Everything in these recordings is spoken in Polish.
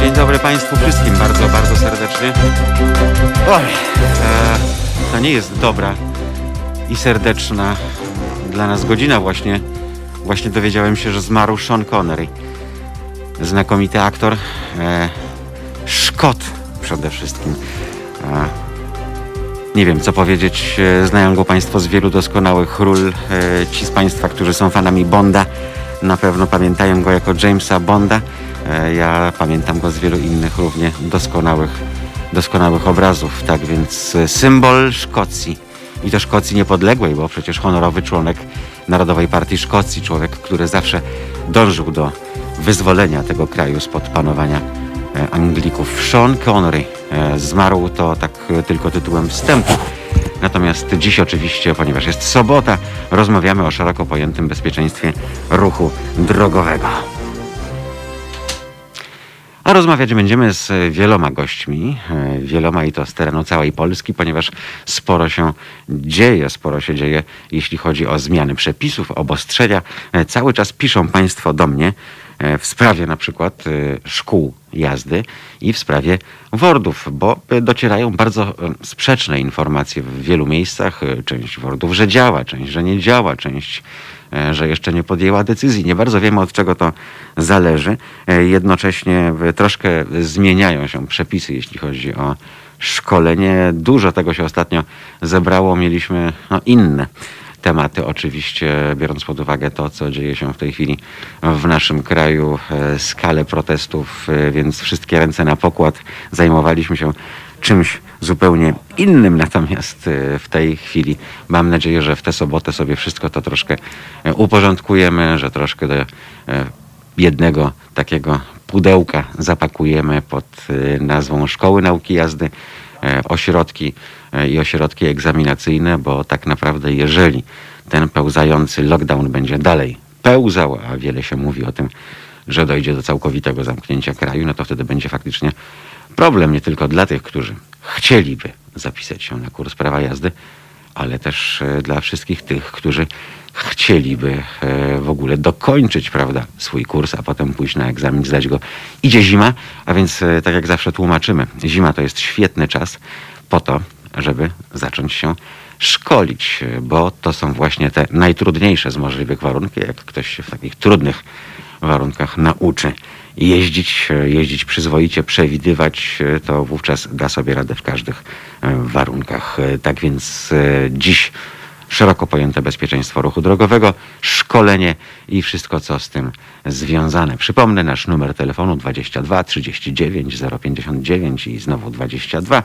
Dzień dobry, Państwu wszystkim bardzo, bardzo serdecznie. Oj, e, to nie jest dobra i serdeczna dla nas godzina właśnie. Właśnie dowiedziałem się, że zmarł Sean Connery. Znakomity aktor, e, Szkot przede wszystkim. E, nie wiem, co powiedzieć. E, Znają go Państwo z wielu doskonałych ról. Ci z Państwa, którzy są fanami Bonda, na pewno pamiętają go jako Jamesa Bonda. E, Ja pamiętam go z wielu innych równie doskonałych, doskonałych obrazów. Tak więc e, symbol Szkocji. I to Szkocji niepodległej, bo przecież honorowy członek Narodowej Partii Szkocji, człowiek, który zawsze dążył do wyzwolenia tego kraju spod panowania e, Anglików. Sean Connery zmarł to tak tylko tytułem wstępu. Natomiast dziś oczywiście, ponieważ jest sobota, rozmawiamy o szeroko pojętym bezpieczeństwie ruchu drogowego. A rozmawiać będziemy z wieloma gośćmi, e, wieloma i to z terenu całej Polski, ponieważ sporo się dzieje, sporo się dzieje, jeśli chodzi o zmiany przepisów, obostrzenia. E, Cały czas piszą Państwo do mnie e, w sprawie na przykład e, szkół jazdy i w sprawie wordów, bo e, docierają bardzo e, sprzeczne informacje w wielu miejscach. E, Część wordów, że działa, część, że nie działa, część e, że jeszcze nie podjęła decyzji. Nie bardzo wiemy, od czego to zależy. E, Jednocześnie e, troszkę zmieniają się przepisy, jeśli chodzi o szkolenie. Dużo tego się ostatnio zebrało. Mieliśmy no, inne tematy, oczywiście, biorąc pod uwagę to, co dzieje się w tej chwili w naszym kraju, e, skalę protestów, e, więc wszystkie ręce na pokład. Zajmowaliśmy się czymś zupełnie innym, natomiast e, w tej chwili mam nadzieję, że w tę sobotę sobie wszystko to troszkę e, uporządkujemy, że troszkę do e, jednego takiego pudełka zapakujemy pod nazwą Szkoły Nauki Jazdy, ośrodki i ośrodki egzaminacyjne, bo tak naprawdę jeżeli ten pełzający lockdown będzie dalej pełzał, a wiele się mówi o tym, że dojdzie do całkowitego zamknięcia kraju, no to wtedy będzie faktycznie problem nie tylko dla tych, którzy chcieliby zapisać się na kurs prawa jazdy, ale też e, dla wszystkich tych, którzy chcieliby e, w ogóle dokończyć prawda, swój kurs, a potem pójść na egzamin, zdać go. Idzie zima, a więc e, tak jak zawsze tłumaczymy, zima to jest świetny czas po to, żeby zacząć się szkolić, bo to są właśnie te najtrudniejsze z możliwych warunków, jak ktoś się w takich trudnych warunkach nauczy jeździć, e, jeździć przyzwoicie, przewidywać, e, to wówczas da sobie radę w każdych e, warunkach. Tak więc dziś szeroko pojęte bezpieczeństwo ruchu drogowego, szkolenie i wszystko, co z tym związane. Przypomnę nasz numer telefonu 22 39 059 i znowu 22.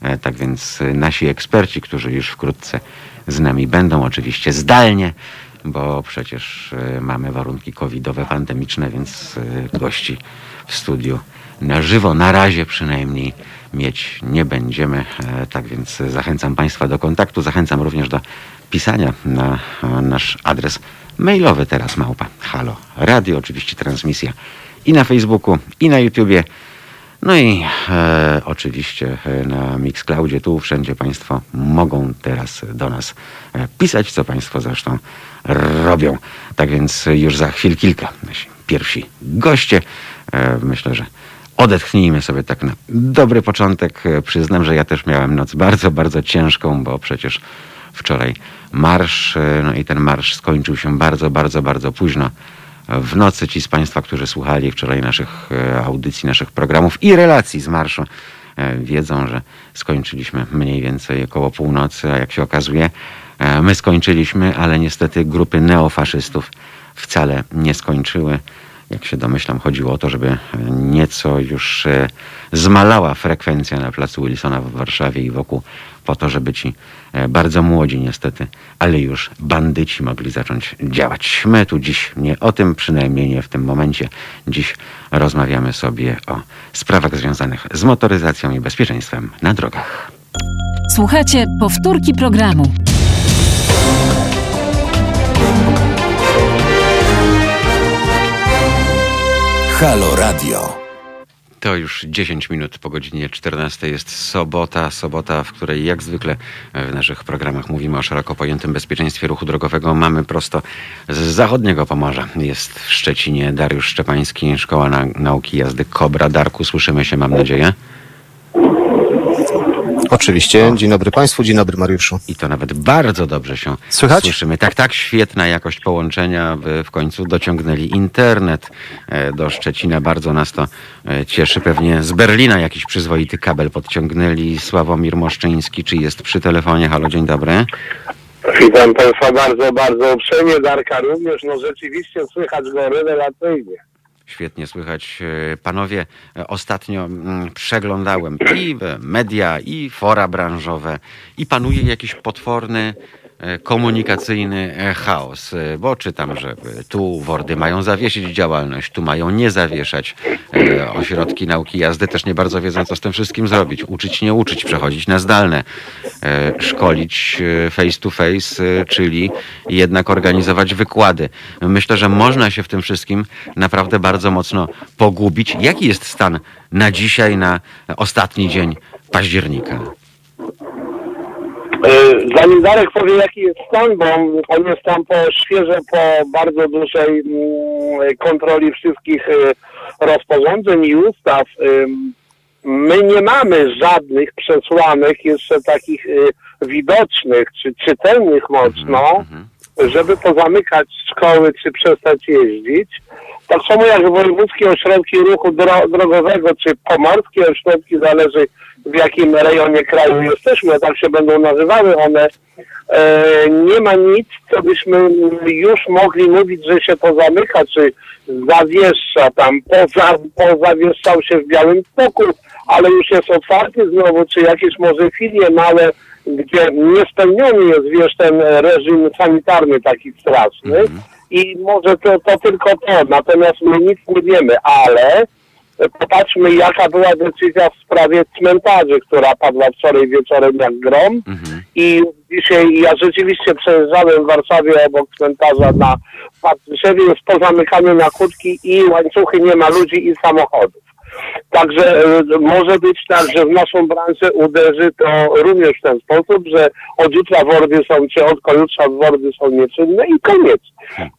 E, Tak więc nasi eksperci, którzy już wkrótce z nami będą, oczywiście zdalnie, bo przecież e, mamy warunki covidowe, pandemiczne, więc e, gości w studiu na żywo, na razie przynajmniej mieć nie będziemy. E, Tak więc zachęcam Państwa do kontaktu, zachęcam również do pisania na e, nasz adres mailowy teraz małpa. Halo Radio, oczywiście transmisja i na Facebooku, i na YouTubie. No i e, oczywiście e, na Mixcloudzie, tu wszędzie Państwo mogą teraz do nas e, pisać, co Państwo zresztą robią. Tak więc już za chwil kilka nasi pierwsi goście. E, myślę, że odetchnijmy sobie tak na dobry początek. E, Przyznam, że ja też miałem noc bardzo, bardzo ciężką, bo przecież wczoraj marsz, no i ten marsz skończył się bardzo, bardzo, bardzo późno w nocy. Ci z Państwa, którzy słuchali wczoraj naszych e, audycji, naszych programów i relacji z marszu, e, wiedzą, że skończyliśmy mniej więcej około północy, a jak się okazuje, e, my skończyliśmy, ale niestety grupy neofaszystów wcale nie skończyły. Jak się domyślam, chodziło o to, żeby nieco już e, zmalała frekwencja na placu Wilsona w Warszawie i wokół, po to, żeby ci e, bardzo młodzi niestety, ale już bandyci mogli zacząć działać. My tu dziś nie o tym, przynajmniej nie w tym momencie. Dziś rozmawiamy sobie o sprawach związanych z motoryzacją i bezpieczeństwem na drogach. Słuchajcie powtórki programu. Halo Radio. To już 10 minut po godzinie 14 jest sobota. Sobota, w której jak zwykle w naszych programach mówimy o szeroko pojętym bezpieczeństwie ruchu drogowego. Mamy prosto z zachodniego Pomorza. Jest w Szczecinie Dariusz Szczepański, Szkoła Na Nauki Jazdy Kobra. Darku, słyszymy się, mam nadzieję. Oczywiście. Dzień dobry Państwu, dzień dobry Mariuszu. I to nawet bardzo dobrze się Słychać? słyszymy. Tak, tak, świetna jakość połączenia. W, w końcu dociągnęli internet e, do Szczecina. Bardzo nas to e, cieszy. Pewnie z Berlina jakiś przyzwoity kabel podciągnęli. Sławomir Moszczyński, czy jest przy telefonie? Halo, dzień dobry. Witam Państwa bardzo, bardzo uprzejmie. Darka również. No rzeczywiście słychać go rewelacyjnie. Świetnie słychać. E, Panowie, e, ostatnio mm, przeglądałem i media, i fora branżowe, i panuje jakiś potworny komunikacyjny e, chaos, e, bo czytam, że e, tu Wordy mają zawiesić działalność, tu mają nie zawieszać. E, Ośrodki nauki jazdy też nie bardzo wiedzą, co z tym wszystkim zrobić. Uczyć, nie uczyć, przechodzić na zdalne, e, szkolić e, face to face, e, czyli jednak organizować wykłady. Myślę, że można się w tym wszystkim naprawdę bardzo mocno pogubić. Jaki jest stan na dzisiaj, na ostatni dzień października? E, Zanim Darek powie jaki jest stan, bo on jest tam po świeżo po bardzo dużej mm, kontroli wszystkich e, rozporządzeń i ustaw. Ym, My nie mamy żadnych przesłanek jeszcze takich widocznych czy czytelnych mocno, Mhm. żeby pozamykać szkoły czy przestać jeździć. Tak samo jak wojewódzkie ośrodki ruchu dro drogowego czy pomorskie ośrodki, zależy w jakim rejonie kraju jesteśmy, tak się będą nazywały one. E, nie ma nic, co byśmy już mogli mówić, że się to zamyka, czy zawiesza tam, poza, pozawieszał się w Białym Stoku, ale już jest otwarty znowu, czy jakieś może filie małe, gdzie niespełniony jest, wiesz, ten reżim sanitarny taki straszny. I może to, to tylko to, natomiast my nic nie wiemy, ale popatrzmy, jaka była decyzja w sprawie cmentarzy, która padła wczoraj wieczorem jak grom. Mhm. I dzisiaj ja rzeczywiście przejeżdżałem w Warszawie obok cmentarza na Patryszewie, jest pozamykany na kłódki i łańcuchy, nie ma ludzi i samochodów. Także e, może być tak, że w naszą branżę uderzy to również w ten sposób, że od jutra wordy są, czy od jutra wordy są nieczynne i koniec.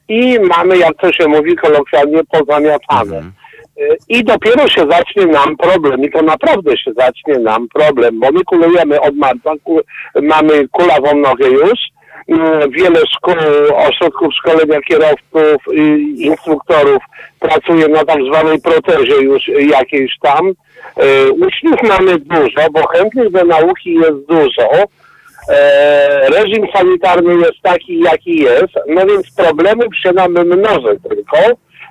I mamy, jak to się mówi kolokwialnie, pozamiatane. Mhm. I dopiero się zacznie nam problem, i to naprawdę się zacznie nam problem, bo my kulujemy od marca, ku, mamy kulawą nogę już, wiele szkół, ośrodków szkolenia kierowców instruktorów pracuje na tak zwanej protezie już jakiejś tam. Y, Uczniów mamy dużo, bo chętnych do nauki jest dużo. E, reżim sanitarny jest taki, jaki jest, no więc problemów się nam mnoży tylko,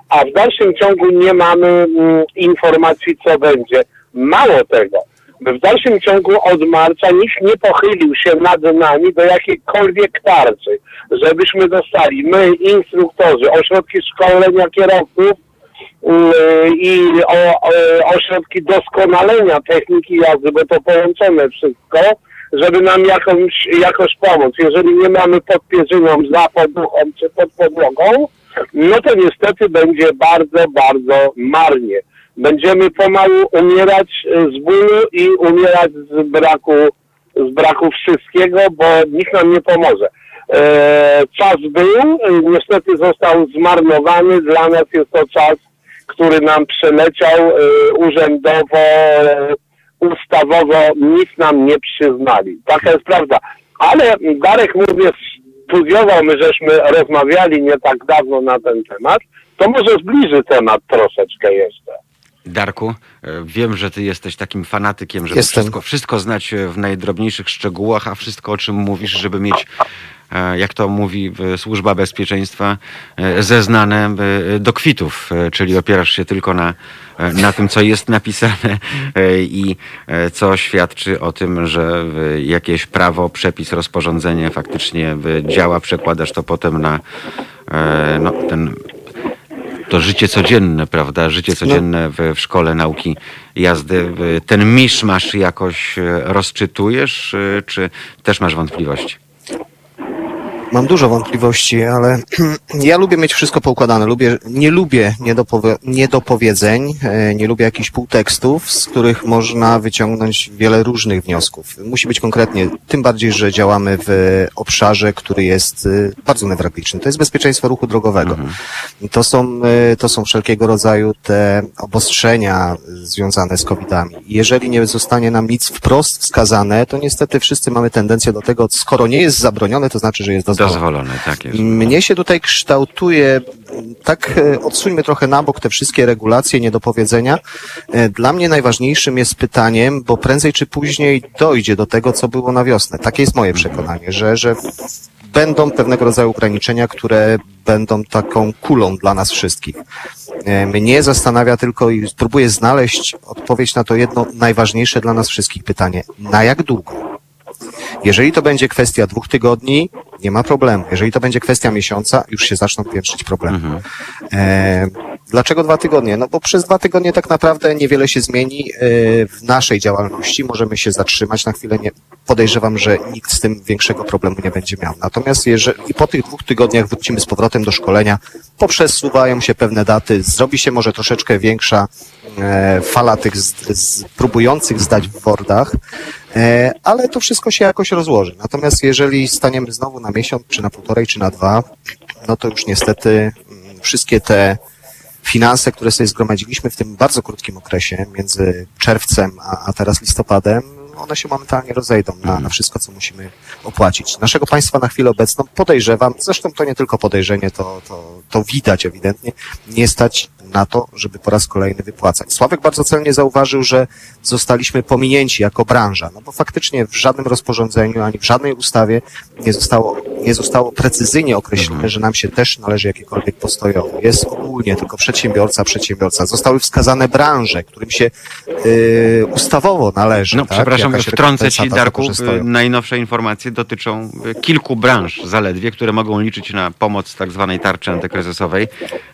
a w dalszym ciągu nie mamy mm, informacji, co będzie. Mało tego, w dalszym ciągu od marca nikt nie pochylił się nad nami do jakiejkolwiek tarczy, żebyśmy dostali my, instruktorzy, ośrodki szkolenia kierowców, yy, i ośrodki doskonalenia techniki jazdy, bo to połączone wszystko, żeby nam jakąś, jakoś pomóc. Jeżeli nie mamy pod pierzyną, za poduchą czy pod podłogą, no to niestety będzie bardzo, bardzo marnie. Będziemy pomału umierać y, z bólu i umierać z braku, z braku wszystkiego, bo nikt nam nie pomoże. E, czas był, y, niestety został zmarnowany. Dla nas jest to czas, który nam przeleciał y, urzędowo, y, ustawowo, nic nam nie przyznali. Taka jest prawda. Ale Darek mówię, studiował, my żeśmy rozmawiali nie tak dawno na ten temat, to może zbliży temat troszeczkę jeszcze. Darku, e, wiem, że ty jesteś takim fanatykiem, żeby Jestem. wszystko, wszystko znać e, w najdrobniejszych szczegółach, a wszystko, o czym mówisz, żeby mieć, e, jak to mówi Służba Bezpieczeństwa, zeznane do kwitów, czyli opierasz się tylko na, na tym, co jest napisane i co świadczy o tym, że jakieś prawo, przepis, rozporządzenie faktycznie działa, przekładasz to potem na no, ten to życie codzienne, prawda? Życie codzienne w, w szkole nauki jazdy. Ten miszmasz jakoś e, rozczytujesz, e, czy też masz wątpliwości? Mam dużo wątpliwości, ale ja lubię mieć wszystko poukładane. Lubię, nie lubię niedopowie, niedopowiedzeń, e, nie lubię jakichś półtekstów, z których można wyciągnąć wiele różnych wniosków. Musi być konkretnie, tym bardziej, że działamy w obszarze, który jest e, bardzo newralgiczny. To jest bezpieczeństwo ruchu drogowego. To są, e, to są wszelkiego rodzaju te obostrzenia związane z COVID-ami. Jeżeli nie zostanie nam nic wprost wskazane, to niestety wszyscy mamy tendencję do tego, skoro nie jest zabronione, to znaczy, że jest dozwolone. Dozwolone, tak jest. Mnie się tutaj kształtuje, tak e, odsuńmy trochę na bok te wszystkie regulacje, niedopowiedzenia. E, Dla mnie najważniejszym jest pytaniem, bo prędzej czy później dojdzie do tego, co było na wiosnę. Takie jest moje przekonanie, że, że będą pewnego rodzaju ograniczenia, które będą taką kulą dla nas wszystkich. E, Mnie zastanawia tylko i spróbuję znaleźć odpowiedź na to jedno najważniejsze dla nas wszystkich pytanie. Na jak długo? Jeżeli to będzie kwestia dwóch tygodni, nie ma problemu. Jeżeli to będzie kwestia miesiąca, już się zaczną piętrzyć problemy. E, dlaczego dwa tygodnie? No bo przez dwa tygodnie tak naprawdę niewiele się zmieni e, w naszej działalności. Możemy się zatrzymać na chwilę. Nie, podejrzewam, że nikt z tym większego problemu nie będzie miał. Natomiast jeżeli i po tych dwóch tygodniach wrócimy z powrotem do szkolenia, poprzesuwają się pewne daty, zrobi się może troszeczkę większa e, fala tych z, z, próbujących zdać w Wordach, e, ale to wszystko się jakoś rozłoży. Natomiast jeżeli staniemy znowu na miesiąc, czy na półtorej, czy na dwa, no to już niestety mm, wszystkie te finanse, które sobie zgromadziliśmy w tym bardzo krótkim okresie między czerwcem a, a teraz listopadem, one się momentalnie rozejdą na, na wszystko, co musimy opłacić. Naszego państwa na chwilę obecną podejrzewam, zresztą to nie tylko podejrzenie, to, to, to widać ewidentnie, nie stać na to, żeby po raz kolejny wypłacać. Sławek bardzo celnie zauważył, że zostaliśmy pominięci jako branża, no bo faktycznie w żadnym rozporządzeniu, ani w żadnej ustawie nie zostało, nie zostało precyzyjnie określone, że nam się też należy jakiekolwiek postojowe. Jest ogólnie tylko przedsiębiorca, przedsiębiorca. Zostały wskazane branże, którym się yy, ustawowo należy. No, tak? przepraszam, Jakaś wtrącę ci, Darku, y, najnowsze informacje dotyczą y, kilku branż zaledwie, które mogą liczyć na pomoc tak zwanej tarczy antykryzysowej,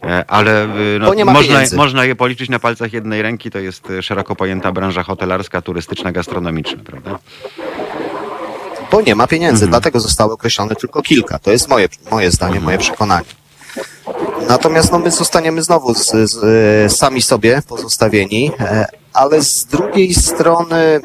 e, ale y, no, można, można je policzyć na palcach jednej ręki, to jest y, szeroko pojęta branża hotelarska, turystyczna, gastronomiczna, prawda? bo nie ma pieniędzy, Mhm. dlatego zostało określone tylko kilka. To jest moje, moje zdanie, moje przekonanie. Natomiast no, my zostaniemy znowu z, z, sami sobie pozostawieni, e, ale z drugiej strony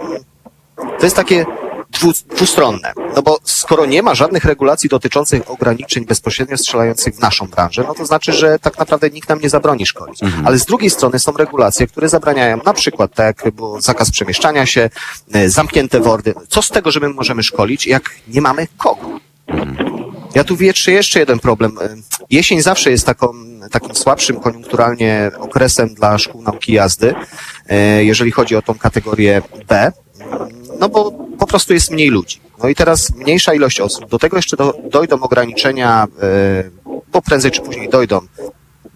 to jest takie dwu, dwustronne. No bo skoro nie ma żadnych regulacji dotyczących ograniczeń bezpośrednio strzelających w naszą branżę, no to znaczy, że tak naprawdę nikt nam nie zabroni szkolić. Ale z drugiej strony są regulacje, które zabraniają na przykład, tak jak było zakaz przemieszczania się, e, zamknięte wordy. Co z tego, że my możemy szkolić, jak nie mamy kogo? Ja tu wieczę jeszcze jeden problem. E, Jesień zawsze jest taką, takim słabszym koniunkturalnie okresem dla szkół nauki jazdy, e, jeżeli chodzi o tą kategorię B, no bo po prostu jest mniej ludzi. No i teraz mniejsza ilość osób. Do tego jeszcze do, dojdą ograniczenia, e, bo prędzej czy później dojdą,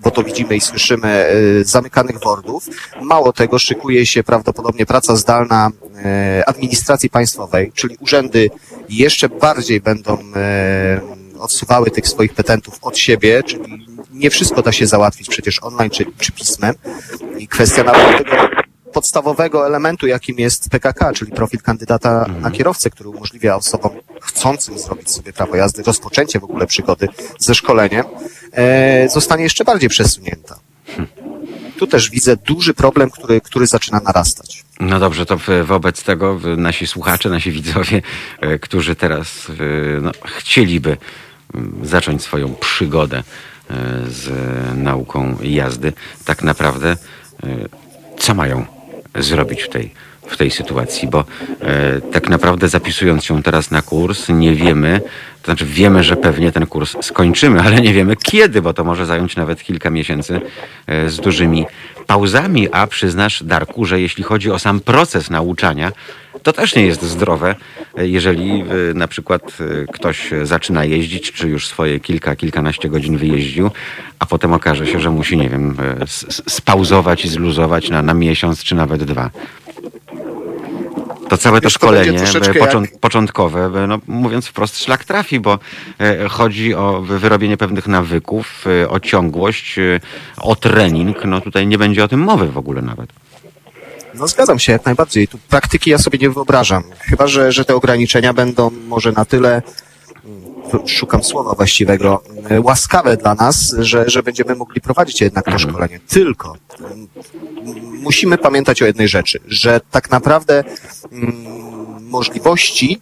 bo to widzimy i słyszymy, e, zamykanych wordów. Mało tego, szykuje się prawdopodobnie praca zdalna e, administracji państwowej, czyli urzędy jeszcze bardziej będą e, odsuwały tych swoich petentów od siebie, czyli nie wszystko da się załatwić przecież online czy, czy pismem. I kwestia nawet tego podstawowego elementu, jakim jest PKK, czyli profil kandydata na kierowcę, który umożliwia osobom chcącym zrobić sobie prawo jazdy, rozpoczęcie w ogóle przygody ze szkoleniem, e, zostanie jeszcze bardziej przesunięta. Tu też widzę duży problem, który, który zaczyna narastać. No dobrze, to wobec tego nasi słuchacze, nasi widzowie, e, którzy teraz e, no, chcieliby zacząć swoją przygodę z nauką jazdy, tak naprawdę co mają zrobić w tej, w tej sytuacji? Bo e, tak naprawdę zapisując się teraz na kurs, nie wiemy, to znaczy wiemy, że pewnie ten kurs skończymy, ale nie wiemy kiedy, bo to może zająć nawet kilka miesięcy e, z dużymi pauzami, a przyznasz, Darku, że jeśli chodzi o sam proces nauczania, to też nie jest zdrowe, e, jeżeli e, na przykład e, ktoś zaczyna jeździć, czy już swoje kilka, kilkanaście godzin wyjeździł, a potem okaże się, że musi, nie wiem, spauzować i zluzować na, na miesiąc, czy nawet dwa. To całe to Wiesz, szkolenie e, począ- początkowe, e, no, mówiąc wprost, szlak trafi, bo e, chodzi o wyrobienie pewnych nawyków, o ciągłość, o trening. No tutaj nie będzie o tym mowy w ogóle nawet. No zgadzam się jak najbardziej. Tu praktyki ja sobie nie wyobrażam. Chyba, że, że te ograniczenia będą może na tyle szukam słowa właściwego, e, łaskawe dla nas, że, że będziemy mogli prowadzić jednak to szkolenie. Tylko mm, musimy pamiętać o jednej rzeczy, że tak naprawdę mm, możliwości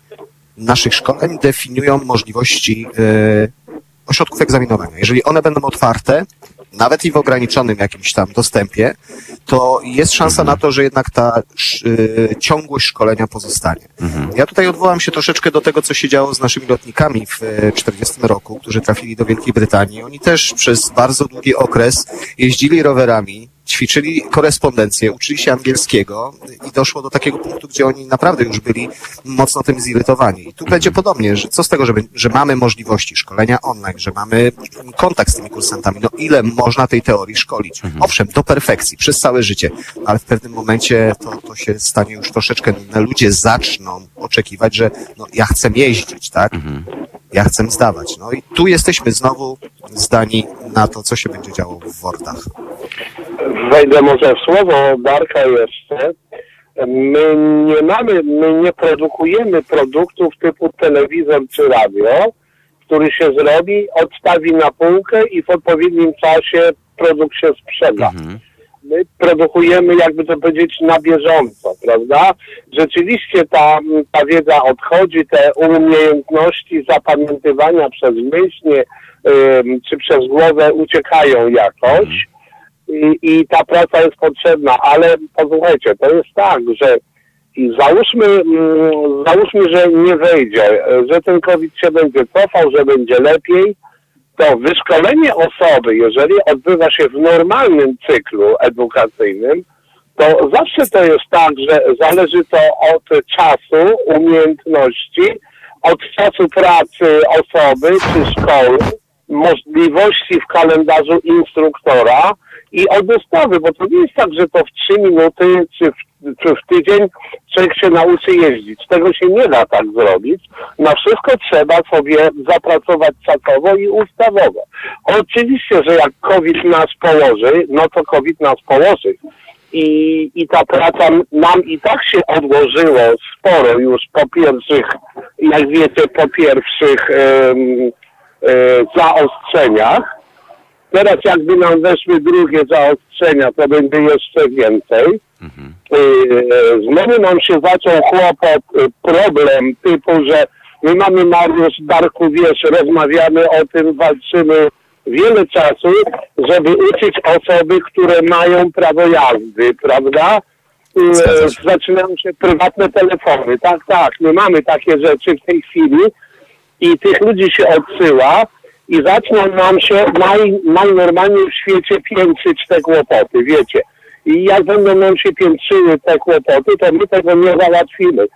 naszych szkoleń definiują możliwości e, ośrodków egzaminowania. Jeżeli one będą otwarte, nawet i w ograniczonym jakimś tam dostępie, to jest szansa na to, że jednak ta y, ciągłość szkolenia pozostanie. Ja tutaj odwołam się troszeczkę do tego, co się działo z naszymi lotnikami w 40 roku, którzy trafili do Wielkiej Brytanii. Oni też przez bardzo długi okres jeździli rowerami, ćwiczyli korespondencję, uczyli się angielskiego i doszło do takiego punktu, gdzie oni naprawdę już byli mocno tym zirytowani. I tu będzie podobnie, że co z tego, że, że mamy możliwości szkolenia online, że mamy kontakt z tymi kursantami, no ile można tej teorii szkolić? Owszem, do perfekcji, przez całe życie, ale w pewnym momencie to, to się stanie już troszeczkę nudne. Ludzie zaczną oczekiwać, że no, ja chcę jeździć, tak? Ja chcę zdawać. No i tu jesteśmy znowu zdani na to, co się będzie działo w Wordach wejdę może w słowo Darka jeszcze. My nie mamy, my nie produkujemy produktów typu telewizor czy radio, który się zrobi, odstawi na półkę i w odpowiednim czasie produkt się sprzeda. Mhm. My produkujemy, jakby to powiedzieć, na bieżąco, prawda? Rzeczywiście ta, ta wiedza odchodzi, te umiejętności zapamiętywania przez myślnie czy przez głowę uciekają jakoś. Mhm i, i ta praca jest potrzebna, ale posłuchajcie, to jest tak, że załóżmy, mm, załóżmy, że nie wejdzie, że ten COVID się będzie cofał, że będzie lepiej, to wyszkolenie osoby, jeżeli odbywa się w normalnym cyklu edukacyjnym, to zawsze to jest tak, że zależy to od czasu, umiejętności, od czasu pracy osoby czy szkoły, możliwości w kalendarzu instruktora, i od dostawy, bo to nie jest tak, że to w trzy minuty czy w, czy w tydzień człowiek się nauczy jeździć. Tego się nie da tak zrobić. Na wszystko trzeba sobie zapracować czasowo i ustawowo. Oczywiście, że jak COVID nas położy, no to COVID nas położy. I, I ta praca nam i tak się odłożyło sporo już po pierwszych, jak wiecie, po pierwszych um, zaostrzeniach Teraz jakby nam weszły drugie zaostrzenia, to będzie jeszcze więcej. Mhm. Znowu nam się zaczął chłopot, y, problem typu, że my mamy Mariusz Darku, wiesz, rozmawiamy o tym, walczymy wiele czasu, żeby uczyć osoby, które mają prawo jazdy, prawda? Zaczynają się prywatne telefony. Tak, tak, my mamy takie rzeczy w tej chwili i tych ludzi się odsyła i zaczną nam się naj, najnormalniej w świecie piętrzyć te kłopoty, wiecie. I jak będą nam się piętrzyły te kłopoty, to my tego nie załatwimy.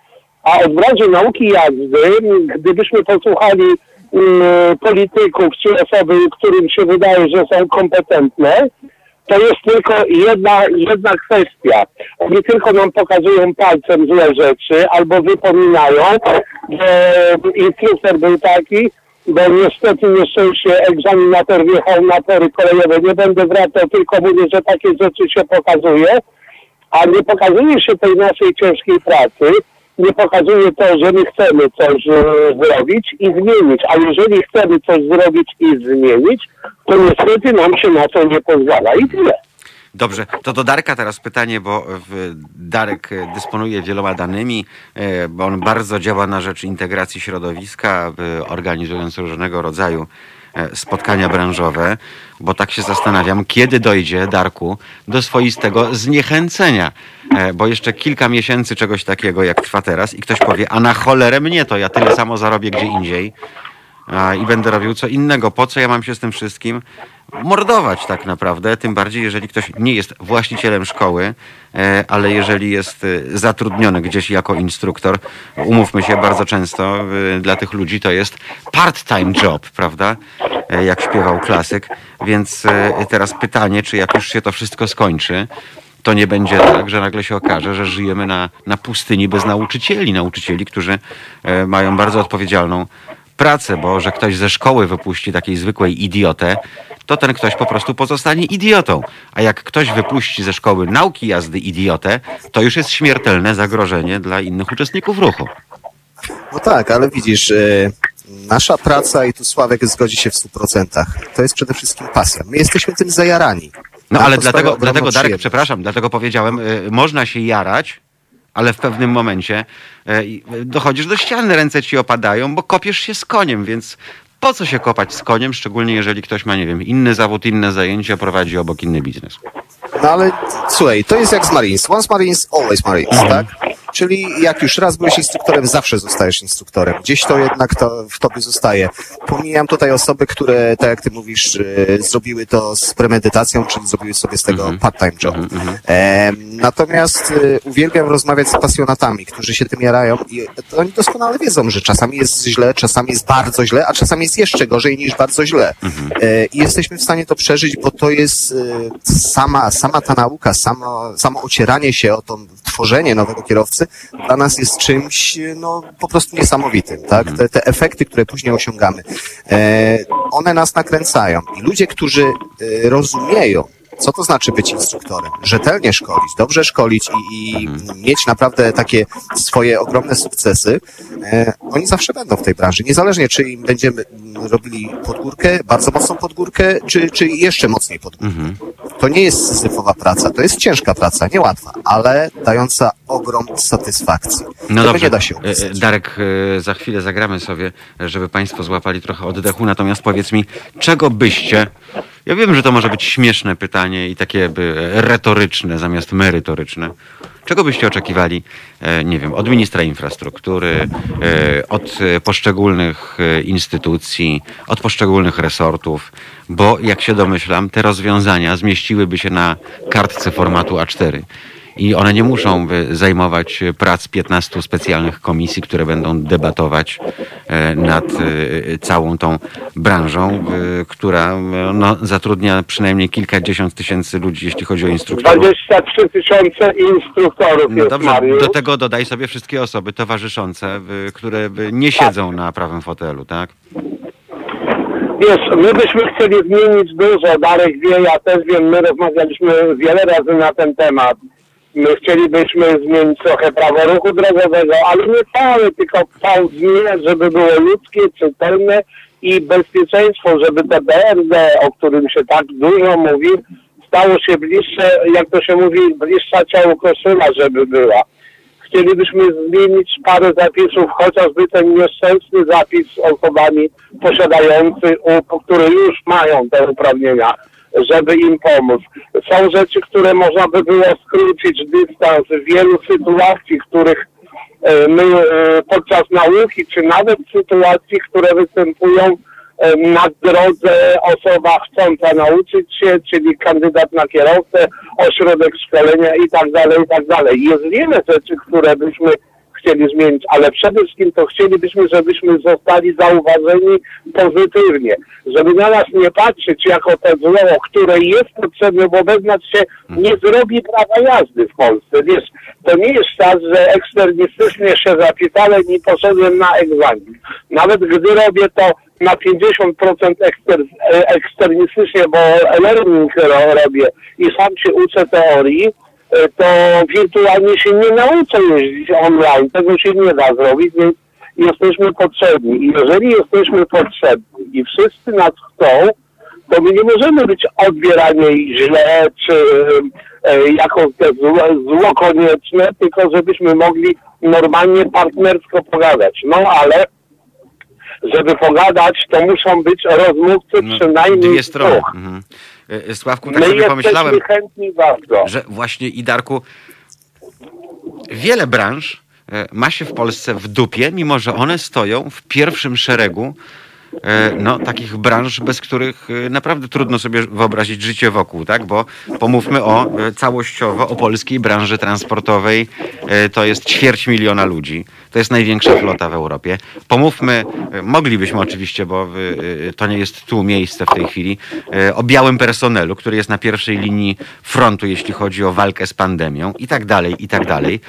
A od branży nauki jazdy, gdybyśmy posłuchali um, polityków czy osoby, którym się wydaje, że są kompetentne, to jest tylko jedna, jedna kwestia. Oni tylko nam pokazują palcem złe rzeczy albo wypominają, że instruktor był taki, bo niestety nieszczęście egzaminator wjechał na tory kolejowe. Nie będę wracał, tylko mówię, że takie rzeczy się pokazuje, a nie pokazuje się tej naszej ciężkiej pracy, nie pokazuje to, że my chcemy coś e, zrobić i zmienić, a jeżeli chcemy coś zrobić i zmienić, to niestety nam się na to nie pozwala i tyle. Dobrze, to do Darka teraz pytanie, bo Darek dysponuje wieloma danymi, e, bo on bardzo działa na rzecz integracji środowiska, organizując różnego rodzaju e, spotkania branżowe, bo tak się zastanawiam, kiedy dojdzie, Darku, do swoistego zniechęcenia, e, bo jeszcze kilka miesięcy czegoś takiego, jak trwa teraz i ktoś powie, a na cholerę mnie to, ja tyle samo zarobię gdzie indziej i będę robił co innego. Po co ja mam się z tym wszystkim mordować tak naprawdę? Tym bardziej, jeżeli ktoś nie jest właścicielem szkoły, e, ale jeżeli jest e, zatrudniony gdzieś jako instruktor, umówmy się, bardzo często e, dla tych ludzi to jest part-time job, prawda? Jak śpiewał klasyk. Więc teraz pytanie, czy jak już się to wszystko skończy, to nie będzie tak, że nagle się okaże, że żyjemy na, na pustyni bez nauczycieli. Nauczycieli, którzy mają bardzo odpowiedzialną pracę, bo że ktoś ze szkoły wypuści takiej zwykłej idiotę, to ten ktoś po prostu pozostanie idiotą. A jak ktoś wypuści ze szkoły nauki jazdy idiotę, to już jest śmiertelne zagrożenie dla innych uczestników ruchu. No tak, ale widzisz, e, nasza praca, i tu Sławek zgodzi się w 100%, to jest przede wszystkim pasja. My jesteśmy tym zajarani. No Nam ale dlatego, dlatego Darek, przepraszam, dlatego powiedziałem, y, można się jarać, ale w pewnym momencie y, i- dochodzisz do ściany, ręce ci opadają, bo kopiesz się z koniem, więc po co się kopać z koniem, szczególnie jeżeli ktoś ma, nie wiem, inny zawód, inne zajęcia, prowadzi obok inny biznes. No ale słuchaj, to jest jak z Marines. Once Marines, always Marines, tak? Czyli jak już raz byłeś instruktorem, zawsze zostajesz instruktorem. Gdzieś to jednak to w tobie zostaje. Pomijam tutaj osoby, które, tak jak ty mówisz, e, zrobiły to z premedytacją, czyli zrobiły sobie z tego part-time job. E, natomiast e, uwielbiam rozmawiać z pasjonatami, którzy się tym jarają i oni doskonale wiedzą, że czasami jest źle, czasami jest bardzo źle, a czasami jest jeszcze gorzej niż bardzo źle. E, I jesteśmy w stanie to przeżyć, bo to jest e, sama, sama ta nauka, samo, samo ocieranie się o to tworzenie nowego kierowcy dla nas jest czymś no, po prostu niesamowitym. Tak? Te, te efekty, które później osiągamy, e, one nas nakręcają. I ludzie, którzy e, rozumieją, co to znaczy być instruktorem? Rzetelnie szkolić, dobrze szkolić i, i mieć naprawdę takie swoje ogromne sukcesy, e, oni zawsze będą w tej branży. Niezależnie, czy im będziemy robili podgórkę, bardzo mocną podgórkę, czy, czy jeszcze mocniej podgórkę. To nie jest syzyfowa praca, to jest ciężka praca, niełatwa, ale dająca ogrom satysfakcji. No dobrze, nie da się E, e, opisać. Darek, e, za chwilę zagramy sobie, e, żeby Państwo złapali trochę oddechu, natomiast powiedz mi, czego byście, ja wiem, że to może być śmieszne pytanie i takie e, retoryczne zamiast merytoryczne, czego byście oczekiwali, e, nie wiem, od ministra infrastruktury, e, od poszczególnych instytucji, od poszczególnych resortów, bo jak się domyślam, te rozwiązania zmieściłyby się na kartce formatu A4. I one nie muszą zajmować y, prac 15 specjalnych komisji, które będą debatować e, nad y, całą tą branżą, która no, zatrudnia przynajmniej kilkadziesiąt tysięcy ludzi, jeśli chodzi o instruktorów. 23 tysiące instruktorów No dobrze, Mariusz. do tego dodaj sobie wszystkie osoby towarzyszące, które nie siedzą na prawym fotelu, tak? Wiesz, my byśmy chcieli zmienić dużo, Darek wie, ja też wiem, my rozmawialiśmy wiele razy na ten temat. My chcielibyśmy zmienić trochę prawo ruchu drogowego, ale nie całe, tylko cały zmieniać, żeby było ludzkie, czytelne i bezpieczeństwo, żeby te BRD, o którym się tak dużo mówi, stało się bliższe, jak to się mówi, bliższa ciału koszula, żeby była. Chcielibyśmy zmienić parę zapisów, chociażby ten nieszczęsny zapis osobami posiadający, które już mają te uprawnienia, żeby im pomóc. Są rzeczy, które można by było skrócić dystans w wielu sytuacji, których e, my e, podczas nauki, czy nawet sytuacji, które występują e, na drodze osoba chcąca nauczyć się, czyli kandydat na kierowcę, ośrodek szkolenia i tak dalej, i tak dalej. Jest wiele rzeczy, które byśmy chcieli zmienić, ale przede wszystkim to chcielibyśmy, żebyśmy zostali zauważeni pozytywnie, żeby na nas nie patrzeć jako te zło, które jest potrzebne, bo bez nas się nie zrobi prawa jazdy w Polsce. Wiesz, to nie jest czas, że eksternistycznie się zapisałem i poszedłem na egzamin. Nawet gdy robię to na 50% ekster, e, eksternistycznie, bo learning ro, robię i sam się uczę teorii, e, to wirtualnie się nie nauczę jeździć online. Tego się nie da zrobić, więc jesteśmy potrzebni. I jeżeli jesteśmy potrzebni i wszyscy nas chcą, to my nie możemy być odbierani źle, czy e, jako te zło, zło konieczne, tylko żebyśmy mogli normalnie, partnersko pogadać. No ale żeby pogadać, to muszą być rozmówcy No, przynajmniej dwie strony. dwóch. Mhm. Y, y, Sławku, tak My sobie pomyślałem, chętni bardzo. że właśnie i Darku, wiele branż e, ma się w Polsce w dupie, mimo że one stoją w pierwszym szeregu e, no, takich branż, bez których e, naprawdę trudno sobie wyobrazić życie wokół, tak? Bo pomówmy o e, całościowo o polskiej branży transportowej. E, To jest ćwierć miliona ludzi. To jest największa flota w Europie. Pomówmy, e, moglibyśmy oczywiście, bo e, e, to nie jest tu miejsce w tej chwili, o białym personelu, który jest na pierwszej linii frontu, jeśli chodzi o walkę z pandemią i tak dalej, i tak dalej.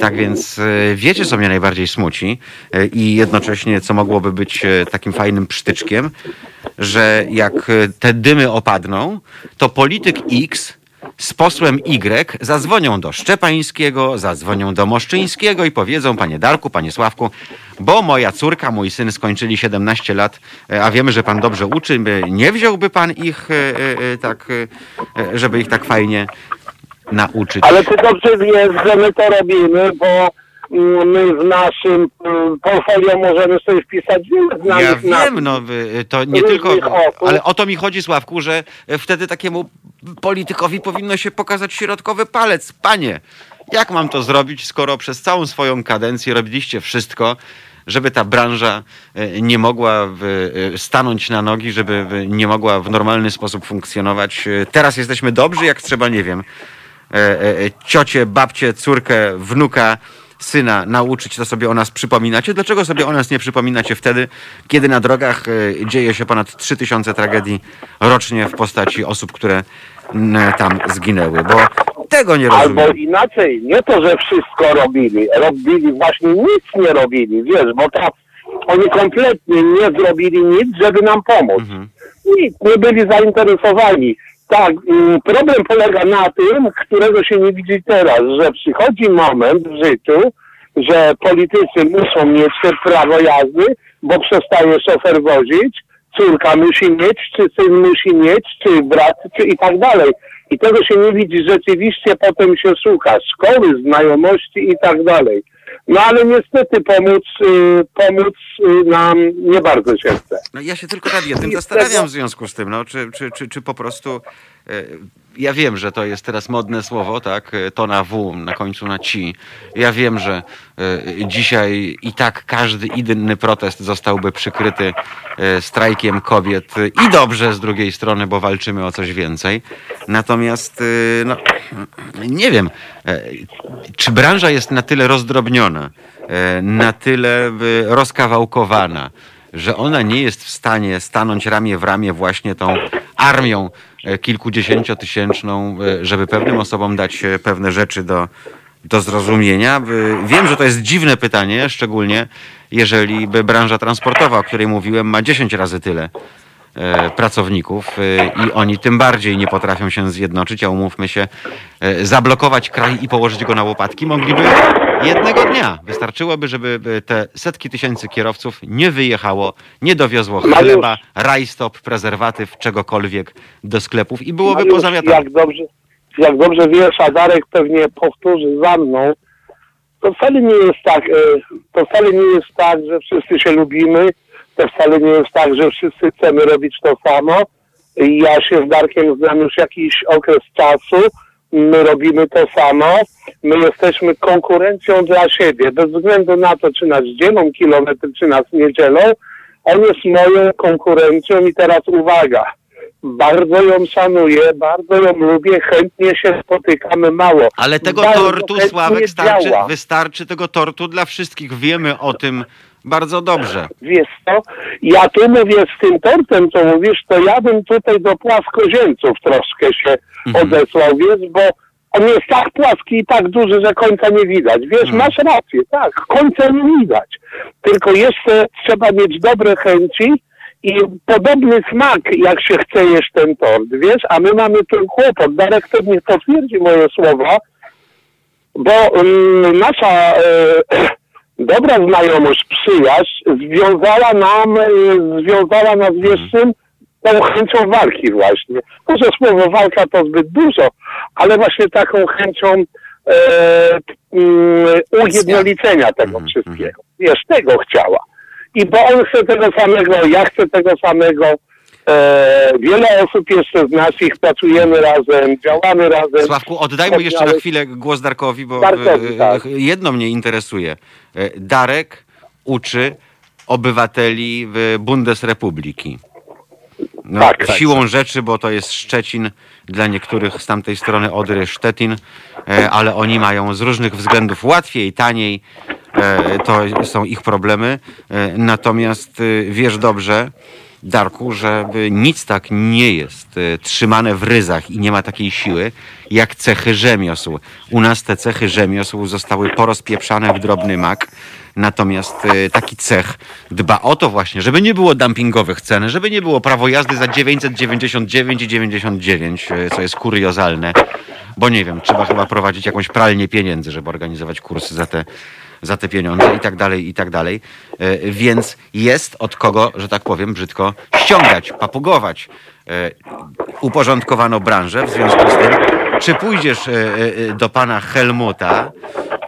Tak więc wiecie, co mnie najbardziej smuci i jednocześnie, co mogłoby być takim fajnym psztyczkiem, że jak te dymy opadną, to polityk X z posłem Y zadzwonią do Szczepańskiego, zadzwonią do Moszczyńskiego i powiedzą, panie Darku, panie Sławku, bo moja córka, mój syn skończyli 17 lat, e, a wiemy, że pan dobrze uczy, nie wziąłby pan ich e, e, tak, żeby ich tak fajnie nauczyć. Ale ty dobrze wiesz, że my to robimy, bo my w naszym mm, portfolio możemy sobie wpisać wiele Ja znanych nazw. wiem, no wy- to nie tylko, osób. ale o to mi chodzi, Sławku, że wtedy takiemu politykowi powinno się pokazać środkowy palec. Panie, jak mam to zrobić, skoro przez całą swoją kadencję robiliście wszystko, żeby ta branża e, nie mogła stanąć na nogi, żeby nie mogła w normalny sposób funkcjonować. Teraz jesteśmy dobrzy, jak trzeba, nie wiem, ciocie, babcie, córkę, wnuka, syna nauczyć, to sobie o nas przypominacie. Dlaczego sobie o nas nie przypominacie wtedy, kiedy na drogach e, dzieje się ponad 3000 tragedii rocznie w postaci osób, które tam zginęły? Bo tego nie rozumiem. Albo inaczej, nie to, że wszystko robili, robili właśnie nic nie robili, wiesz, bo ta, oni kompletnie nie zrobili nic, żeby nam pomóc. Mhm. Nic, nie byli zainteresowani. Tak, mm, problem polega na tym, którego się nie widzi teraz, że przychodzi moment w życiu, że politycy muszą mieć te prawo jazdy, bo przestaje szofer wozić, córka musi mieć, czy syn musi mieć, czy brat, czy i tak dalej. I tego się nie widzi. Rzeczywiście potem się słucha szkoły, znajomości i tak dalej. No ale niestety pomóc, y, pomóc y, nam nie bardzo się chce. No ja się tylko nad jednym zastanawiam w związku z tym, no, czy, czy, czy, czy po prostu. E, ja wiem, że to jest teraz modne słowo, tak? To na W, na końcu na ci. Ja wiem, że e, dzisiaj i tak każdy inny protest zostałby przykryty e, strajkiem kobiet. I dobrze z drugiej strony, bo walczymy o coś więcej. Natomiast, e, no, nie wiem, czy branża jest na tyle rozdrobniona, na tyle rozkawałkowana, że ona nie jest w stanie stanąć ramię w ramię właśnie tą armią kilkudziesięciotysięczną, e, żeby pewnym osobom dać e, pewne rzeczy do, do zrozumienia. E, Wiem, że to jest dziwne pytanie, szczególnie jeżeli by branża transportowa, o której mówiłem, ma 10 razy tyle e, pracowników e, i oni tym bardziej nie potrafią się zjednoczyć, a umówmy się, e, zablokować kraj i położyć go na łopatki mogliby jednego dnia. Wystarczyłoby, żeby e, te setki tysięcy kierowców nie wyjechało, nie dowiozło chleba, rajstop, prezerwatyw, czegokolwiek do sklepów i byłoby Mariusz, pozamiatane. jak dobrze, jak dobrze wiesz, a Darek pewnie powtórzy za mną, to wcale nie jest tak, e, to wcale nie jest tak, że wszyscy się lubimy, to wcale nie jest tak, że wszyscy chcemy robić to samo. Ja się z Darkiem znam już jakiś okres czasu, my robimy to samo, my jesteśmy konkurencją dla siebie, bez względu na to, czy nas dzielą kilometry, czy nas nie dzielą, on jest moją konkurencją i teraz uwaga, bardzo ją szanuję, bardzo ją lubię, chętnie się spotykamy mało. Ale tego Bardzo tortu, Sławek, starczy, wystarczy tego tortu dla wszystkich. Wiemy o tym bardzo dobrze. Wiesz co, ja tu mówię z tym tortem, co mówisz, to ja bym tutaj do płaskoziemców troszkę się odesłał, wiesz, bo on jest tak płaski i tak duży, że końca nie widać. Wiesz, masz rację, tak, końca nie widać. Tylko jeszcze trzeba mieć dobre chęci i podobny smak, jak się chce jeść ten tort, wiesz, a my mamy tu kłopot. Darek pewnie potwierdzi moje słowa, bo mm, nasza e, dobra znajomość, przyjaźń związała nam, e, związała nas wiesz czym? tą chęcią walki właśnie. Może słowo walka to zbyt dużo, ale właśnie taką chęcią e, mm, ujednolicenia tego Mhm, wszystkiego. Wiesz, tego chciała. I bo on chce tego samego, ja chcę tego samego. E, wiele osób jeszcze z naszych pracujemy razem, działamy razem. Sławku, oddajmy jeszcze na chwilę głos Darkowi, bo Darkowi, e, tak. e, jedno mnie interesuje. E, Darek uczy obywateli w Bundesrepubliki. No, Tak, tak, siłą rzeczy, bo to jest Szczecin, dla niektórych z tamtej strony Odry Szczecin, e, ale oni mają z różnych względów łatwiej, taniej, e, to są ich problemy. E, Natomiast e, wiesz dobrze, Darku, że nic tak nie jest y, trzymane w ryzach i nie ma takiej siły, jak cechy rzemiosł. U nas te cechy rzemiosł zostały porozpieprzane w drobny mak. Natomiast y, taki cech dba o to właśnie, żeby nie było dumpingowych cen, żeby nie było prawo jazdy za 999 i 99, y, co jest kuriozalne, bo nie wiem, trzeba chyba prowadzić jakąś pralnię pieniędzy, żeby organizować kursy za te, za te pieniądze i tak dalej, i tak dalej. Y, Więc jest od kogo, że tak powiem, brzydko ściągać, papugować. Y, Uporządkowano branżę, w związku z tym, czy pójdziesz y, do pana Helmuta,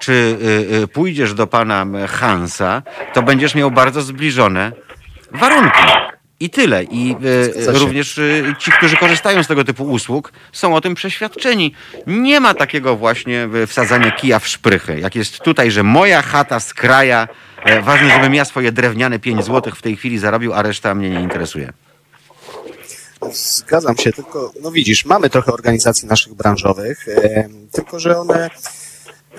czy pójdziesz do pana Hansa, to będziesz miał bardzo zbliżone warunki. I tyle. I y, się. również y, ci, którzy korzystają z tego typu usług, są o tym przeświadczeni. Nie ma takiego właśnie y, wsadzania kija w szprychy. Jak jest tutaj, że moja chata z kraja, e, ważne, żebym ja swoje drewniane 5 złotych w tej chwili zarobił, a reszta mnie nie interesuje. Zgadzam się, tylko no widzisz, mamy trochę organizacji naszych branżowych, e, tylko że one.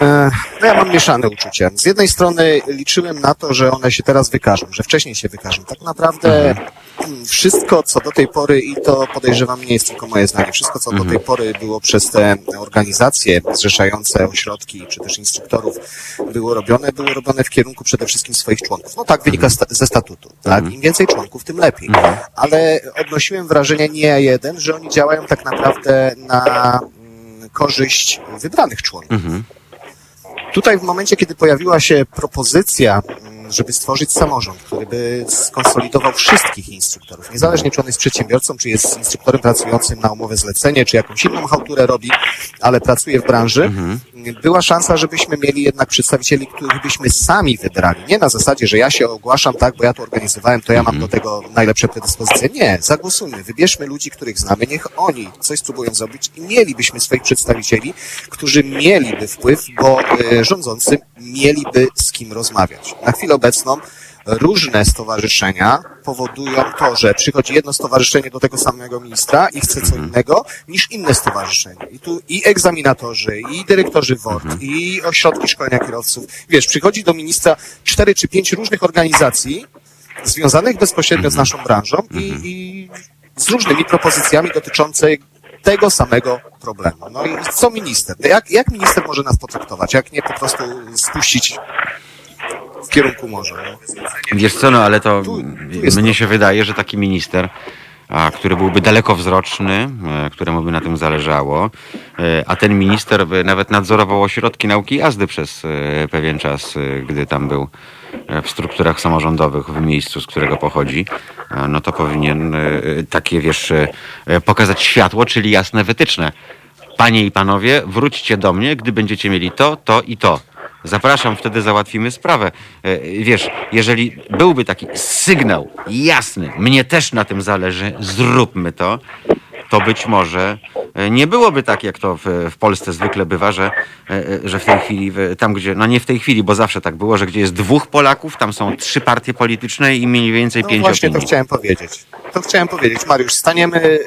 E, no ja mam mieszane uczucia. Z jednej strony liczyłem na to, że one się teraz wykażą, że wcześniej się wykażą. Tak naprawdę mm, wszystko, co do tej pory, i to podejrzewam nie jest tylko moje zdanie, wszystko, co do tej pory było przez te organizacje zrzeszające ośrodki, czy też instruktorów, było robione, było robione w kierunku przede wszystkim swoich członków. No tak wynika sta- ze statutu. Tak? Im więcej członków, tym lepiej. Ale odnosiłem wrażenie nie jeden, że oni działają tak naprawdę na mm, korzyść wybranych członków. Mhm. Tutaj w momencie, kiedy pojawiła się propozycja, mm, żeby stworzyć samorząd, który by skonsolidował wszystkich instruktorów, niezależnie czy on jest przedsiębiorcą, czy jest instruktorem pracującym na umowę zlecenie, czy jakąś inną chałturę robi, ale pracuje w branży, była szansa, żebyśmy mieli jednak przedstawicieli, których byśmy sami wybrali. Nie na zasadzie, że ja się ogłaszam tak, bo ja to organizowałem, to ja mam do tego najlepsze predyspozycje. Nie, zagłosujmy, wybierzmy ludzi, których znamy, niech oni coś spróbują zrobić i mielibyśmy swoich przedstawicieli, którzy mieliby wpływ, bo y, rządzący mieliby z kim rozmawiać. Na chwilę obecną różne stowarzyszenia powodują to, że przychodzi jedno stowarzyszenie do tego samego ministra i chce co innego niż inne stowarzyszenie. I tu i egzaminatorzy, i dyrektorzy WORD, i ośrodki szkolenia kierowców. Wiesz, przychodzi do ministra cztery czy pięć różnych organizacji związanych bezpośrednio z naszą branżą i, i z różnymi propozycjami dotyczącymi tego samego problemu. No i co minister? Jak, jak minister może nas potraktować? Jak nie po prostu spuścić w kierunku morza? No? Wiesz co, no ale to mnie się wydaje, że taki minister, a, który byłby dalekowzroczny, e, któremu by na tym zależało, e, a ten minister by nawet nadzorował ośrodki nauki jazdy przez e, pewien czas, gdy tam był w strukturach samorządowych w miejscu, z którego pochodzi, no to powinien takie, wiesz, pokazać światło, czyli jasne wytyczne. Panie i panowie, wróćcie do mnie, gdy będziecie mieli to, to i to. Zapraszam, wtedy załatwimy sprawę. E, Wiesz, jeżeli byłby taki sygnał jasny, mnie też na tym zależy, zróbmy to, to być może e, nie byłoby tak, jak to w, w Polsce zwykle bywa, że, e, e, że w tej chwili, tam gdzie, no nie w tej chwili, bo zawsze tak było, że gdzie jest dwóch Polaków, tam są trzy partie polityczne i mniej więcej No pięć właśnie to opinii. chciałem powiedzieć. To chciałem powiedzieć. Mariusz, staniemy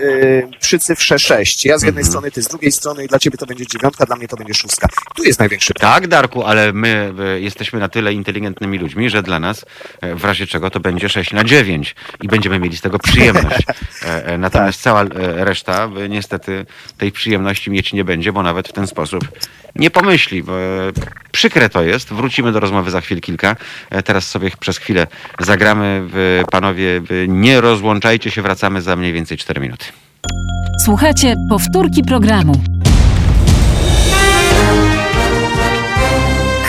przy cyfrze 6. Ja z jednej Mhm. strony, ty z drugiej strony i dla ciebie to będzie dziewiątka, dla mnie to będzie szóstka. Tu jest największy problem. Tak, Darku, ale my jesteśmy na tyle inteligentnymi ludźmi, że dla nas w razie czego to będzie 6 na 9 i będziemy mieli z tego przyjemność. Natomiast cała e, reszta e, niestety tej przyjemności mieć nie będzie, bo nawet w ten sposób nie pomyśli. E, Przykre to jest. Wrócimy do rozmowy za chwil kilka. E, Teraz sobie przez chwilę zagramy. Panowie, nie rozłączajcie się, wracamy za mniej więcej 4 minuty. Słuchajcie powtórki programu.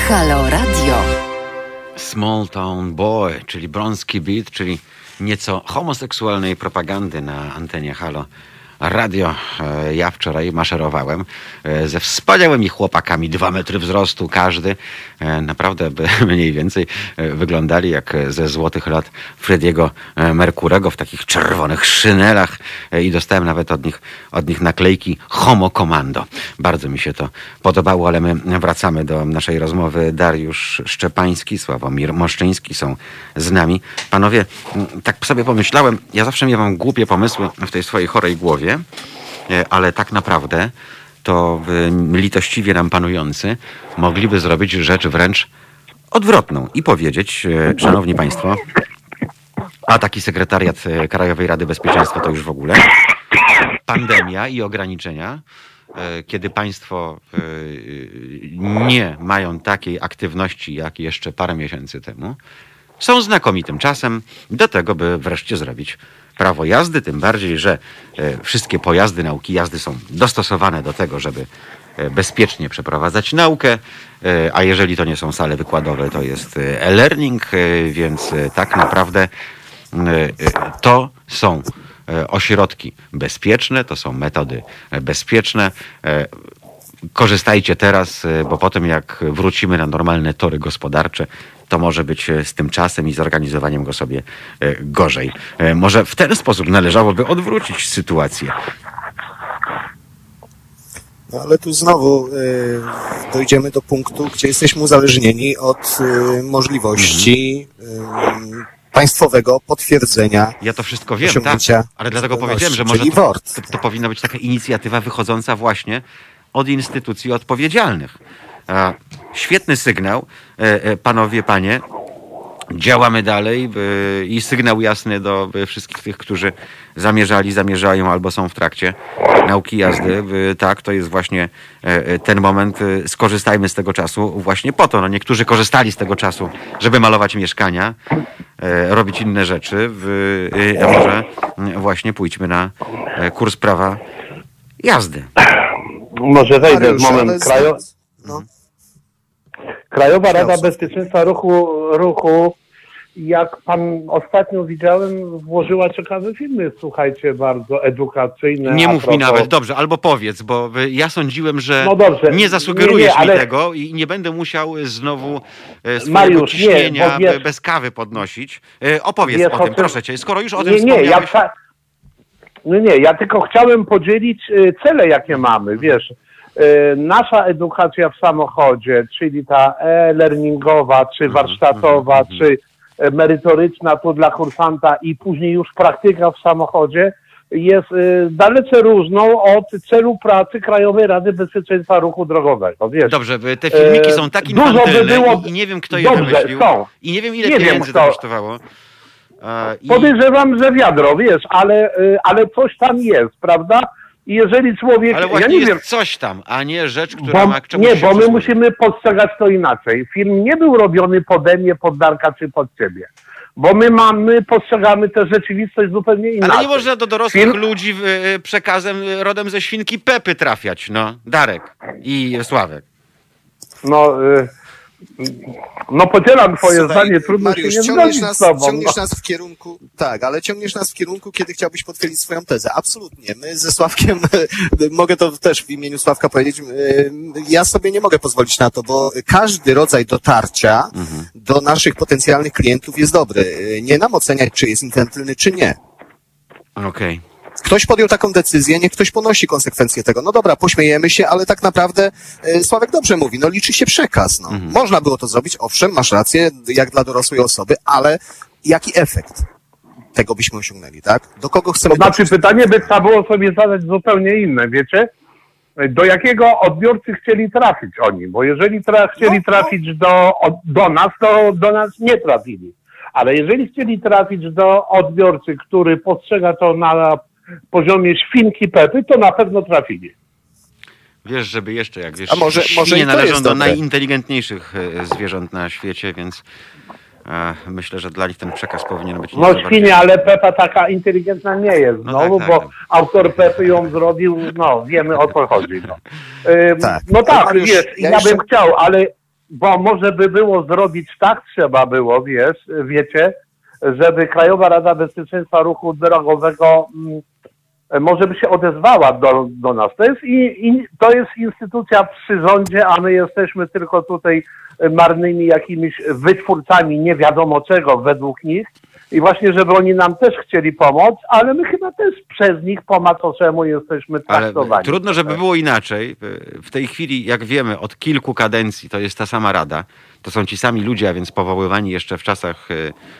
Halo Radio. Small Town Boy, czyli Brąski Beat, czyli nieco homoseksualnej propagandy na antenie Halo Radio. E, Ja wczoraj maszerowałem e, ze wspaniałymi chłopakami, dwa metry wzrostu każdy. E, Naprawdę by mniej więcej wyglądali jak ze złotych lat Frediego Merkurego w takich czerwonych szynelach i dostałem nawet od nich, od nich naklejki Homo Commando. Bardzo mi się to podobało, ale my wracamy do naszej rozmowy. Dariusz Szczepański, Sławomir Moszczyński są z nami. Panowie, tak sobie pomyślałem, ja zawsze miewam głupie pomysły w tej swojej chorej głowie, e, ale tak naprawdę to litościwie nam panujący mogliby zrobić rzecz wręcz odwrotną i powiedzieć, e, szanowni państwo, a taki sekretariat e, Krajowej Rady Bezpieczeństwa to już w ogóle. Pandemia i ograniczenia, kiedy państwo nie mają takiej aktywności jak jeszcze parę miesięcy temu, są znakomitym czasem do tego, by wreszcie zrobić prawo jazdy, tym bardziej, że e, wszystkie pojazdy nauki jazdy są dostosowane do tego, żeby e, bezpiecznie przeprowadzać naukę, e, a jeżeli to nie są sale wykładowe, to jest e-learning, więc tak naprawdę to są ośrodki bezpieczne, to są metody bezpieczne. Korzystajcie teraz, e, bo potem jak wrócimy na normalne tory gospodarcze, to może być e, z tym czasem i zorganizowaniem go sobie e, gorzej. Może w ten sposób należałoby odwrócić sytuację. No ale tu znowu y, dojdziemy do punktu, gdzie jesteśmy uzależnieni od y, możliwości y, państwowego potwierdzenia Ja to wszystko wiem, tak, ale dlatego powiedziałem, że może to, to, to powinna być taka inicjatywa wychodząca właśnie od instytucji odpowiedzialnych. Świetny sygnał, e, e, panowie, panie. Działamy dalej i sygnał jasny do wszystkich tych, którzy zamierzali, zamierzają albo są w trakcie nauki jazdy. Tak, to jest właśnie e, ten moment. Skorzystajmy z tego czasu właśnie po to. No, niektórzy korzystali z tego czasu, żeby malować mieszkania, robić inne rzeczy. Może mm, właśnie pójdźmy na kurs prawa jazdy. Może wejdę Mariusz, w moment. Krajo... no, Krajowa Rada. Bezpieczeństwa Ruchu, Ruchu, jak pan ostatnio widziałem, włożyła ciekawe filmy, słuchajcie, bardzo edukacyjne. Nie mów mi nawet, dobrze, albo powiedz, bo ja sądziłem, że No dobrze. nie zasugerujesz Nie, nie, ale- mi tego i nie będę musiał znowu y, swojego Mariusz, nie, ciśnienia bo wiesz- bez kawy podnosić. Y, Opowiedz Wiesz, o o tym, proszę cię. Skoro już o tym Nie, nie, ja, wspomniałeś, nie, nie, ja tylko chciałem podzielić y, cele, jakie mamy, wiesz. y, Nasza edukacja w samochodzie, czyli ta e-learningowa, czy Mhm, warsztatowa, czy e, merytoryczna tu dla kursanta i później już praktyka w samochodzie jest y, dalece różną od celu pracy Krajowej Rady Bezpieczeństwa Ruchu Drogowego. Wiesz, dobrze, te filmiki są tak dużo by infantylne było- i, nie wiem, kto je Dobrze, wymyślił. są. I nie wiem, ile Nie wiem, pieniędzy kto. to kosztowało. E, I, Podejrzewam, że wiadro, wiesz, ale, y, ale coś tam jest, prawda? I jeżeli człowiek, ale ja właśnie nie jest wiem, coś tam, a nie rzecz, która bo, ma czemuś nie, bo my musimy postrzegać to inaczej. Film nie był robiony pode mnie, pod Darka czy pod ciebie. Bo my mamy, postrzegamy tę rzeczywistość zupełnie inaczej. Ale nie można do dorosłych Film- ludzi y, przekazem y, rodem ze świnki Pepy trafiać, no. Darek i Sławek. No, y, no podzielam twoje Słuchaj, zdanie, trudno Mariusz, się nie ciągniesz zgodzić nas, z tobą. ciągniesz no. nas w kierunku, tak, ale ciągniesz nas w kierunku, kiedy chciałbyś potwierdzić swoją tezę. Absolutnie. My ze Sławkiem, mogę to też w imieniu Sławka powiedzieć, y, ja sobie nie mogę pozwolić na to, bo każdy rodzaj dotarcia Mhm. do naszych potencjalnych klientów jest dobry. Y, Nie nam oceniać, czy jest infantylny, czy nie. Okej. Ktoś podjął taką decyzję, niech ktoś ponosi konsekwencje tego. No dobra, pośmiejemy się, ale tak naprawdę e, Sławek dobrze mówi, no liczy się przekaz. No. Mhm. Można było to zrobić, owszem, masz rację, jak dla dorosłej osoby, ale jaki efekt tego byśmy osiągnęli, tak? Do kogo chcemy To znaczy pytanie by trzeba było sobie zadać zupełnie inne, wiecie? Do jakiego odbiorcy chcieli trafić oni? Bo jeżeli tra- chcieli No, no. trafić do, do nas, to do nas nie trafili. Ale jeżeli chcieli trafić do odbiorcy, który postrzega to na poziomie świnki Pepy, to na pewno trafili. Wiesz, żeby jeszcze, jak wiesz, A może- świnie może i to należą jest do dobre. najinteligentniejszych e, zwierząt na świecie, więc e, myślę, że dla nich ten przekaz powinien być No bardziej- świnia, ale Pepa taka inteligentna nie jest No znowu, tak, bo tak, tak. autor Pepy ją zrobił, no wiemy o co chodzi. No, Ym, Tak. no tak, Mariusz, wiesz, ja ja, jeszcze- bym chciał, ale bo może by było zrobić tak trzeba było, wiesz, wiecie, żeby Krajowa Rada Bezpieczeństwa Ruchu Drogowego mm, może by się odezwała do, do nas. To jest, i, i, to jest instytucja przy rządzie, a my jesteśmy tylko tutaj marnymi jakimiś wytwórcami nie wiadomo czego według nich. I właśnie, żeby oni nam też chcieli pomóc, ale my chyba też przez nich po macoszemu jesteśmy Ale traktowani. trudno, żeby było inaczej. W tej chwili, jak wiemy, od kilku kadencji to jest ta sama rada. To są ci sami ludzie, a więc powoływani jeszcze w czasach e,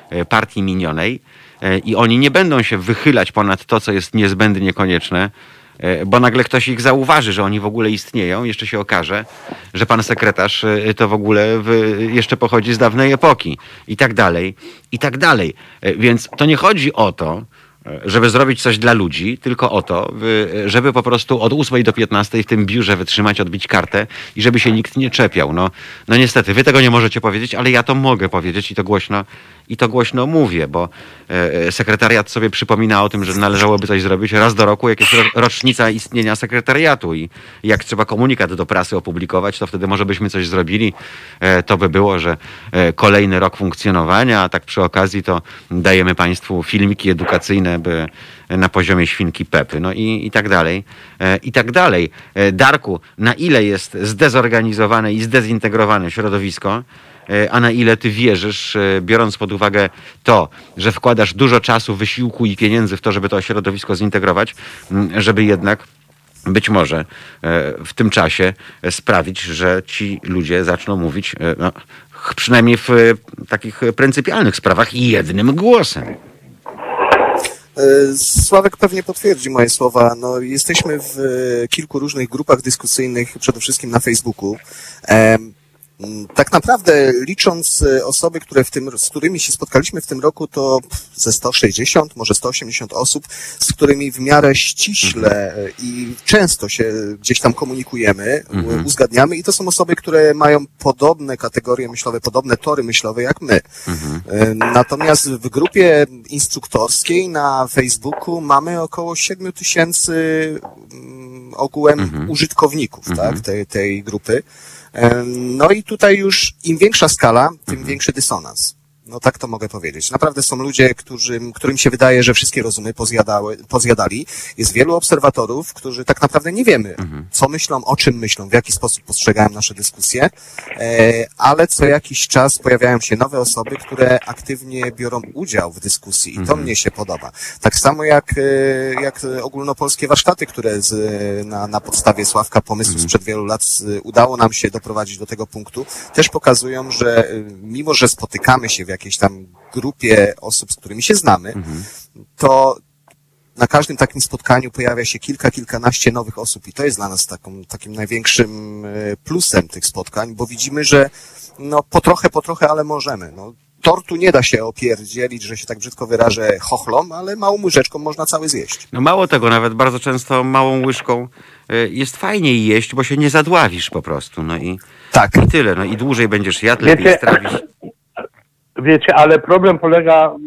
e, partii minionej. E, I oni nie będą się wychylać ponad to, co jest niezbędnie konieczne. e, bo nagle ktoś ich zauważy, że oni w ogóle istnieją, jeszcze się okaże, że pan sekretarz e, to w ogóle w, jeszcze pochodzi z dawnej epoki i tak dalej, i tak dalej. Więc to nie chodzi o to, żeby zrobić coś dla ludzi, tylko o to, by- żeby po prostu od 8 do 15 w tym biurze wytrzymać, odbić kartę i żeby się nikt nie czepiał. No, no niestety, wy tego nie możecie powiedzieć, ale ja to mogę powiedzieć i to głośno, i to głośno mówię, bo e, e, sekretariat sobie przypomina o tym, że należałoby coś zrobić raz do roku, jakieś ro, rocznica istnienia sekretariatu i jak trzeba komunikat do prasy opublikować, to wtedy może byśmy coś zrobili. E, to by było, że e, kolejny rok funkcjonowania, a tak przy okazji to dajemy Państwu filmiki edukacyjne na poziomie świnki Pepy, no i, i tak dalej, e, i tak dalej. E, Darku, na ile jest zdezorganizowane i zdezintegrowane środowisko, e, a na ile ty wierzysz, biorąc pod uwagę to, że wkładasz dużo czasu, wysiłku i pieniędzy w to, żeby to środowisko zintegrować, żeby jednak być może w tym czasie sprawić, że ci ludzie zaczną mówić, no, przynajmniej w takich pryncypialnych sprawach, jednym głosem. E, Sławek pewnie potwierdzi moje słowa. No, jesteśmy w kilku różnych grupach dyskusyjnych, przede wszystkim na Facebooku. Em, m, Tak naprawdę licząc e, osoby, które w tym, z którymi się spotkaliśmy w tym roku, to ze 160, może 180 osób, z którymi w miarę ściśle e, i często się gdzieś tam komunikujemy, Mhm. uzgadniamy i to są osoby, które mają podobne kategorie myślowe, podobne tory myślowe jak my. Mhm. E, Natomiast w grupie instruktorskiej na Facebooku mamy około 7 tysięcy mm, ogółem Mhm. użytkowników Mhm. tak, tej, tej grupy. No i tutaj już im większa skala, tym Mhm. większy dysonans. No tak to mogę powiedzieć. Naprawdę są ludzie, którzy, którym się wydaje, że wszystkie rozumy pozjadały, pozjadali. Jest wielu obserwatorów, którzy tak naprawdę nie wiemy, Mhm. co myślą, o czym myślą, w jaki sposób postrzegają nasze dyskusje, e, ale co jakiś czas pojawiają się nowe osoby, które aktywnie biorą udział w dyskusji i to Mhm. mnie się podoba. Tak samo jak, e, jak ogólnopolskie warsztaty, które z, na, na podstawie Sławka pomysłu Mhm. sprzed wielu lat udało nam się doprowadzić do tego punktu, też pokazują, że e, mimo, że spotykamy się w jakiejś tam grupie osób, z którymi się znamy, Mhm. to na każdym takim spotkaniu pojawia się kilka, kilkanaście nowych osób i to jest dla nas taką, takim największym e, plusem tych spotkań, bo widzimy, że no po trochę, po trochę, ale możemy. No, tortu nie da się opierdzielić, że się tak brzydko wyrażę, chochlom, ale małą łyżeczką można cały zjeść. No mało tego, nawet bardzo często małą łyżką y, jest fajniej jeść, bo się nie zadławisz po prostu. No i, Tak. i tyle. No i dłużej będziesz jadł, lepiej Wiecie- strawisz. Wiecie, ale problem polega, mm,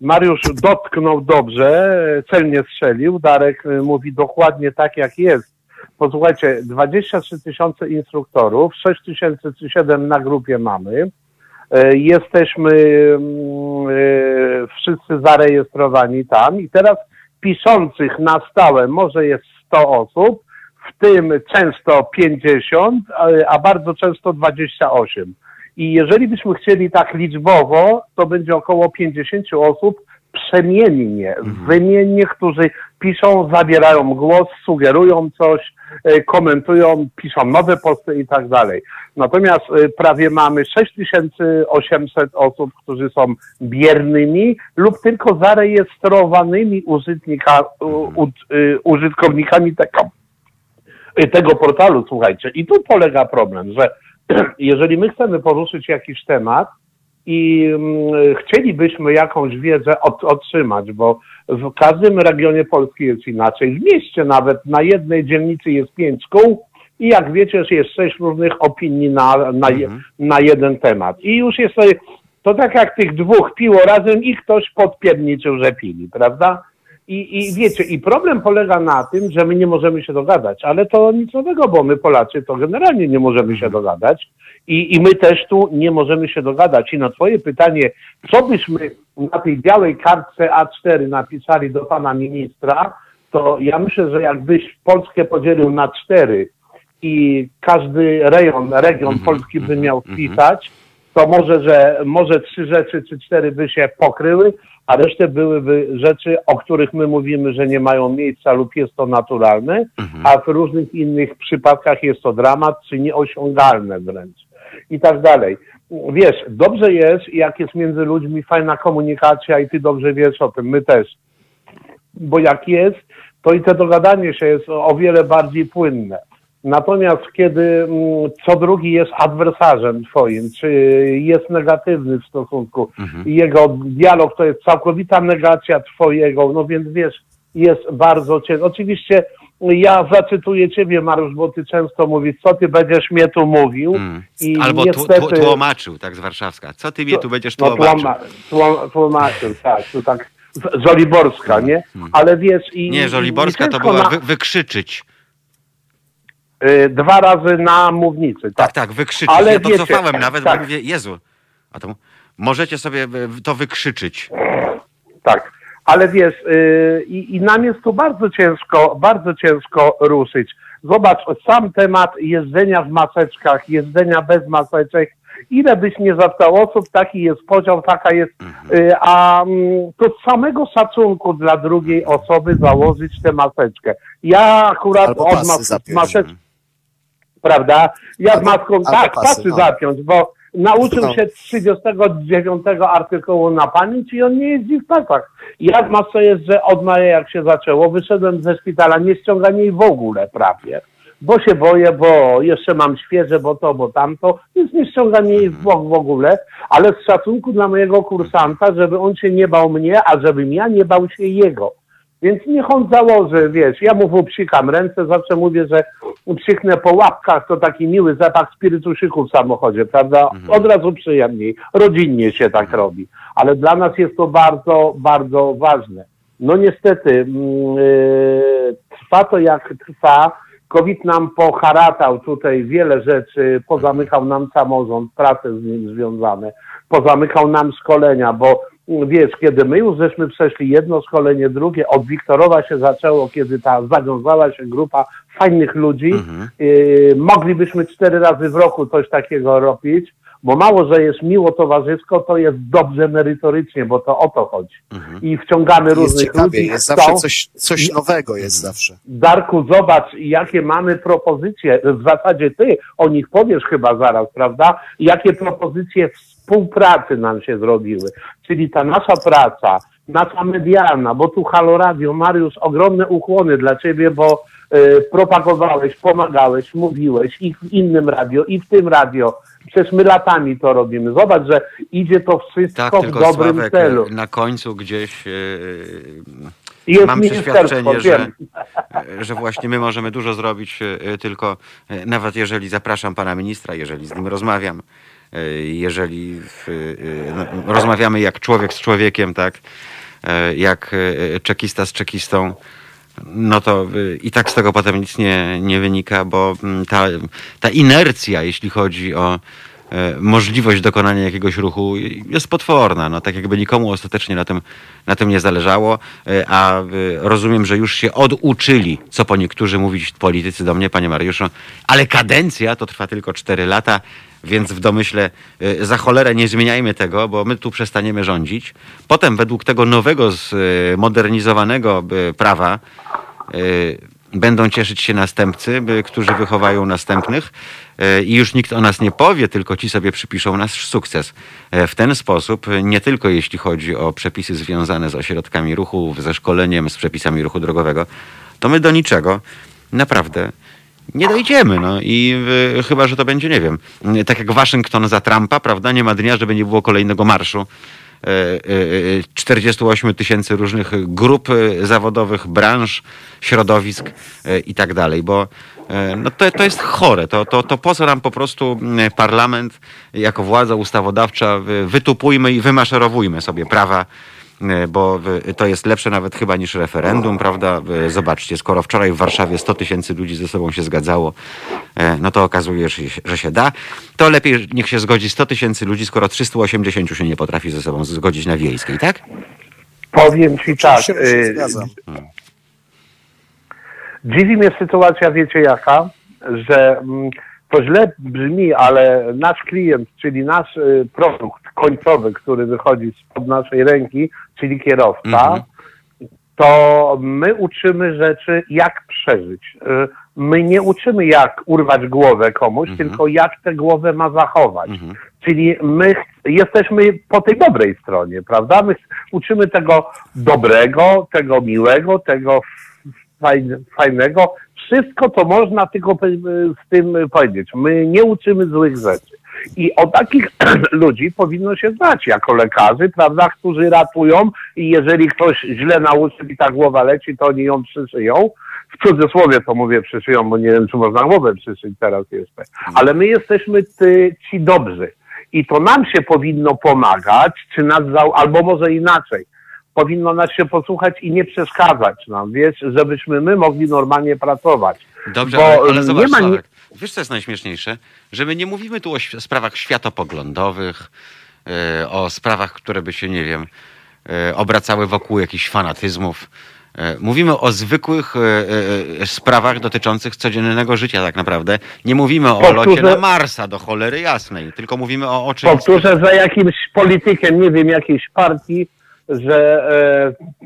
Mariusz dotknął dobrze, celnie strzelił, Darek y, mówi dokładnie tak jak jest. Posłuchajcie, 23 tysiące instruktorów, 6 tysięcy czy 7 na grupie mamy. E, Jesteśmy mm, e, wszyscy zarejestrowani tam i teraz piszących na stałe może jest 100 osób, w tym często 50, a- a bardzo często 28. I jeżeli byśmy chcieli tak liczbowo, to będzie około 50 osób przemiennie, wymiennie, którzy piszą, zabierają głos, sugerują coś, e, komentują, piszą nowe posty i tak dalej. Natomiast e, prawie mamy 6800 osób, którzy są biernymi lub tylko zarejestrowanymi użytknika, u, u, y, użytkownikami tego, tego portalu, słuchajcie. I tu polega problem, że jeżeli my chcemy poruszyć jakiś temat i mm, chcielibyśmy jakąś wiedzę od, otrzymać, bo w każdym regionie Polski jest inaczej, w mieście nawet na jednej dzielnicy jest pięć szkół i jak wiecie, jest sześć różnych opinii na, na, Mhm. na jeden temat. I już jest to tak jak tych dwóch piło razem i ktoś podpierniczył, że pili, prawda? I, I wiecie, i problem polega na tym, że my nie możemy się dogadać, ale to nic nowego, bo my Polacy to generalnie nie możemy się dogadać i, i my też tu nie możemy się dogadać. I na twoje pytanie, co byśmy na tej białej kartce A4 napisali do pana ministra, to ja myślę, że jakbyś Polskę podzielił na cztery i każdy rejon, region Polski by miał wpisać, to może, że może trzy rzeczy czy cztery by się pokryły, a resztę byłyby rzeczy, o których my mówimy, że nie mają miejsca lub jest to naturalne, a w różnych innych przypadkach jest to dramat, czy nieosiągalne wręcz i tak dalej. Wiesz, dobrze jest, jak jest między ludźmi fajna komunikacja i ty dobrze wiesz o tym, my też. Bo jak jest, to i to dogadanie się jest o wiele bardziej płynne. Natomiast kiedy mm, co drugi jest adwersarzem twoim, czy jest negatywny w stosunku i jego dialog to jest całkowita negacja twojego, no więc wiesz, jest bardzo ciężko. Oczywiście ja zacytuję ciebie, Mariusz, bo ty często mówisz, co ty będziesz mnie tu mówił. Mm. I Albo niestety, tłumaczył, tak z warszawska. Co ty mnie tu będziesz no, tłumaczył? tłuma, tłum- tłumaczył, tak, tu tak z- Żoliborska, nie? Ale wiesz i... Nie, Żoliborska i to była na- wy, wykrzyczyć. Y, dwa razy na mównicy, Tak, tak. tak, wykrzyczyć. Ale ja to wiecie, cofałem nawet, tak. bo mówię, Jezu, a to możecie sobie to wykrzyczyć. Tak, ale wiesz, yy, i, i nam jest tu bardzo ciężko, bardzo ciężko ruszyć. Zobacz, sam temat jeżdżenia w maseczkach, jeżdżenia bez maseczek, ile byś nie zapytał osób, taki jest podział, taka jest, yy, a mm, to z samego szacunku dla drugiej osoby założyć tę maseczkę. Ja akurat Albo od mas- maseczki prawda? Ja z albo tak, pasy, no. zapiąć, bo nauczył No. się 39 artykułu na pamięć i on nie jeździ w pasach. Ja w masce jeżdżę od maja, jak się zaczęło. Wyszedłem ze szpitala, nie ściągam jej w ogóle prawie. Bo się boję, bo jeszcze mam świeże, bo to, bo tamto, więc nie ściągam jej w, w ogóle, ale z szacunku dla mojego kursanta, żeby on się nie bał mnie, a żebym ja nie bał się jego. Więc niech on założy, wiesz, ja mu psikam ręce, zawsze mówię, że psiknę po łapkach, to taki miły zapach spirytuszyku w samochodzie, prawda? Od razu przyjemniej, rodzinnie się tak robi. Ale dla nas jest to bardzo, bardzo ważne. No niestety, yy, trwa to jak trwa. COVID nam poharatał tutaj wiele rzeczy, pozamykał nam samorząd, prace z nim związane, pozamykał nam szkolenia, bo wiesz, kiedy my już żeśmy przeszli jedno szkolenie, drugie, od Wiktorowa się zaczęło, kiedy ta zawiązała się grupa fajnych ludzi, yy, moglibyśmy cztery razy w roku coś takiego robić, bo mało, że jest miło towarzysko, to jest dobrze merytorycznie, bo to o to chodzi. I wciągamy Jest różnych ciekawie, ludzi. jest chcą- zawsze coś, coś nowego jest zawsze. Darku, zobacz, jakie mamy propozycje. W zasadzie ty o nich powiesz chyba zaraz, prawda? Jakie propozycje współpracy nam się zrobiły. Czyli ta nasza praca, nasza medialna, bo tu Halo Radio, Mariusz, ogromne ukłony dla ciebie, bo y, propagowałeś, pomagałeś, mówiłeś i w innym radio, i w tym radio. Przecież my latami to robimy. Zobacz, że idzie to wszystko Tak, w tylko dobrym Sławek, celu. na końcu gdzieś e, I Jest mam przeświadczenie, że, e, że właśnie my możemy dużo zrobić, e, tylko e, nawet jeżeli zapraszam pana ministra, jeżeli z nim rozmawiam, e, jeżeli w, e, no, rozmawiamy jak człowiek z człowiekiem, tak, e, jak e, czekista z czekistą, no to i tak z tego potem nic nie, nie wynika, bo mm, ta, ta inercja, jeśli chodzi o e, możliwość dokonania jakiegoś ruchu jest potworna. No, tak jakby nikomu ostatecznie na tym, na tym nie zależało, e, a rozumiem, że już się oduczyli, co po niektórzy mówić politycy do mnie, panie Mariuszu, ale kadencja to trwa tylko 4 lata, więc w domyśle y, za cholerę nie zmieniajmy tego, bo my tu przestaniemy rządzić. Potem według tego nowego, zmodernizowanego y, prawa y, będą cieszyć się następcy, którzy wychowają następnych i już nikt o nas nie powie, tylko ci sobie przypiszą nasz sukces. W ten sposób, nie tylko jeśli chodzi o przepisy związane z ośrodkami ruchu, ze szkoleniem, z przepisami ruchu drogowego, to my do niczego naprawdę nie dojdziemy. No i y, chyba, że to będzie, nie wiem, y, tak jak Waszyngton za Trumpa, prawda? Nie ma dnia, żeby nie było kolejnego marszu. y, y, y, 48 tysięcy różnych grup zawodowych, branż, środowisk i tak dalej, bo no to, to jest chore. To, to, to po co nam po prostu parlament jako władza ustawodawcza wytupujmy i wymaszerowujmy sobie prawa E, bo e, to jest lepsze nawet chyba niż referendum, prawda? Zobaczcie, skoro wczoraj w Warszawie 100 tysięcy ludzi ze sobą się zgadzało, e, no to okazuje się, że się da, to lepiej niech się zgodzi 100 tysięcy ludzi, skoro 380 się nie potrafi ze sobą zgodzić na wiejskiej, tak? Powiem ci tak. Oczywiście się y, zgadzam. Dziwi mnie sytuacja, wiecie jaka, że mm, to źle brzmi, ale nasz klient, czyli nasz y, produkt końcowy, który wychodzi spod naszej ręki, czyli kierowca, Mhm. to my uczymy rzeczy, jak przeżyć. Y, My nie uczymy, jak urwać głowę komuś, tylko jak tę głowę ma zachować. Czyli my jesteśmy po tej dobrej stronie, prawda? My uczymy tego dobrego, tego miłego, tego fajnego. Wszystko to można tylko pe- z tym powiedzieć. My nie uczymy złych rzeczy. I o takich ludzi powinno się znać jako lekarzy, prawda, którzy ratują i jeżeli ktoś źle nauczy i ta głowa leci, to oni ją przyszyją. W cudzysłowie to mówię przyszyją, bo nie wiem, czy można głowę przyszyć teraz jeszcze. Ale my jesteśmy ty, ci dobrzy. I to nam się powinno pomagać, czy nas albo może inaczej. Powinno nas się posłuchać i nie przeszkadzać nam, wiesz, żebyśmy my mogli normalnie pracować. Dobrze, Bo ale, ale nie zobacz, ma ni- Sławek, wiesz co jest najśmieszniejsze? Że my nie mówimy tu o sprawach światopoglądowych, e, o sprawach, które by się, nie wiem, e, obracały wokół jakichś fanatyzmów. E, Mówimy o zwykłych sprawach dotyczących codziennego życia tak naprawdę. Nie mówimy o Powtórzę- locie na Marsa do cholery jasnej, tylko mówimy o oczywistych... Powtórzę, że jakimś politykiem, nie wiem, jakiejś partii, że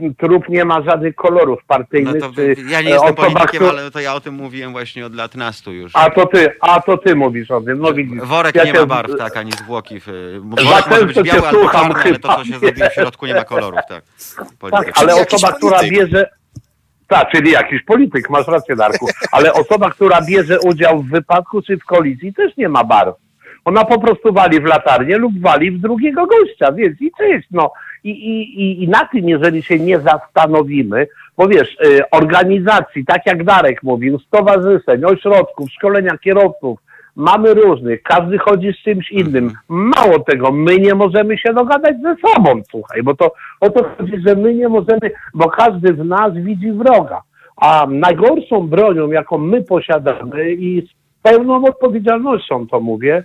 e, trup nie ma żadnych kolorów No partyjnych. to, czy, ja nie e, jestem osoba, politykiem, ale to ja o tym mówiłem właśnie od lat nastu już. A to ty, a to ty mówisz o tym, no widzisz. Worek Ja nie się- ma barw, tak, ani zwłoki. Worek może być biały albo słucham czarny, ale to, co się znajduje w środku, nie ma kolorów, tak. Tak, ale osoba, która bierze. Tak, czyli jakiś polityk, masz rację, Darku. Ale osoba, która bierze udział w wypadku czy w kolizji, też nie ma barw. Ona po prostu wali w latarnię lub wali w drugiego gościa, więc i cześć, no. I, i, i, I na tym, jeżeli się nie zastanowimy, bo wiesz, y, organizacji, tak jak Darek mówił, stowarzyszeń, ośrodków, szkolenia kierowców, mamy różnych, każdy chodzi z czymś innym. Mało tego, my nie możemy się dogadać ze sobą, słuchaj, bo to o to chodzi, że my nie możemy, bo każdy w nas widzi wroga. A najgorszą bronią, jaką my posiadamy i z pełną odpowiedzialnością to mówię,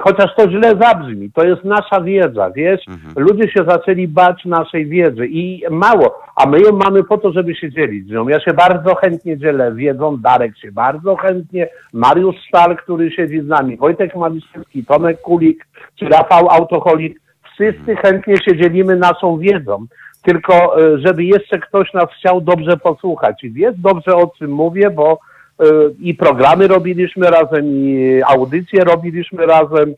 chociaż to źle zabrzmi, to jest nasza wiedza, wiesz? Ludzie się zaczęli bać naszej wiedzy i mało, a my ją mamy po to, żeby się dzielić z nią. Ja się bardzo chętnie dzielę wiedzą, Darek się bardzo chętnie, Mariusz Stal, który siedzi z nami, Wojtek Maliszewski, Tomek Kulik, czy Rafał Autocholik, wszyscy chętnie się dzielimy naszą wiedzą. Tylko, y, żeby jeszcze ktoś nas chciał dobrze posłuchać. I wiesz dobrze o czym mówię, bo y, i programy robiliśmy razem, i audycje robiliśmy razem.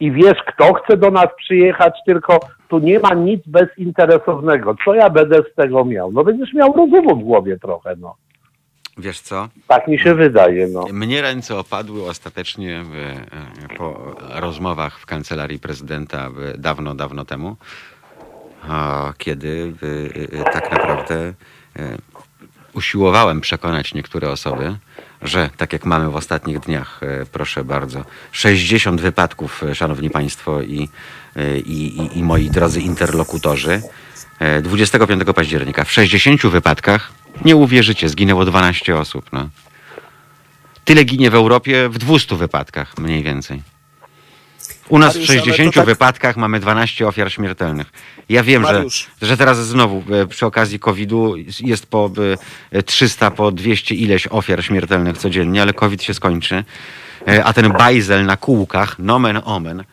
I wiesz, kto chce do nas przyjechać, tylko tu nie ma nic bezinteresownego. Co ja będę z tego miał? No będziesz miał rozumu w głowie trochę, no. Wiesz co? Tak mi się wydaje, no. Mnie ręce opadły ostatecznie e, po rozmowach w kancelarii prezydenta dawno, dawno temu, a, kiedy e, e, tak naprawdę usiłowałem przekonać niektóre osoby, że tak jak mamy w ostatnich dniach, e, proszę bardzo, 60 wypadków, e, szanowni państwo i, e, i, i, i moi drodzy interlokutorzy, e, 25 października w 60 wypadkach, nie uwierzycie, zginęło 12 osób. No. Tyle ginie w Europie w 200 wypadkach mniej więcej. U nas w Mariusz, to 60 tak- wypadkach mamy 12 ofiar śmiertelnych. Ja wiem, że, Mariusz. że teraz znowu e, przy okazji COVID-u jest po e, 300, po 200 ileś ofiar śmiertelnych codziennie, ale COVID się skończy. E, A ten bajzel na kółkach, nomen omen,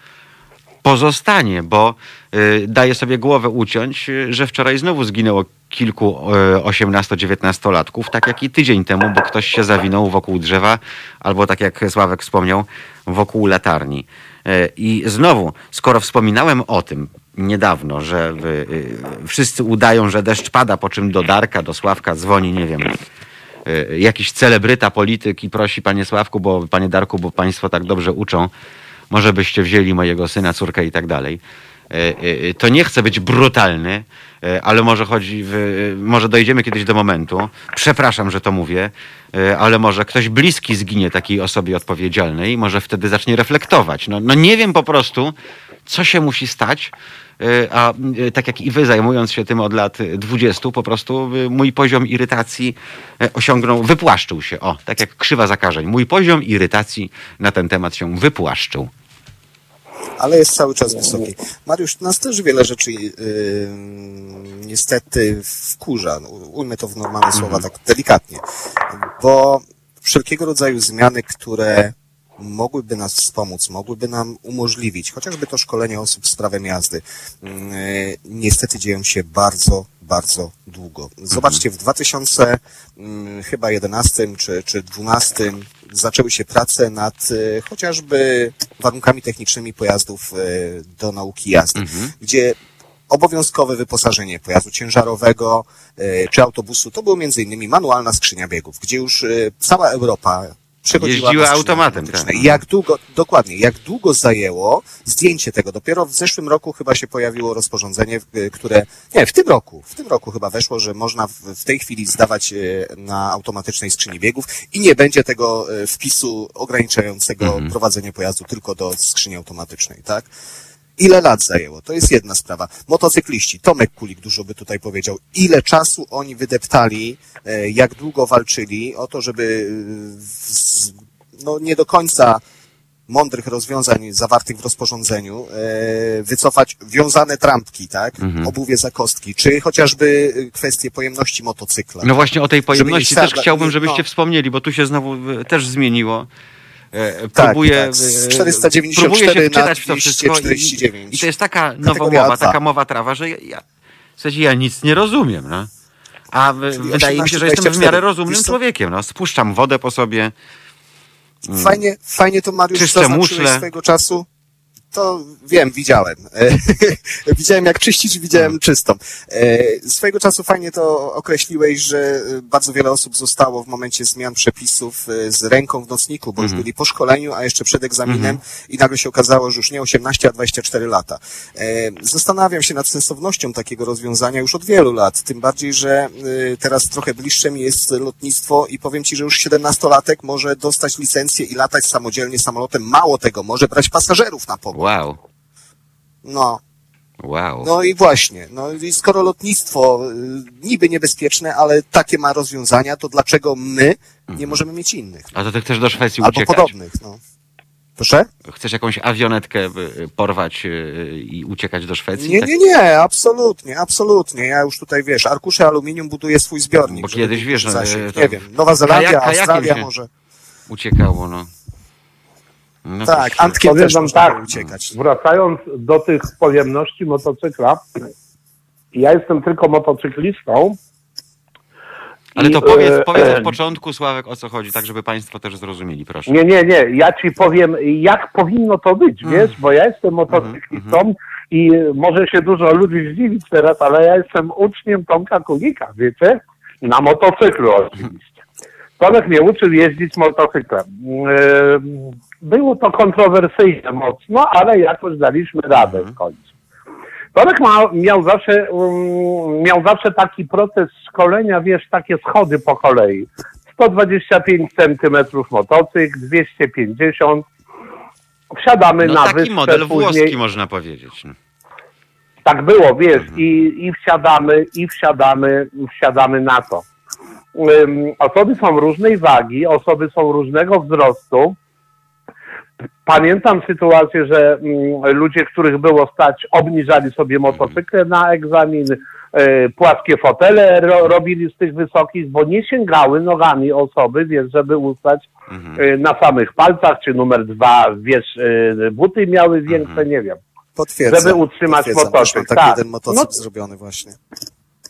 pozostanie, bo daje sobie głowę uciąć, że wczoraj znowu zginęło kilku y, 18-19-latków, tak jak i tydzień temu, bo ktoś się zawinął wokół drzewa, albo tak jak Sławek wspomniał, wokół latarni. Y, I znowu, skoro wspominałem o tym niedawno, że y, y, wszyscy udają, że deszcz pada, po czym do Darka, do Sławka dzwoni, nie wiem, jakiś celebryta, polityk i prosi panie Sławku, bo panie Darku, bo państwo tak dobrze uczą, może byście wzięli mojego syna, córkę i tak dalej. E, e, To nie chcę być brutalny, e, ale może chodzi, w, może dojdziemy kiedyś do momentu, przepraszam, że to mówię, ale może ktoś bliski zginie takiej osobie odpowiedzialnej, może wtedy zacznie reflektować. No, no nie wiem po prostu, co się musi stać, a tak jak i wy zajmując się tym od lat e, 20, po prostu mój poziom irytacji osiągnął, wypłaszczył się. O, tak jak krzywa zakażeń. Mój poziom irytacji na ten temat się wypłaszczył. Ale jest cały czas wysoki. Mariusz, nas też wiele rzeczy yy, niestety wkurza. No, Ujmę to w normalne słowa tak delikatnie. Bo wszelkiego rodzaju zmiany, które mogłyby nas wspomóc, mogłyby nam umożliwić, chociażby to szkolenie osób z prawem jazdy, yy, niestety dzieją się bardzo, bardzo długo. Zobaczcie, w 2000 mm, chyba 11 czy, czy 12 zaczęły się prace nad y, chociażby warunkami technicznymi pojazdów y, do nauki jazdy, gdzie obowiązkowe wyposażenie pojazdu ciężarowego e, czy autobusu. To było między innymi manualna skrzynia biegów, gdzie już e, cała Europa przechodziła Jeździła automatem, tak. Jak długo, dokładnie, jak długo zajęło zdjęcie tego? Dopiero w zeszłym roku chyba się pojawiło rozporządzenie, y, które, nie, w tym roku, w tym roku chyba weszło, że można w, w tej chwili zdawać y, na automatycznej skrzyni biegów i nie będzie tego y, wpisu ograniczającego Mhm. prowadzenie pojazdu tylko do skrzyni automatycznej, tak? Ile lat zajęło? To jest jedna sprawa. Motocykliści, Tomek Kulik dużo by tutaj powiedział. Ile czasu oni wydeptali, e, jak długo walczyli o to, żeby e, z, no, nie do końca mądrych rozwiązań zawartych w rozporządzeniu e, wycofać wiązane trampki, tak? Mhm. Obuwie za kostki, czy chociażby kwestie pojemności motocykla. No właśnie o tej pojemności też chciałbym, żebyście no. wspomnieli, bo tu się znowu też zmieniło. E, Tak, Próbuję, tak, z e, 494 próbuję się na wczytać w to wszystko i, 249. i to jest taka nowomowa, A2. taka mowa trawa, że ja, ja, w sensie ja nic nie rozumiem. No. A w, wydaje mi się, że 18, jestem w 24. miarę rozumnym człowiekiem. No. Spuszczam wodę po sobie. Fajnie, fajnie to Mariusz Czyszczę zaznaczyłeś muszle. swojego czasu. To wiem, widziałem. E, widziałem jak czyścić, widziałem Mhm. czystą. E, swojego czasu fajnie to określiłeś, że e, bardzo wiele osób zostało w momencie zmian przepisów z ręką w nocniku, bo już Mhm. byli po szkoleniu, a jeszcze przed egzaminem i nagle się okazało, że już nie 18, a 24 lata. Zastanawiam się nad sensownością takiego rozwiązania już od wielu lat, tym bardziej, że teraz trochę bliższe mi jest lotnictwo i powiem Ci, że już 17-latek może dostać licencję i latać samodzielnie samolotem. Mało tego, może brać pasażerów na pokład. Wow, No, wow. no i właśnie. No i skoro lotnictwo y, niby niebezpieczne, ale takie ma rozwiązania, to dlaczego my nie możemy mieć innych? A to ty chcesz do Szwecji Albo uciekać? podobnych, no. Proszę? Chcesz jakąś awionetkę y, porwać y, i uciekać do Szwecji? Nie, Tak? nie, nie, absolutnie, absolutnie. Ja już tutaj, wiesz, arkusze aluminium buduje swój zbiornik. Bo żeby kiedyś, wiesz, no, zasięg. to Nie wiem, Nowa Zelandia, kajakiem Australia się- może. Uciekało, no. No Tak, Antkiem Powiem też wam można tak, uciekać. wracając do tych pojemności motocykla, ja jestem tylko motocyklistą. Ale i, to powiedz, e, powiedz e, od początku, Sławek, o co chodzi, tak żeby Państwo też zrozumieli, proszę. Nie, nie, nie, ja ci powiem, jak powinno to być, Mm. wiesz, bo ja jestem motocyklistą Mhm, i może się dużo ludzi zdziwić teraz, ale ja jestem uczniem Tomka Kulika, wiecie, na motocyklu oczywiście. Tomek mnie uczył jeździć motocyklem. Ym, Było to kontrowersyjne mocno, ale jakoś daliśmy radę Mhm. w końcu. Tomek ma, miał, zawsze, um, miał zawsze taki proces szkolenia, wiesz, takie schody po kolei. 125 centymetrów motocykl, 250. Wsiadamy No na taki wyspę model później. włoski, można powiedzieć. No. Tak było, wiesz, i, i wsiadamy, i wsiadamy, wsiadamy na to. Ym, osoby są różnej wagi, osoby są różnego wzrostu. Pamiętam sytuację, że mm, ludzie, których było stać, obniżali sobie motocykle na egzamin, e, płaskie fotele ro, robili z tych wysokich, bo nie sięgały nogami osoby, wiesz, żeby ustać Mhm. e, na samych palcach, czy numer dwa, wiesz, e, buty miały większe, Mhm. nie wiem. Potwierdzam. żeby utrzymać potwierdzam. motocykl, taki tak. jeden motocykl No- zrobiony właśnie.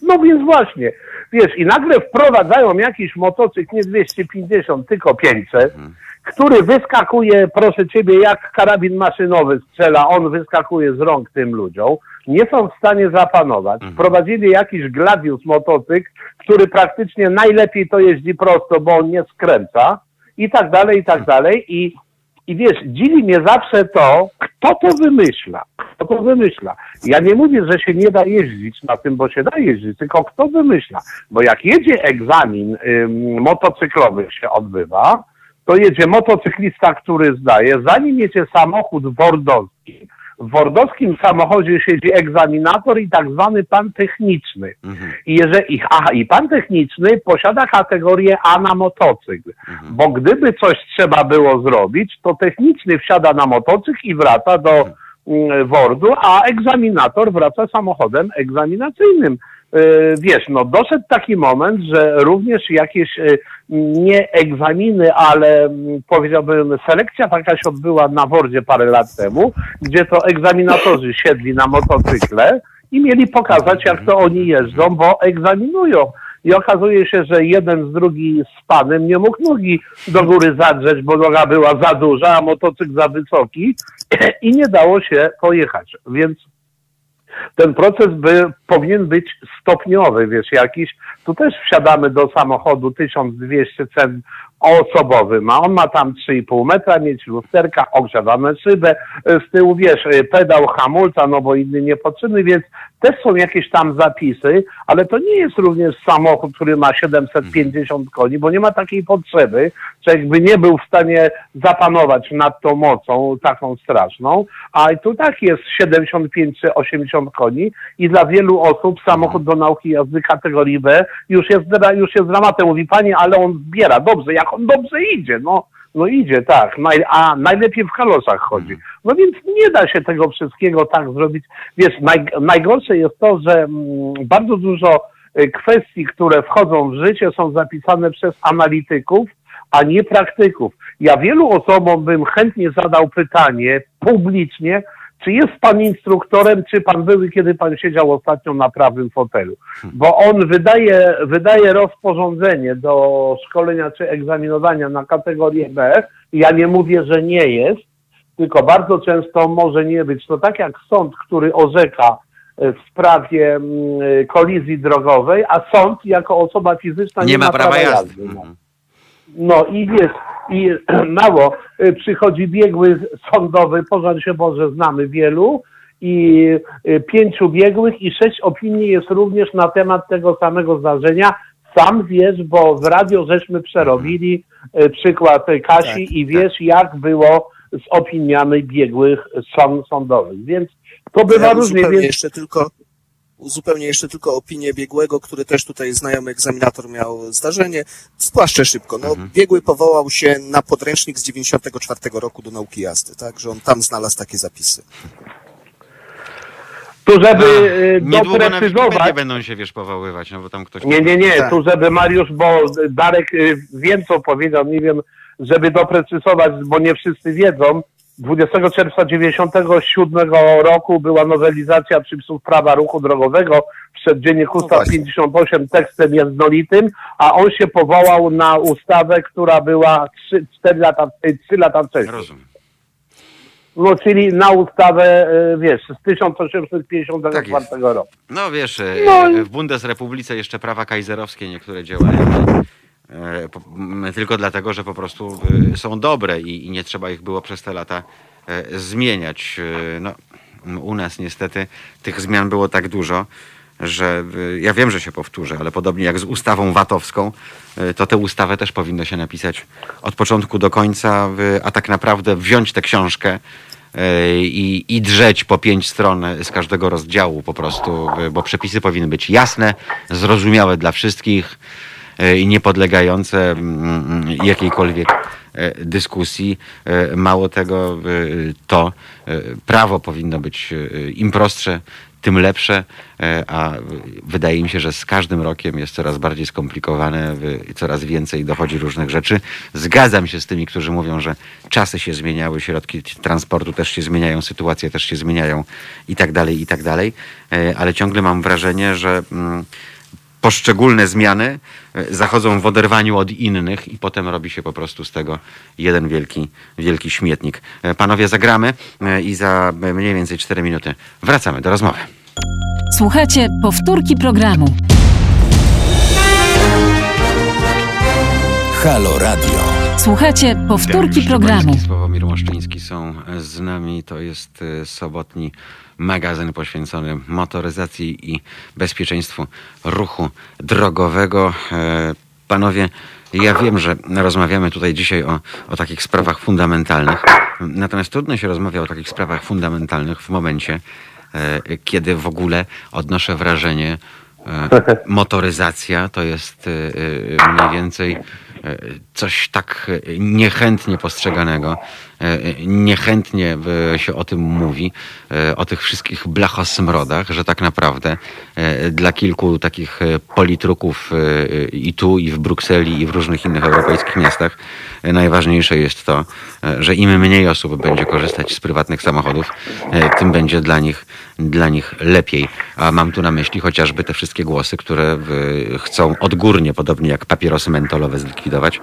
No więc właśnie, wiesz, i nagle wprowadzają jakiś motocykl, nie 250, tylko 500, który wyskakuje, proszę ciebie, jak karabin maszynowy strzela, on wyskakuje z rąk tym ludziom, nie są w stanie zapanować. Wprowadzili jakiś Gladius motocykl, który praktycznie najlepiej to jeździ prosto, bo on nie skręca i tak dalej, i tak dalej. I, i wiesz, dziwi mnie zawsze to, kto to wymyśla. Kto to wymyśla. Ja nie mówię, że się nie da jeździć na tym, bo się da jeździć, tylko kto wymyśla. Bo jak jedzie egzamin ym, motocyklowy się odbywa, to jedzie motocyklista, który zdaje, zanim jedzie samochód wordowski. W wordowskim samochodzie siedzi egzaminator i tak zwany pan techniczny. Mhm. I jeżeli, aha, i pan techniczny posiada kategorię A na motocykl, bo gdyby coś trzeba było zrobić, to techniczny wsiada na motocykl i wraca do mm, wordu, a egzaminator wraca samochodem egzaminacyjnym. Yy, Wiesz, no doszedł taki moment, że również jakieś yy, nie egzaminy, ale powiedziałbym selekcja taka się odbyła na Wordzie parę lat temu, gdzie to egzaminatorzy siedli na motocykle i mieli pokazać, jak to oni jeżdżą, bo egzaminują. I okazuje się, że jeden z drugi z panem nie mógł nogi do góry zadrzeć, bo noga była za duża, a motocykl za wysoki i nie dało się pojechać. Więc Ten proces by, powinien być stopniowy, wiesz, jakiś. Tu też wsiadamy do samochodu 1200 cen osobowy ma. On ma tam 3,5 metra, mieć lusterka, ogrzewane szybę, e, z tyłu wiesz, e, pedał hamulca, no bo inny niepotrzebny, więc też są jakieś tam zapisy, ale to nie jest również samochód, który ma 750 koni, bo nie ma takiej potrzeby, że jakby nie był w stanie zapanować nad tą mocą taką straszną, a tu tak jest 75 czy 80 koni i dla wielu osób samochód do nauki jazdy kategorii B już jest, już jest dramatem. Mówi pani, ale on zbiera. Dobrze, jak on dobrze idzie, no. No idzie, tak, a najlepiej w kalosach chodzi. No więc nie da się tego wszystkiego tak zrobić. Wiesz, naj, najgorsze jest to, że mm, bardzo dużo y, kwestii, które wchodzą w życie są zapisane przez analityków, a nie praktyków. Ja wielu osobom bym chętnie zadał pytanie publicznie, czy jest pan instruktorem, czy pan były, kiedy pan siedział ostatnio na prawym fotelu? Bo on wydaje, wydaje rozporządzenie do szkolenia czy egzaminowania na kategorię B. Ja nie mówię, że nie jest, tylko bardzo często może nie być. To tak jak sąd, który orzeka w sprawie mm, kolizji drogowej, a sąd jako osoba fizyczna nie, Nie ma prawa jazdy. jazdy. No. Mhm. No i jest, i mało y, przychodzi biegły sądowy, pożar się Boże, znamy wielu, i y, pięciu biegłych i sześć opinii jest również na temat tego samego zdarzenia. Sam wiesz, bo w radio żeśmy przerobili y, przykład Kasi Tak, i wiesz, jak było z opiniami biegłych sąd, sądowych. Więc to bywa Ja różnie, więc jeszcze tylko uzupełnię jeszcze tylko opinię biegłego, który też tutaj znajomy egzaminator miał zdarzenie. Spłaszczę szybko. No, biegły powołał się na podręcznik z 94 roku do nauki jazdy, tak? Że on tam znalazł takie zapisy. tu żeby na doprecyzować... Wikipedię będą się, wiesz, powoływać, no bo tam ktoś... Nie, nie, nie, Tak. tu żeby Mariusz, bo Darek y, wiem co powiedział, nie wiem, żeby doprecyzować, bo nie wszyscy wiedzą. 20 czerwca 97 roku była nowelizacja przepisów prawa ruchu drogowego przed dziennik ustaw właśnie. 58 tekstem jednolitym, a on się powołał na ustawę, która była 3, 4 lata, 3 lata wcześniej. Rozumiem. No, czyli na ustawę, y, wiesz, z 1854 Tak jest. roku. No wiesz, e, No w Bundesrepublice jeszcze prawa kajzerowskie niektóre działają. E, Tylko dlatego, że po prostu e, są dobre i, nie trzeba ich było przez te lata e, zmieniać. No, u nas niestety tych zmian było tak dużo, że ja wiem, że się powtórzę, ale podobnie jak z ustawą VAT-owską, to tę ustawę też powinno się napisać od początku do końca, a tak naprawdę wziąć tę książkę i, i drzeć po pięć stron z każdego rozdziału po prostu, bo przepisy powinny być jasne, zrozumiałe dla wszystkich i niepodlegające mm, jakiejkolwiek e, dyskusji. E, Mało tego, e, to e, prawo powinno być e, im prostsze, tym lepsze, e, a wydaje mi się, że z każdym rokiem jest coraz bardziej skomplikowane, w- coraz więcej dochodzi różnych rzeczy. Zgadzam się z tymi, którzy mówią, że czasy się zmieniały, środki transportu też się zmieniają, sytuacje też się zmieniają i tak dalej, i tak dalej, E, ale ciągle mam wrażenie, że mm, poszczególne zmiany e, zachodzą w oderwaniu od innych i potem robi się po prostu z tego jeden wielki, wielki śmietnik. E, Panowie, zagramy e, i za mniej więcej 4 minuty wracamy do rozmowy. Słuchajcie powtórki programu. Halo Radio. Słuchajcie powtórki Dariusz programu. Sławomir Moszczyński są z nami. To jest sobotni magazyn poświęcony motoryzacji i bezpieczeństwu ruchu drogowego. E, Panowie, ja wiem, że rozmawiamy tutaj dzisiaj o, o takich sprawach fundamentalnych, natomiast trudno się rozmawia o takich sprawach fundamentalnych w momencie, e, kiedy w ogóle odnoszę wrażenie, e, motoryzacja to jest mniej więcej coś tak niechętnie postrzeganego, niechętnie e, się o tym mówi, e, o tych wszystkich blachosmrodach, że tak naprawdę e, dla kilku takich e, politruków e, i tu, i w Brukseli, i w różnych innych europejskich miastach e, najważniejsze jest to, e, że im mniej osób będzie korzystać z prywatnych samochodów, e, tym będzie dla nich, dla nich lepiej. A mam tu na myśli chociażby te wszystkie głosy, które e, chcą odgórnie, podobnie jak papierosy mentolowe, zlikwidować e,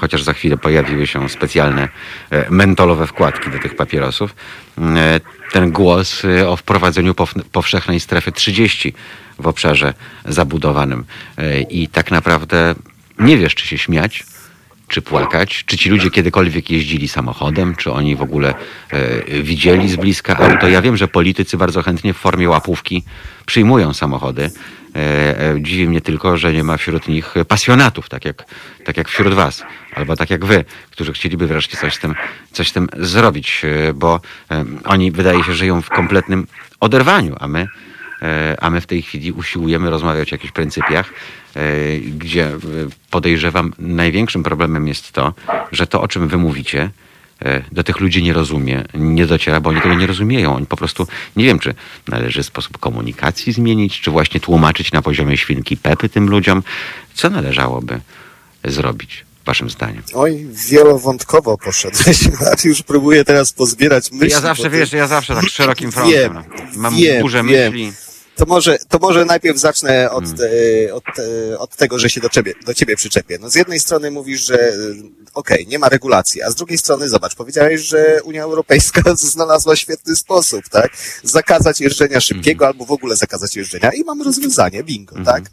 chociaż za chwilę pojawiły się specjalne e, mentolowe wkładki do tych papierosów. E, Ten głos e, o wprowadzeniu pow- powszechnej strefy 30 w obszarze zabudowanym. E, I tak naprawdę nie wiesz, czy się śmiać, czy płakać? Czy ci ludzie kiedykolwiek jeździli samochodem? Czy oni w ogóle e, widzieli z bliska auto? Ja wiem, że politycy bardzo chętnie w formie łapówki przyjmują samochody. E, e, dziwi mnie tylko, że nie ma wśród nich pasjonatów, tak jak, tak jak wśród was, albo tak jak wy, którzy chcieliby wreszcie coś z tym, coś z tym zrobić, e, bo oni wydaje się żyją w kompletnym oderwaniu, a my a my w tej chwili usiłujemy rozmawiać o jakichś pryncypiach, gdzie podejrzewam największym problemem jest to, że to, o czym wy mówicie, do tych ludzi nie rozumie, nie dociera, bo oni tego nie rozumieją. Oni po prostu, nie wiem, czy należy sposób komunikacji zmienić, czy właśnie tłumaczyć na poziomie świnki Pepy tym ludziom. Co należałoby zrobić, waszym zdaniem? Oj, wielowątkowo poszedłeś. Już próbuję teraz pozbierać myśli. ja zawsze, wiesz, ja zawsze tak szerokim frontem. Wiem. Mam wiem, duże wiem. myśli. To może, to może najpierw zacznę od, Hmm. e, od, e, od tego, że się do ciebie, do ciebie przyczepię. No z jednej strony mówisz, że e, okej, nie ma regulacji, a z drugiej strony zobacz, powiedziałeś, że Unia Europejska znalazła świetny sposób, tak? Zakazać jeżdżenia szybkiego albo w ogóle zakazać jeżdżenia i mamy rozwiązanie, bingo, tak?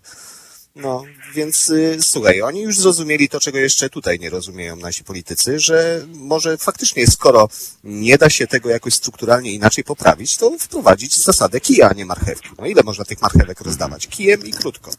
No, więc y, słuchaj, oni już zrozumieli to, czego jeszcze tutaj nie rozumieją nasi politycy, że może faktycznie, skoro nie da się tego jakoś strukturalnie inaczej poprawić, to wprowadzić zasadę kija, a nie marchewki. No ile można tych marchewek rozdawać? Kijem i krótko.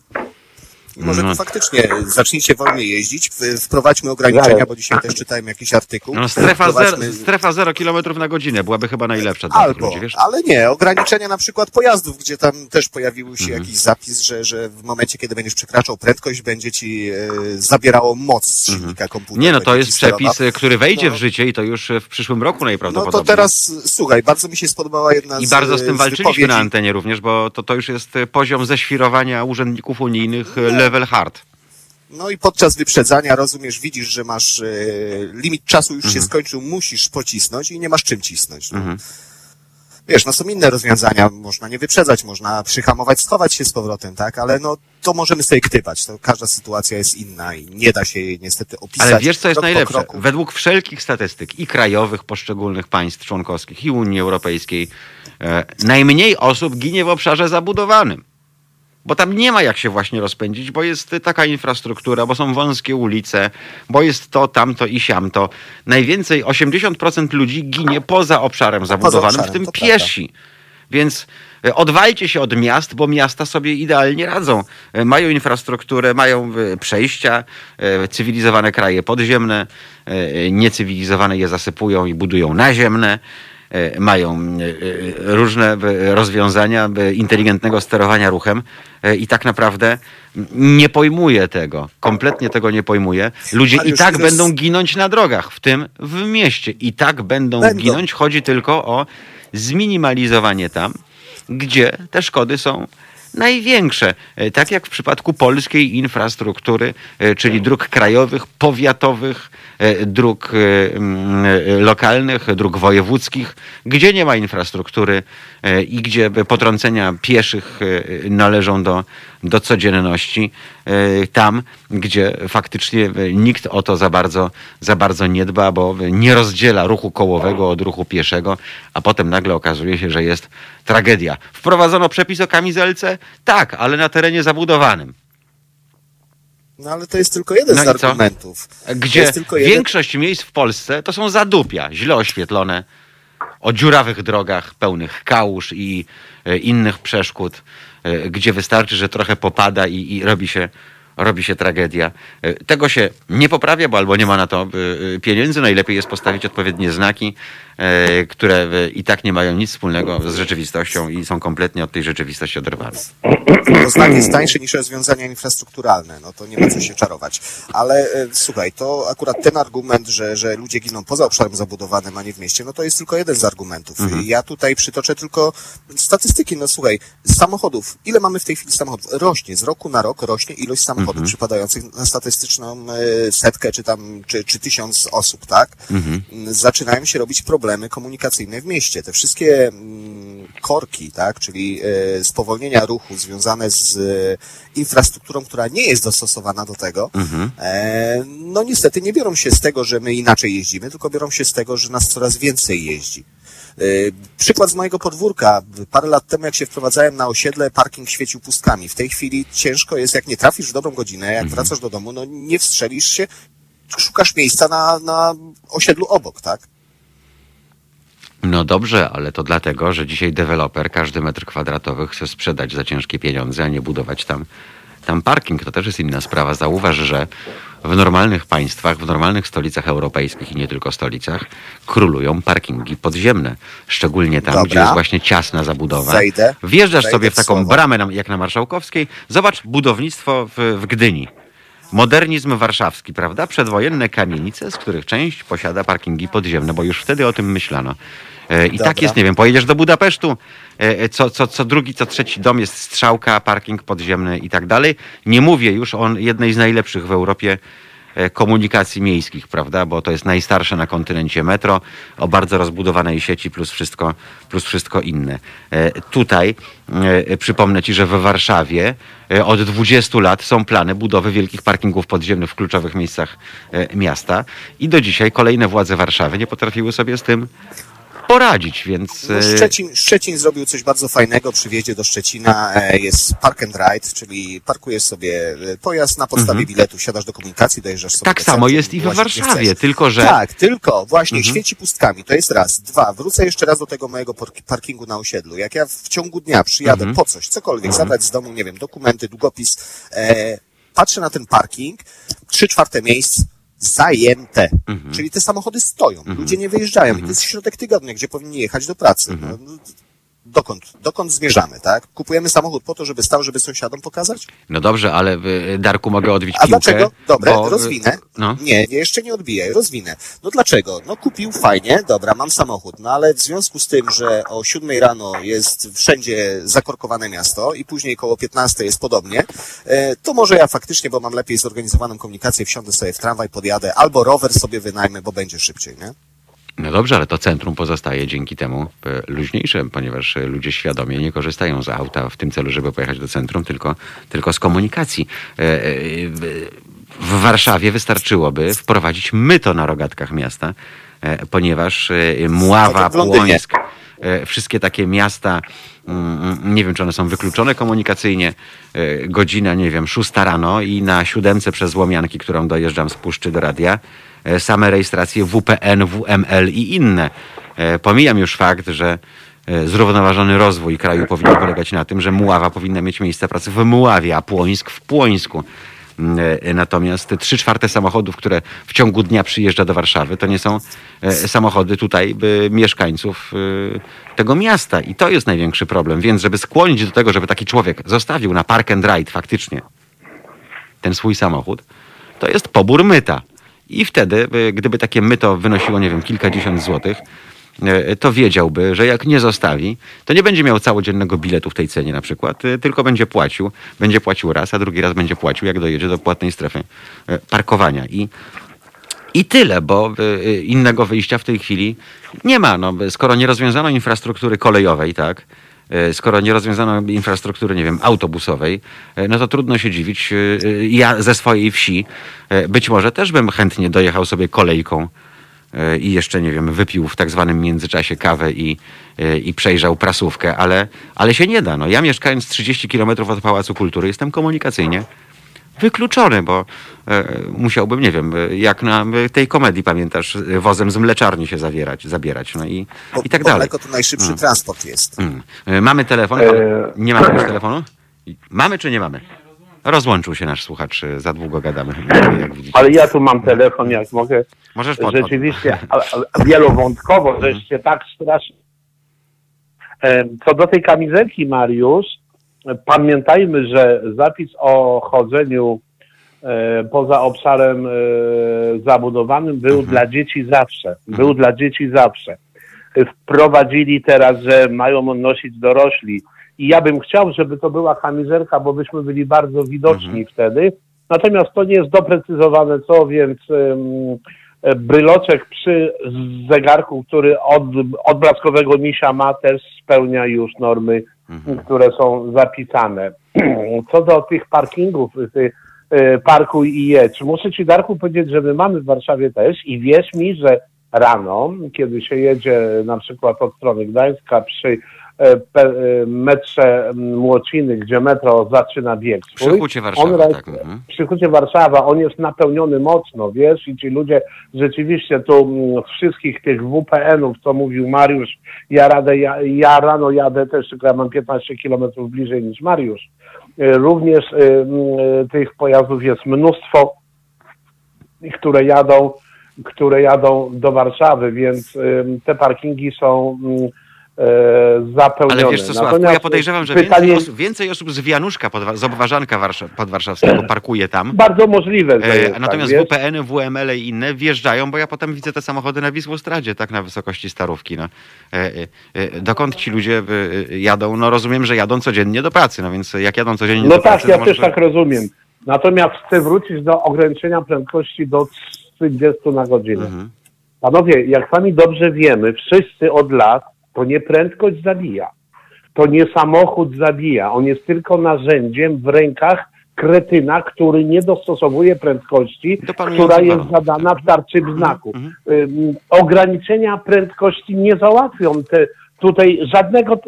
I może No. tu faktycznie zacznijcie wolniej jeździć, wprowadźmy ograniczenia, bo dzisiaj też czytałem jakiś artykuł. No, strefa, zero, strefa 0 km na godzinę byłaby chyba najlepsza dla Albo, ludzi, wiesz? ale nie, ograniczenia na przykład pojazdów, gdzie tam też pojawił się Mhm. jakiś zapis, że, że w momencie, kiedy będziesz przekraczał prędkość, będzie ci e, zabierało moc z silnika komputera. Mhm. Nie, no to jest przepis, który wejdzie No. w życie i to już w przyszłym roku No najprawdopodobniej. to teraz, słuchaj, bardzo mi się spodobała jedna I z bardzo z tym walczyliśmy na antenie również, bo to, to już jest poziom ześwirowania urzędników unijnych y, level hard. No i podczas wyprzedzania, rozumiesz, widzisz, że masz e, limit czasu już się Mhm. skończył, musisz pocisnąć i nie masz czym cisnąć. No. Wiesz, no są inne rozwiązania, można nie wyprzedzać, można przyhamować, schować się z powrotem, tak? Ale no to możemy sobie gdybać, to każda sytuacja jest inna i nie da się jej niestety opisać. Ale wiesz, co jest najlepsze? Według wszelkich statystyk i krajowych poszczególnych państw członkowskich i Unii Europejskiej e, najmniej osób ginie w obszarze zabudowanym. Bo tam nie ma jak się właśnie rozpędzić, bo jest taka infrastruktura, bo są wąskie ulice, bo jest to, tamto i siamto. Najwięcej, 80% ludzi ginie poza obszarem zabudowanym, obszarem, w tym prawda. piesi. Więc e, odwalcie się od miast, bo miasta sobie idealnie radzą. E, Mają infrastrukturę, mają e, przejścia, cywilizowane kraje podziemne, niecywilizowane je zasypują i budują naziemne. E, Mają e, e, różne rozwiązania inteligentnego sterowania ruchem i tak naprawdę nie pojmuje tego. Kompletnie tego nie pojmuje. Ludzie i tak będą ginąć na drogach, w tym w mieście. I tak będą, Będą. ginąć. Chodzi tylko o zminimalizowanie tam, gdzie te szkody są największe. E, Tak jak w przypadku polskiej infrastruktury, e, czyli dróg krajowych, powiatowych, e, dróg lokalnych, dróg wojewódzkich, gdzie nie ma infrastruktury i gdzie potrącenia pieszych należą do, do codzienności, e, tam, gdzie faktycznie e, nikt o to za bardzo, za bardzo nie dba, bo nie rozdziela ruchu kołowego od ruchu pieszego, a potem nagle okazuje się, że jest tragedia. Wprowadzono przepis o kamizelce? Tak, ale na terenie zabudowanym. No ale to jest tylko jeden No z argumentów. Gdzie tylko jeden... większość miejsc w Polsce to są zadupia, źle oświetlone, o dziurawych drogach, pełnych kałuż i e, innych przeszkód, e, gdzie wystarczy, że trochę popada i, i robi się robi się tragedia. E, Tego się nie poprawia, bo albo nie ma na to e, e, pieniędzy. Najlepiej jest postawić odpowiednie znaki, e, które e, i tak nie mają nic wspólnego z rzeczywistością i są kompletnie od tej rzeczywistości oderwane. To znak jest tańszy niż rozwiązania infrastrukturalne, no to nie ma co się czarować. Ale e, słuchaj, to akurat ten argument, że, że ludzie giną poza obszarem zabudowanym, a nie w mieście, no to jest tylko jeden z argumentów. Ja tutaj przytoczę tylko statystyki. No słuchaj, samochodów, ile mamy w tej chwili samochodów? Rośnie, z roku na rok rośnie ilość samochodów przypadających na statystyczną e, setkę, czy tam, czy, czy tysiąc osób, tak? Zaczynają się robić problemy problemy komunikacyjne w mieście. Te wszystkie mm, korki, tak, czyli e, spowolnienia ruchu związane z e, infrastrukturą, która nie jest dostosowana do tego, e, no niestety nie biorą się z tego, że my inaczej jeździmy, tylko biorą się z tego, że nas coraz więcej jeździ. Przykład z mojego podwórka. Parę lat temu, jak się wprowadzałem na osiedle, parking świecił pustkami. W tej chwili ciężko jest, jak nie trafisz w dobrą godzinę, jak wracasz do domu, no nie wstrzelisz się, szukasz miejsca na, na osiedlu obok, tak? No dobrze, ale to dlatego, że dzisiaj deweloper każdy metr kwadratowy chce sprzedać za ciężkie pieniądze, a nie budować tam, tam parking. To też jest inna sprawa. Zauważ, że w normalnych państwach, w normalnych stolicach europejskich i nie tylko stolicach, królują parkingi podziemne. Szczególnie tam, Dobra. gdzie jest właśnie ciasna zabudowa. Wejdę. Wjeżdżasz Wejdę sobie w w taką słowo. bramę na- jak na Marszałkowskiej. Zobacz budownictwo w, w Gdyni. Modernizm warszawski, prawda? Przedwojenne kamienice, z których część posiada parkingi podziemne, bo już wtedy o tym myślano. E, I Dobra. tak jest, nie wiem, pojedziesz do Budapesztu, e, co, co, co drugi, co trzeci dom jest strzałka, parking podziemny i tak dalej. Nie mówię już o jednej z najlepszych w Europie e, komunikacji miejskich, prawda? Bo to jest najstarsze na kontynencie metro, o bardzo rozbudowanej sieci plus wszystko, plus wszystko inne. E, Tutaj e, przypomnę Ci, że w Warszawie e, od 20 lat są plany budowy wielkich parkingów podziemnych w kluczowych miejscach e, miasta i do dzisiaj kolejne władze Warszawy nie potrafiły sobie z tym poradzić, więc... No, e, Szczecin, Szczecin zrobił coś bardzo fajnego przy wjeździe do Szczecina. e, Jest park and ride, czyli parkujesz sobie e, pojazd na podstawie biletu, siadasz do komunikacji, dojeżdżasz sobie Tak do samo centrum, jest i gdzie Warszawie, tylko że... Tak, tylko właśnie świeci pustkami. To jest raz. Dwa, wrócę jeszcze raz do tego mojego park- parkingu na osiedlu. Jak ja w ciągu dnia przyjadę po coś, cokolwiek, zabrać z domu, nie wiem, dokumenty, długopis, e, patrzę na ten parking, trzy czwarte miejsc zajęte. Czyli te samochody stoją, ludzie nie wyjeżdżają i to jest środek tygodnia, gdzie powinni jechać do pracy. No, no, dokąd, dokąd zmierzamy, tak? Kupujemy samochód po to, żeby stał, żeby sąsiadom pokazać? No dobrze, ale e, Darku mogę odbić A piłkę. dlaczego? Dobre, bo, e, rozwinę. No. Nie, jeszcze nie odbijaj, rozwinę. No dlaczego? No kupił fajnie, dobra, mam samochód, no ale w związku z tym, że o siódmej rano jest wszędzie zakorkowane miasto i później koło 15 jest podobnie, e, to może ja faktycznie, bo mam lepiej zorganizowaną komunikację, wsiądę sobie w tramwaj, podjadę, albo rower sobie wynajmę, bo będzie szybciej, nie? No dobrze, ale to centrum pozostaje dzięki temu e, luźniejsze, ponieważ e, ludzie świadomie nie korzystają z auta w tym celu, żeby pojechać do centrum, tylko, tylko z komunikacji. E, w- Warszawie wystarczyłoby wprowadzić myto na rogatkach miasta, ponieważ Mława. Płońsk, wszystkie takie miasta, mm, nie wiem, czy one są wykluczone komunikacyjnie, godzina, nie wiem, szósta rano i na siódemce przez Łomianki, którą dojeżdżam z Puszczy do radia, same rejestracje WPN, WML i inne. E, Pomijam już fakt, że e, zrównoważony rozwój kraju powinien polegać na tym, że Muława powinna mieć miejsce pracy w Muławie, a Płońsk w Płońsku. Mm, e, Natomiast trzy czwarte samochodów, które w ciągu dnia przyjeżdża do Warszawy, to nie są e, samochody tutaj mieszkańców e, tego miasta. I to jest największy problem. Więc żeby skłonić do tego, żeby taki człowiek zostawił na park and ride faktycznie ten swój samochód, to jest pobór myta. I wtedy, y, gdyby takie myto wynosiło, nie wiem, kilkadziesiąt złotych, y, to wiedziałby, że jak nie zostawi, to nie będzie miał całodziennego biletu w tej cenie na przykład, y, tylko będzie płacił, będzie płacił raz, a drugi raz będzie płacił, jak dojedzie do płatnej strefy parkowania. I i tyle, bo innego wyjścia w tej chwili nie ma. No, skoro nie rozwiązano infrastruktury kolejowej, tak, skoro nie rozwiązano infrastruktury, nie wiem, autobusowej, y, no to trudno się dziwić. y, Ja ze swojej wsi być może też bym chętnie dojechał sobie kolejką i jeszcze, nie wiem, wypił w tak zwanym międzyczasie kawę i, i przejrzał prasówkę, ale, ale się nie da. No, ja mieszkając 30 kilometrów od Pałacu Kultury jestem komunikacyjnie wykluczony, bo e, musiałbym, nie wiem, jak na e, tej komedii, pamiętasz, e, wozem z mleczarni się zawierać, zabierać, no i, Bo, i tak bo dalej. mleko to najszybszy transport jest. Mm. Mamy telefon? E, Nie mamy już telefonu? Mamy czy nie mamy? Rozłączył się nasz słuchacz, za długo gadamy. Ale ja tu mam telefon, jak mogę. Możesz pod, Rzeczywiście, wielowątkowo, żeście tak strasznie. Co do tej kamizelki, Mariusz, pamiętajmy, że zapis o chodzeniu e, poza obszarem e, zabudowanym był dla dzieci zawsze. Był dla dzieci zawsze. Wprowadzili teraz, że mają nosić dorośli. I ja bym chciał, żeby to była kamizelka, bo byśmy byli bardzo widoczni wtedy. Natomiast to nie jest doprecyzowane co, więc e, bryloczek przy zegarku, który od odblaskowego misia ma, też spełnia już normy, które są zapisane. Co do tych parkingów, tych e, parkuj i jedź. Muszę Ci, Darku, powiedzieć, że my mamy w Warszawie też i wierz mi, że rano, kiedy się jedzie na przykład od strony Gdańska przy metrze m, Młociny, gdzie metro zaczyna bieg swój, Przy Hucie Warszawa, on tak, mhm. przy Hucie Warszawa, on jest napełniony mocno, wiesz, i ci ludzie rzeczywiście tu wszystkich tych WPN-ów, co mówił Mariusz, ja, radę, ja, ja rano jadę też, tylko ja mam 15 kilometrów bliżej niż Mariusz. E, Również e, e, tych pojazdów jest mnóstwo, które jadą, które jadą do Warszawy, więc te parkingi są e, zapełnione. Ale wiesz co, Sławku, ja podejrzewam, że pytanie, więcej osób, więcej osób z Wianuszka, pod, z Obwarzanka Warsza, podwarszawskiego parkuje tam. Bardzo możliwe, że E, jest a natomiast tak? WPN, WML i inne wjeżdżają, bo ja potem widzę te samochody na Wisłostradzie, tak na wysokości Starówki. No. E, e, e, dokąd ci ludzie e, e, jadą? No rozumiem, że jadą codziennie do pracy, no więc jak jadą codziennie No do tak, pracy, ja to też może- tak rozumiem. Natomiast chcę wrócić do ograniczenia prędkości do 30 na godzinę. Mhm. Panowie, jak sami dobrze wiemy, wszyscy od lat, to nie prędkość zabija. To nie samochód zabija. On jest tylko narzędziem w rękach kretyna, który nie dostosowuje prędkości, która jest zadana w tarczy znaku. mhm. Ograniczenia prędkości nie załatwią te, tutaj żadnego,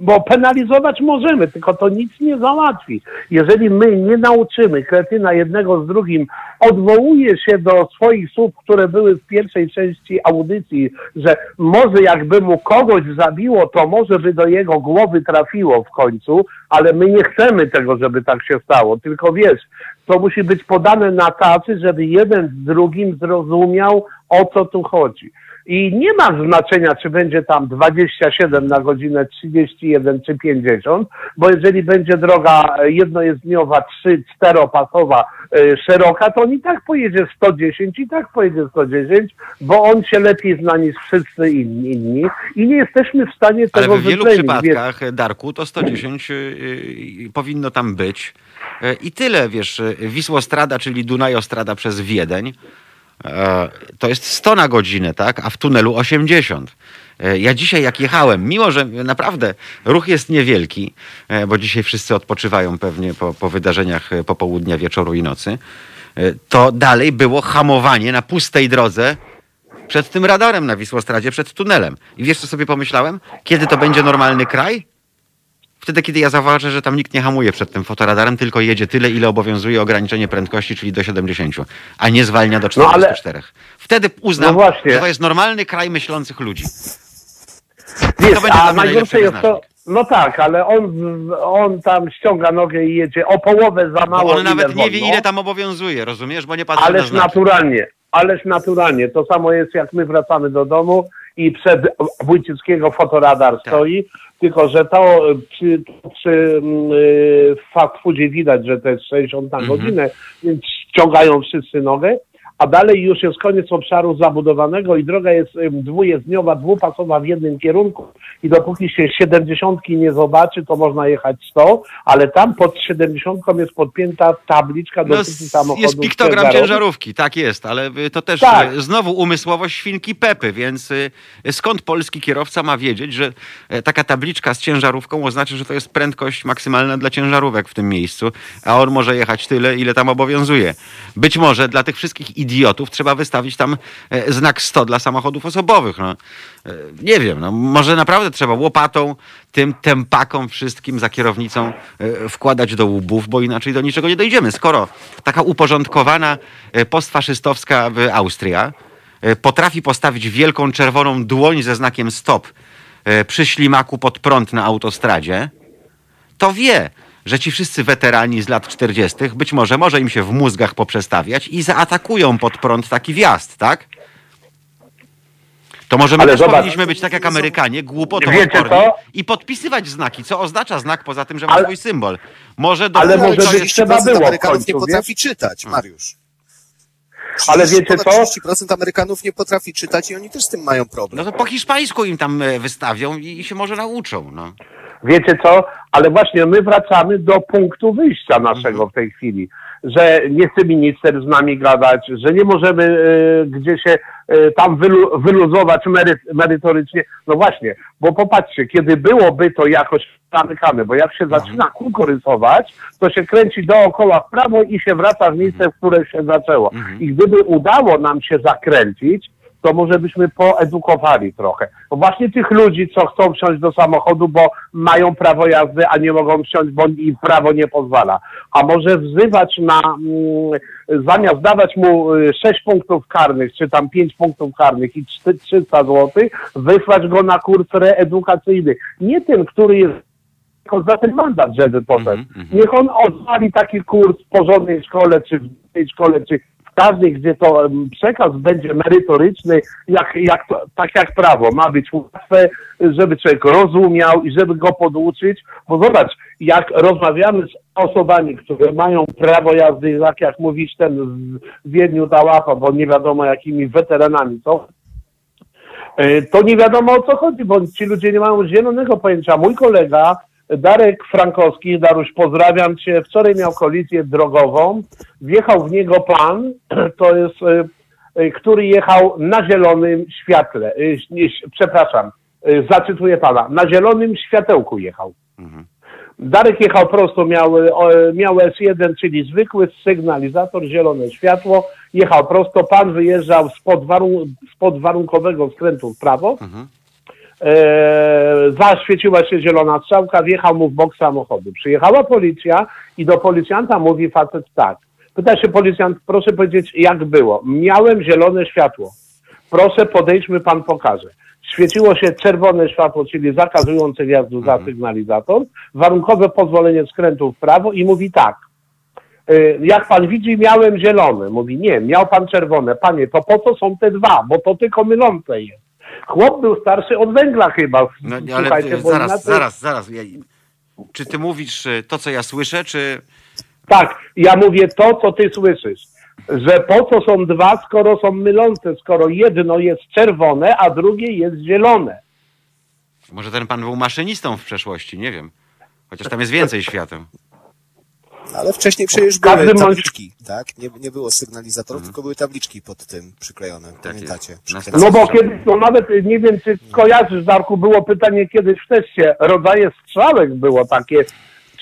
bo penalizować możemy, tylko to nic nie załatwi. Jeżeli my nie nauczymy kretyna jednego z drugim, odwołuje się do swoich słów, które były w pierwszej części audycji, że może jakby mu kogoś zabiło, to może by do jego głowy trafiło w końcu, ale my nie chcemy tego, żeby tak się stało. Tylko wiesz, to musi być podane na tacy, żeby jeden z drugim zrozumiał, o co tu chodzi. I nie ma znaczenia, czy będzie tam 27 na godzinę, 31 czy 50, bo jeżeli będzie droga e, jednojezdniowa, 3, czteropasowa, e, szeroka, to on i tak pojedzie 110, i tak pojedzie 110, bo on się lepiej zna niż wszyscy inni, inni i nie jesteśmy w stanie Ale tego w wielu przypadkach, e, Darku, to 110 y, y, powinno tam być. E, I tyle, wiesz, Wisłostrada, czyli Dunajostrada przez Wiedeń, to jest 100 na godzinę, tak? A w tunelu 80. E, Ja dzisiaj jak jechałem, mimo że naprawdę ruch jest niewielki, e, bo dzisiaj wszyscy odpoczywają pewnie po, po wydarzeniach e, popołudnia, wieczoru i nocy, e, to dalej było hamowanie na pustej drodze przed tym radarem na Wisłostradzie, przed tunelem. I wiesz, co sobie pomyślałem? Kiedy to będzie normalny kraj? Wtedy, kiedy ja zauważę, że tam nikt nie hamuje przed tym fotoradarem, tylko jedzie tyle, ile obowiązuje ograniczenie prędkości, czyli do 70, a nie zwalnia do No, ale- 44. Wtedy uznam, No że to jest normalny kraj myślących ludzi. Wiesz, To a najgorsze jest to, no tak, ale on, on tam ściąga nogę i jedzie o połowę za Bo mało. on nawet nie wie, wolno. ile tam obowiązuje, rozumiesz? Bo nie patrzy na Ależ znaki. naturalnie, ależ naturalnie. To samo jest jak my wracamy do domu i przed Wójcickiego fotoradar Tak. stoi, tylko że to y, przy, przy y, fast foodzie widać, że to jest 60 na Mhm. godzinę, więc ściągają wszyscy nogę, a dalej już jest koniec obszaru zabudowanego i droga jest dwujezdniowa, dwupasowa w jednym kierunku i dopóki się 70 nie zobaczy, to można jechać 100, ale tam pod 70 jest podpięta tabliczka No, dotyczy s- samochodów jest piktogram ciężarówki, tak jest, ale y, to też Tak. y, znowu umysłowość świnki Pepy, więc y, skąd polski kierowca ma wiedzieć, że e, taka tabliczka z ciężarówką oznacza, że to jest prędkość maksymalna dla ciężarówek w tym miejscu, a on może jechać tyle, ile tam obowiązuje. Być może dla tych wszystkich idiotów trzeba wystawić tam e, znak 100 dla samochodów osobowych. No. E, Nie wiem, no, może naprawdę trzeba łopatą tym tempakom wszystkim za kierownicą e, wkładać do łbów, bo inaczej do niczego nie dojdziemy. Skoro taka uporządkowana postfaszystowska Austria potrafi postawić wielką czerwoną dłoń ze znakiem stop przy ślimaku pod prąd na autostradzie, to wie, że ci wszyscy weterani z lat 40. być może może im się w mózgach poprzestawiać i zaatakują pod prąd taki wjazd, tak? To może my Ale też zobacz- powinniśmy być tak jak Amerykanie, głupotą Wiecie odporni co? i podpisywać znaki. Co oznacza znak poza tym, że ma Ale- swój symbol? Może do Ale to może jest- być trzeba było w Amerykanów końcu, nie potrafi czytać, Mariusz. Ale 30, wiecie ponad co? 30% Amerykanów nie potrafi czytać i oni też z tym mają problem. No to po hiszpańsku im tam e, wystawią i, i się może nauczą. No. Wiecie co? Ale właśnie my wracamy do punktu wyjścia naszego w tej chwili, że nie chce minister z nami gadać, że nie możemy e, gdzieś się e, tam wylu, wyluzować mery, merytorycznie. No właśnie, bo popatrzcie, kiedy byłoby to jakoś zamykane, bo jak się zaczyna kółko rysować, to się kręci dookoła w prawo i się wraca w miejsce, w które się zaczęło. I gdyby udało nam się zakręcić, to może byśmy poedukowali trochę. Bo właśnie tych ludzi, co chcą wsiąść do samochodu, bo mają prawo jazdy, a nie mogą wsiąść, bo im prawo nie pozwala. A może wzywać na, mm, zamiast dawać mu y, 6 punktów karnych, czy tam 5 punktów karnych i 300 zł, wysłać go na kurs reedukacyjny. Nie ten, który jest tylko za ten mandat, żeby poszedł. Niech on odwali taki kurs w porządnej szkole, czy w tej szkole, czy w każdej, gdzie to przekaz będzie merytoryczny, jak, jak to, tak jak prawo. Ma być łatwe, żeby człowiek rozumiał i żeby go poduczyć. Bo zobacz, jak rozmawiamy z osobami, które mają prawo jazdy, tak jak mówisz ten w Wiedniu ta łapa, bo nie wiadomo jakimi weteranami są, E, to nie wiadomo o co chodzi, bo ci ludzie nie mają zielonego pojęcia. Mój kolega Darek Frankowski, Daruś, pozdrawiam cię, wczoraj miał kolizję drogową, wjechał w niego pan, to jest, e, e, który jechał na zielonym świetle, nie, przepraszam, zacytuję pana, na zielonym światełku jechał. Darek jechał prosto, miał, miał S1, czyli zwykły sygnalizator, zielone światło, jechał prosto, pan wyjeżdżał spod, warun- spod warunkowego skrętu w prawo, e, zaświeciła się zielona strzałka, wjechał mu w bok samochodu. Przyjechała policja i do policjanta mówi facet tak. Pyta się policjant, proszę powiedzieć, jak było. Miałem zielone światło. Proszę podejdźmy, pan pokaże. Świeciło się czerwone światło, czyli zakazujące wjazdu za sygnalizator, warunkowe pozwolenie skrętu w prawo i mówi tak. Y, Jak pan widzi, miałem zielone. Mówi, nie, miał pan czerwone. Panie, to po co są te dwa? Bo to tylko mylące jest. Chłop był starszy od węgla chyba. No, nie, ale Słuchajcie, e, bo zaraz, inaczej- zaraz, zaraz. Ja, czy ty mówisz e, to, co ja słyszę, czy... Tak, ja mówię to, co ty słyszysz. Że po co są dwa, skoro są mylące, skoro jedno jest czerwone, a drugie jest zielone. Może ten pan był maszynistą w przeszłości, nie wiem. Chociaż tam jest więcej świateł. Ale wcześniej przecież były tabliczki, tak? Nie, nie było sygnalizatorów, tylko były tabliczki pod tym przyklejone. Pamiętacie? No bo kiedyś, no nawet y, nie wiem, czy kojarzysz, Darku, było pytanie kiedyś w teście, rodzaje strzałek było takie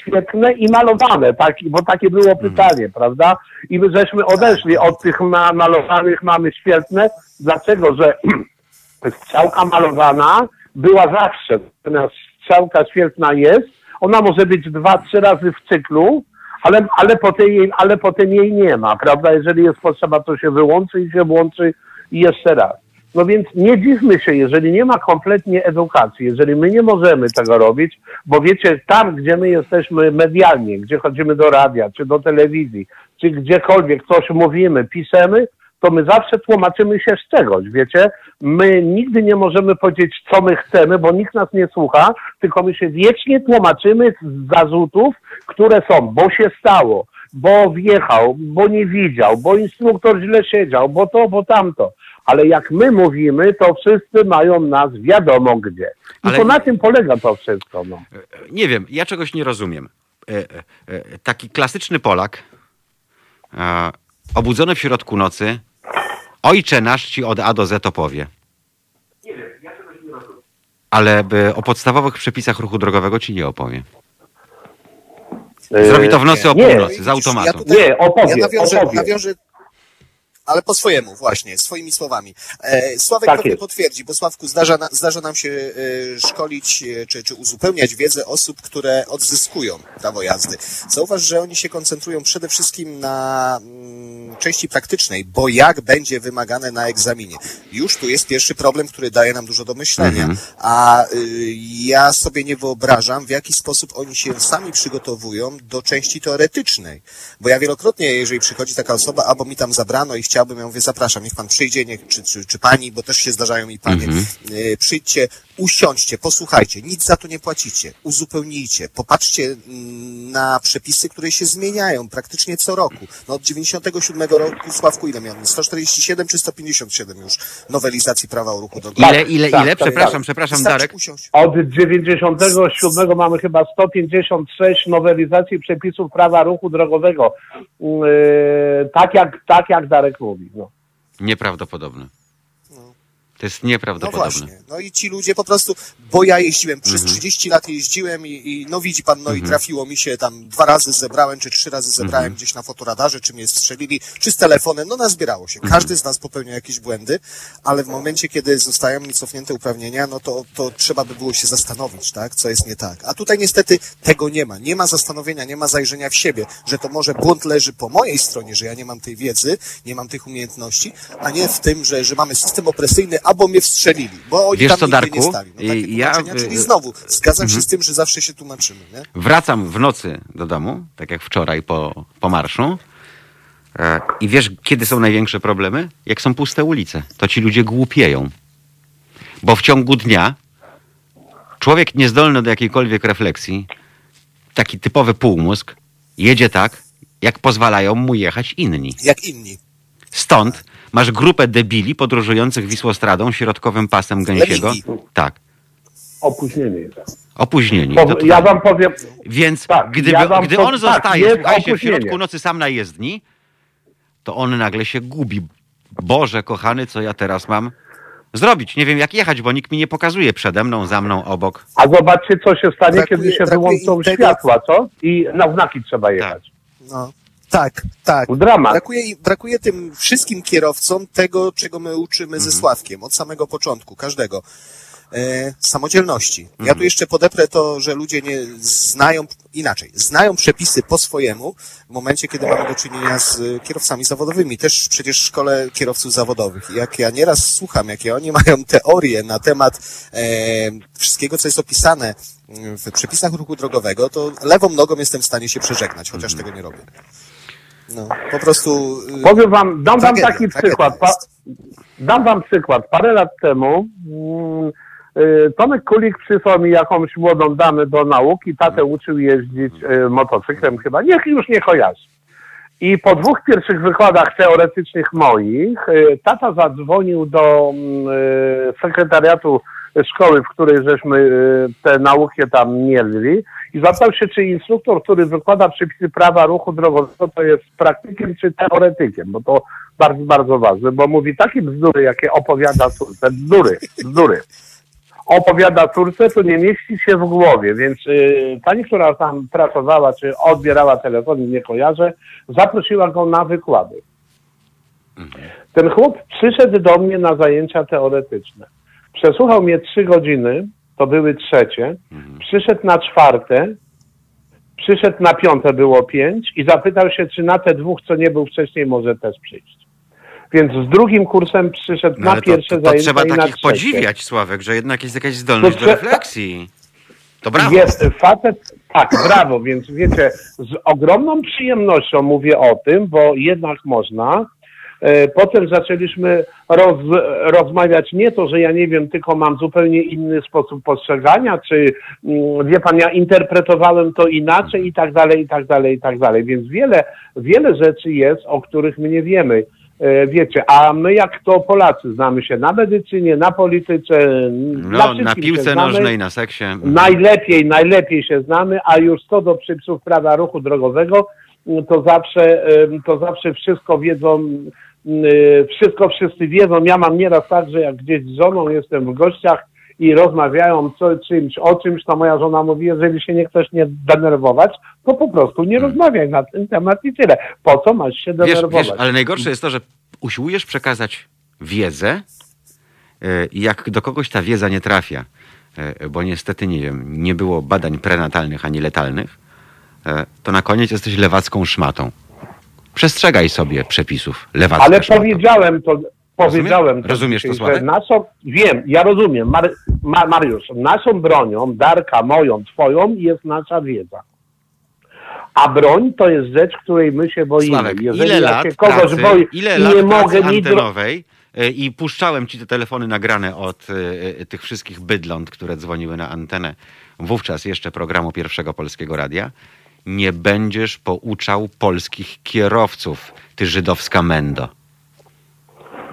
świetne i malowane, tak, bo takie było pytanie, prawda? I my żeśmy odeszli od tych ma- malowanych, mamy świetne. Dlaczego? Że strzałka malowana była zawsze, natomiast strzałka świetna jest, ona może być dwa, trzy razy w cyklu, ale, ale, potem jej, ale potem jej nie ma, prawda? Jeżeli jest potrzeba, to się wyłączy i się włączy i jeszcze raz. No więc nie dziwmy się, jeżeli nie ma kompletnie edukacji, jeżeli my nie możemy tego robić, bo wiecie, tam, gdzie my jesteśmy medialnie, gdzie chodzimy do radia, czy do telewizji, czy gdziekolwiek coś mówimy, piszemy, to my zawsze tłumaczymy się z czegoś, wiecie? My nigdy nie możemy powiedzieć, co my chcemy, bo nikt nas nie słucha, tylko my się wiecznie tłumaczymy z zarzutów, które są, bo się stało, bo wjechał, bo nie widział, bo instruktor źle siedział, bo to, bo tamto. Ale jak my mówimy, to wszyscy mają nas wiadomo gdzie. I Ale- to na tym polega to wszystko. No. Nie wiem, ja czegoś nie rozumiem. E, e, e, Taki klasyczny Polak, obudzony w środku nocy, ojcze nasz ci od A do Z opowie. Ale by o podstawowych przepisach ruchu drogowego ci nie opowie. Zrobi to w nocy o nie. północy, z Ja automatu. tutaj- Nie, opowie, Ja nawiążę, opowie. nawiążę ale po swojemu właśnie, swoimi słowami. E, Sławek Tak pewnie potwierdzi, bo Sławku zdarza, zdarza nam się e, szkolić e, czy, czy uzupełniać wiedzę osób, które odzyskują prawo jazdy. Zauważ, że oni się koncentrują przede wszystkim na mm, części praktycznej, bo jak będzie wymagane na egzaminie. Już tu jest pierwszy problem, który daje nam dużo do myślenia. A y, ja sobie nie wyobrażam, w jaki sposób oni się sami przygotowują do części teoretycznej. Bo ja wielokrotnie, jeżeli przychodzi taka osoba, albo mi tam zabrano i chciałem chciałbym, ja mówię, zapraszam, niech pan przyjdzie, niech, czy, czy, czy pani, bo też się zdarzają i panie, Mhm. y, przyjdźcie, usiądźcie, posłuchajcie, nic za to nie płacicie, uzupełnijcie, popatrzcie mm, na przepisy, które się zmieniają praktycznie co roku. No od 97 roku, Sławku, ile miałem? 147 czy 157 już nowelizacji prawa o ruchu drogowym. Ile, ile, tak, ile? tak, Przepraszam, tak. przepraszam, Darek. usiąść. Od 97 mamy chyba 156 nowelizacji przepisów prawa ruchu drogowego. Yy, tak, jak, tak jak Darek mówi. No. Nieprawdopodobne. No. To jest No nieprawdopodobne. właśnie. No i ci ludzie po prostu, bo ja jeździłem, przez Mhm. 30 lat jeździłem i, i no widzi pan, no i trafiło mi się tam dwa razy zebrałem, czy trzy razy zebrałem Mhm. gdzieś na fotoradarze, czy mnie strzelili, czy z telefonem, no nazbierało się. Mhm. Każdy z nas popełnia jakieś błędy, ale w momencie, kiedy zostają mi cofnięte uprawnienia, no to, to trzeba by było się zastanowić, tak, co jest nie tak. A tutaj niestety tego nie ma. Nie ma zastanowienia, nie ma zajrzenia w siebie, że to może błąd leży po mojej stronie, że ja nie mam tej wiedzy, nie mam tych umiejętności, a nie w tym, że, że mamy system opresyjny, albo mnie wstrzelili, bo oni Wiesz tam co, Darku? nie stali. No, takie ja tłumaczenia, w- czyli znowu, zgadzam Mhm. się z tym, że zawsze się tłumaczymy, nie? Wracam w nocy do domu, tak jak wczoraj po, po marszu. E, I wiesz, kiedy są największe problemy? Jak są puste ulice. To ci ludzie głupieją. Bo w ciągu dnia człowiek niezdolny do jakiejkolwiek refleksji, taki typowy półmózg, jedzie tak, jak pozwalają mu jechać inni. Jak inni. Stąd masz grupę debili podróżujących Wisłostradą środkowym pasem gęsiego. Tak. Opóźnienie jest. Opóźnieni. Po, To tutaj- ja wam powiem, Więc Tak, gdyby, ja wam gdy po- on tak, zostaje, jest słuchajcie, w środku nocy sam na jezdni, to on nagle się gubi. Boże, kochany, co ja teraz mam zrobić? Nie wiem, jak jechać, bo nikt mi nie pokazuje przede mną, za mną, obok. a zobaczcie, co się stanie, Brakuje- kiedy się wyłączą tego- światła, co? I na znaki trzeba jechać. No. Tak, tak. Dramat. Brakuje, brakuje tym wszystkim kierowcom tego, czego my uczymy Mhm. ze Sławkiem od samego początku, każdego. E, samodzielności. Ja Mhm. tu jeszcze podeprę to, że ludzie nie znają, inaczej, znają przepisy po swojemu w momencie, kiedy mamy do czynienia z e, kierowcami zawodowymi. Też przecież w szkole kierowców zawodowych. Jak ja nieraz słucham, jakie oni mają teorie na temat e, wszystkiego, co jest opisane w przepisach ruchu drogowego, to lewą nogą jestem w stanie się przeżegnać, chociaż Mhm. tego nie robię. No, po prostu. y, Powiem wam, dam wam taki przykład. Pa, dam wam przykład. Parę lat temu mm, y, Tomek Kulik przysłał mi jakąś młodą damę do nauki. Tatę uczył jeździć y, motocyklem chyba. Niech już nie kojarzy. I po dwóch pierwszych wykładach teoretycznych moich, y, tata zadzwonił do mm, y, sekretariatu szkoły, w której żeśmy y, te naukę tam mieli i zapytał się, czy instruktor, który wykłada przepisy prawa ruchu drogowego, to jest praktykiem czy teoretykiem, bo to bardzo, bardzo ważne, bo mówi takie bzdury, jakie opowiada córce, bzdury, bzdury. Opowiada córce, to nie mieści się w głowie, więc y, pani, która tam pracowała, czy odbierała telefon, nie kojarzę, zaprosiła go na wykłady. Ten chłop przyszedł do mnie na zajęcia teoretyczne. Przesłuchał mnie trzy godziny, to były trzecie. Przyszedł na czwarte, przyszedł na piąte, było pięć i zapytał się, czy na te dwóch, co nie był wcześniej, może też przyjść. Więc z drugim kursem przyszedł No, na to, pierwsze to, to zajęcia trzeba i na takich trzecie. podziwiać, Sławek, że jednak jest jakaś zdolność To do refleksji. To brawo. Jest facet, tak, brawo, więc wiecie, z ogromną przyjemnością mówię o tym, bo jednak można. E, Potem zaczęliśmy roz, rozmawiać nie to, że ja nie wiem, tylko mam zupełnie inny sposób postrzegania, czy mm, wie pan, ja interpretowałem to inaczej i tak dalej, i tak dalej, i tak dalej. Więc wiele, wiele rzeczy jest, o których my nie wiemy. E, Wiecie, a my jak to Polacy znamy się na medycynie, na polityce, na, No, na się piłce nożnej, na seksie. Najlepiej, najlepiej się znamy, a już co do przepisów prawa ruchu drogowego, to zawsze, to zawsze wszystko wiedzą, wszystko wszyscy wiedzą. Ja mam nieraz tak, że jak gdzieś z żoną jestem w gościach i rozmawiają co, czymś, o czymś, to moja żona mówi, jeżeli się nie chcesz nie denerwować, to po prostu nie rozmawiaj na ten temat i tyle. Po co masz się Wiesz, denerwować? wiesz, ale najgorsze jest to, że usiłujesz przekazać wiedzę e, i jak do kogoś ta wiedza nie trafia, e, bo niestety, nie wiem, nie było badań prenatalnych ani letalnych, to na koniec jesteś lewacką szmatą. Przestrzegaj sobie przepisów lewacka Ale powiedziałem to, powiedziałem to Rozumiesz to, Sławek? naszą, wiem, ja rozumiem, Mar, Ma, Mariusz, naszą bronią, Darka, moją, twoją jest nasza wiedza. A broń to jest rzecz, której my się boimy. Sławek, Jeżeli ile ja lat się kogoś pracy, boję ile lat nie mogę nic... antenowej e, i puszczałem ci te telefony nagrane od e, tych wszystkich bydląt, które dzwoniły na antenę wówczas jeszcze programu Pierwszego Polskiego Radia, nie będziesz pouczał polskich kierowców, ty żydowska mendo.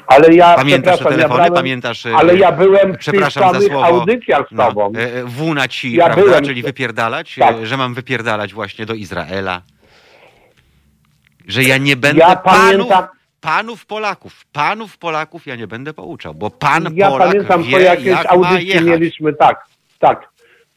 Ale ja, Pamiętasz telefony? ja brałem, Pamiętasz, e, ale ja byłem w tych przepraszam za słowo, audycjach z no, tobą. W na ci, Ja prawda? byłem- Czyli wypierdalać, Tak. e, że mam wypierdalać właśnie do Izraela. Że ja nie będę Ja pamiętam- panów Polaków, panów Polaków ja nie będę pouczał, bo pan ja Polak pamiętam, wie, po jakiejś jak audycji mieliśmy, tak, tak.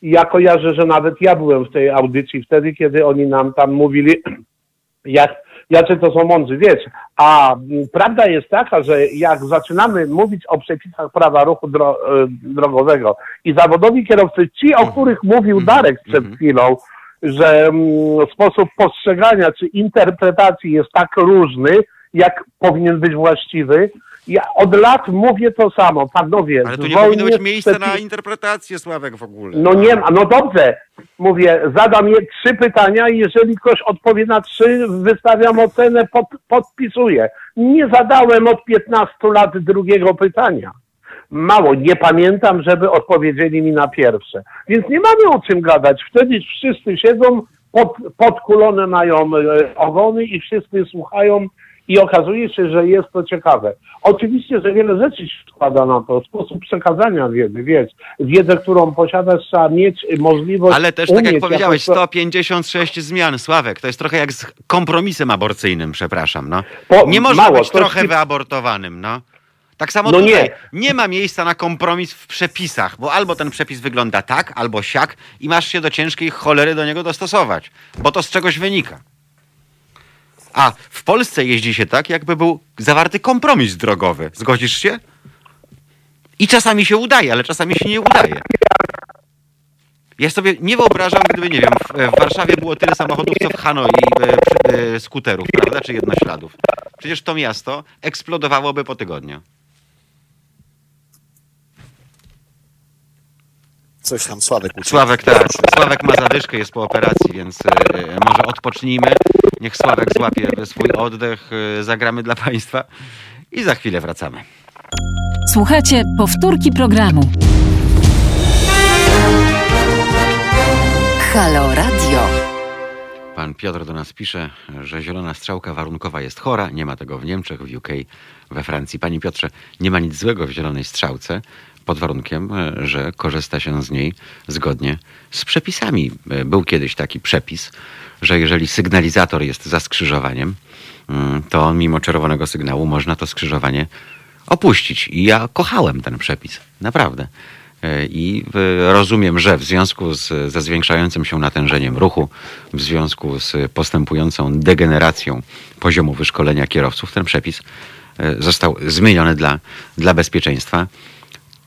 I Ja kojarzę, że nawet ja byłem w tej audycji wtedy, kiedy oni nam tam mówili, jak, jacy to są mądrzy, wiesz. A m, prawda jest taka, że jak zaczynamy mówić o przepisach prawa ruchu dro, e, drogowego i zawodowi kierowcy, ci, o których mówił Darek przed mhm. chwilą, że mm, sposób postrzegania czy interpretacji jest tak różny, jak powinien być właściwy. Ja od lat mówię to samo, panowie. Ale tu nie powinno być miejsca na interpretację, Sławek, w ogóle. no nie ma, no dobrze. Mówię, zadam je trzy pytania i jeżeli ktoś odpowie na trzy, wystawiam ocenę, pod, podpisuję. Nie zadałem od 15 lat drugiego pytania. Mało, nie pamiętam, żeby odpowiedzieli mi na pierwsze. Więc nie mamy o czym gadać. Wtedy wszyscy siedzą, pod, podkulone mają e, ogony i wszyscy słuchają i okazuje się, że jest to ciekawe. Oczywiście, że wiele rzeczy się składa na to, sposób przekazania wiedzy, wiesz, wiedzę, którą posiadasz, trzeba mieć możliwość Ale też, tak jak umieć powiedziałeś, jakoś to- 156 zmian, Sławek. To jest trochę jak z kompromisem aborcyjnym, przepraszam. No. Po- Nie można mało, być trochę ci- wyabortowanym, no. Tak samo No tutaj. nie. Nie ma miejsca na kompromis w przepisach, bo albo ten przepis wygląda tak, albo siak i masz się do ciężkiej cholery do niego dostosować, bo to z czegoś wynika. A w Polsce jeździ się tak, jakby był zawarty kompromis drogowy. Zgodzisz się? I czasami się udaje, ale czasami się nie udaje. Ja sobie nie wyobrażam, gdyby, nie wiem, w, w Warszawie było tyle samochodów, co w Hanoi e, e, skuterów, prawda, czy jednośladów. Przecież to miasto eksplodowałoby po tygodniu. Coś tam Sławek uciekł. Sławek tak, Sławek ma zadyszkę, jest po operacji, więc e, może odpocznijmy. Niech Sławek złapie swój oddech, e, zagramy dla Państwa i za chwilę wracamy. Słuchajcie powtórki programu. Halo Radio. Pan Piotr do nas pisze, że zielona strzałka warunkowa jest chora. Nie ma tego w Niemczech, w UK, we Francji. Panie Piotrze, nie ma nic złego w zielonej strzałce, pod warunkiem, e, że korzysta się z niej zgodnie z przepisami. E, Był kiedyś taki przepis, że jeżeli sygnalizator jest za skrzyżowaniem, mm, to mimo czerwonego sygnału można to skrzyżowanie opuścić. I ja kochałem ten przepis, naprawdę. E, I rozumiem, że w związku z, ze zwiększającym się natężeniem ruchu, w związku z postępującą degeneracją poziomu wyszkolenia kierowców, ten przepis został zmieniony dla, dla bezpieczeństwa.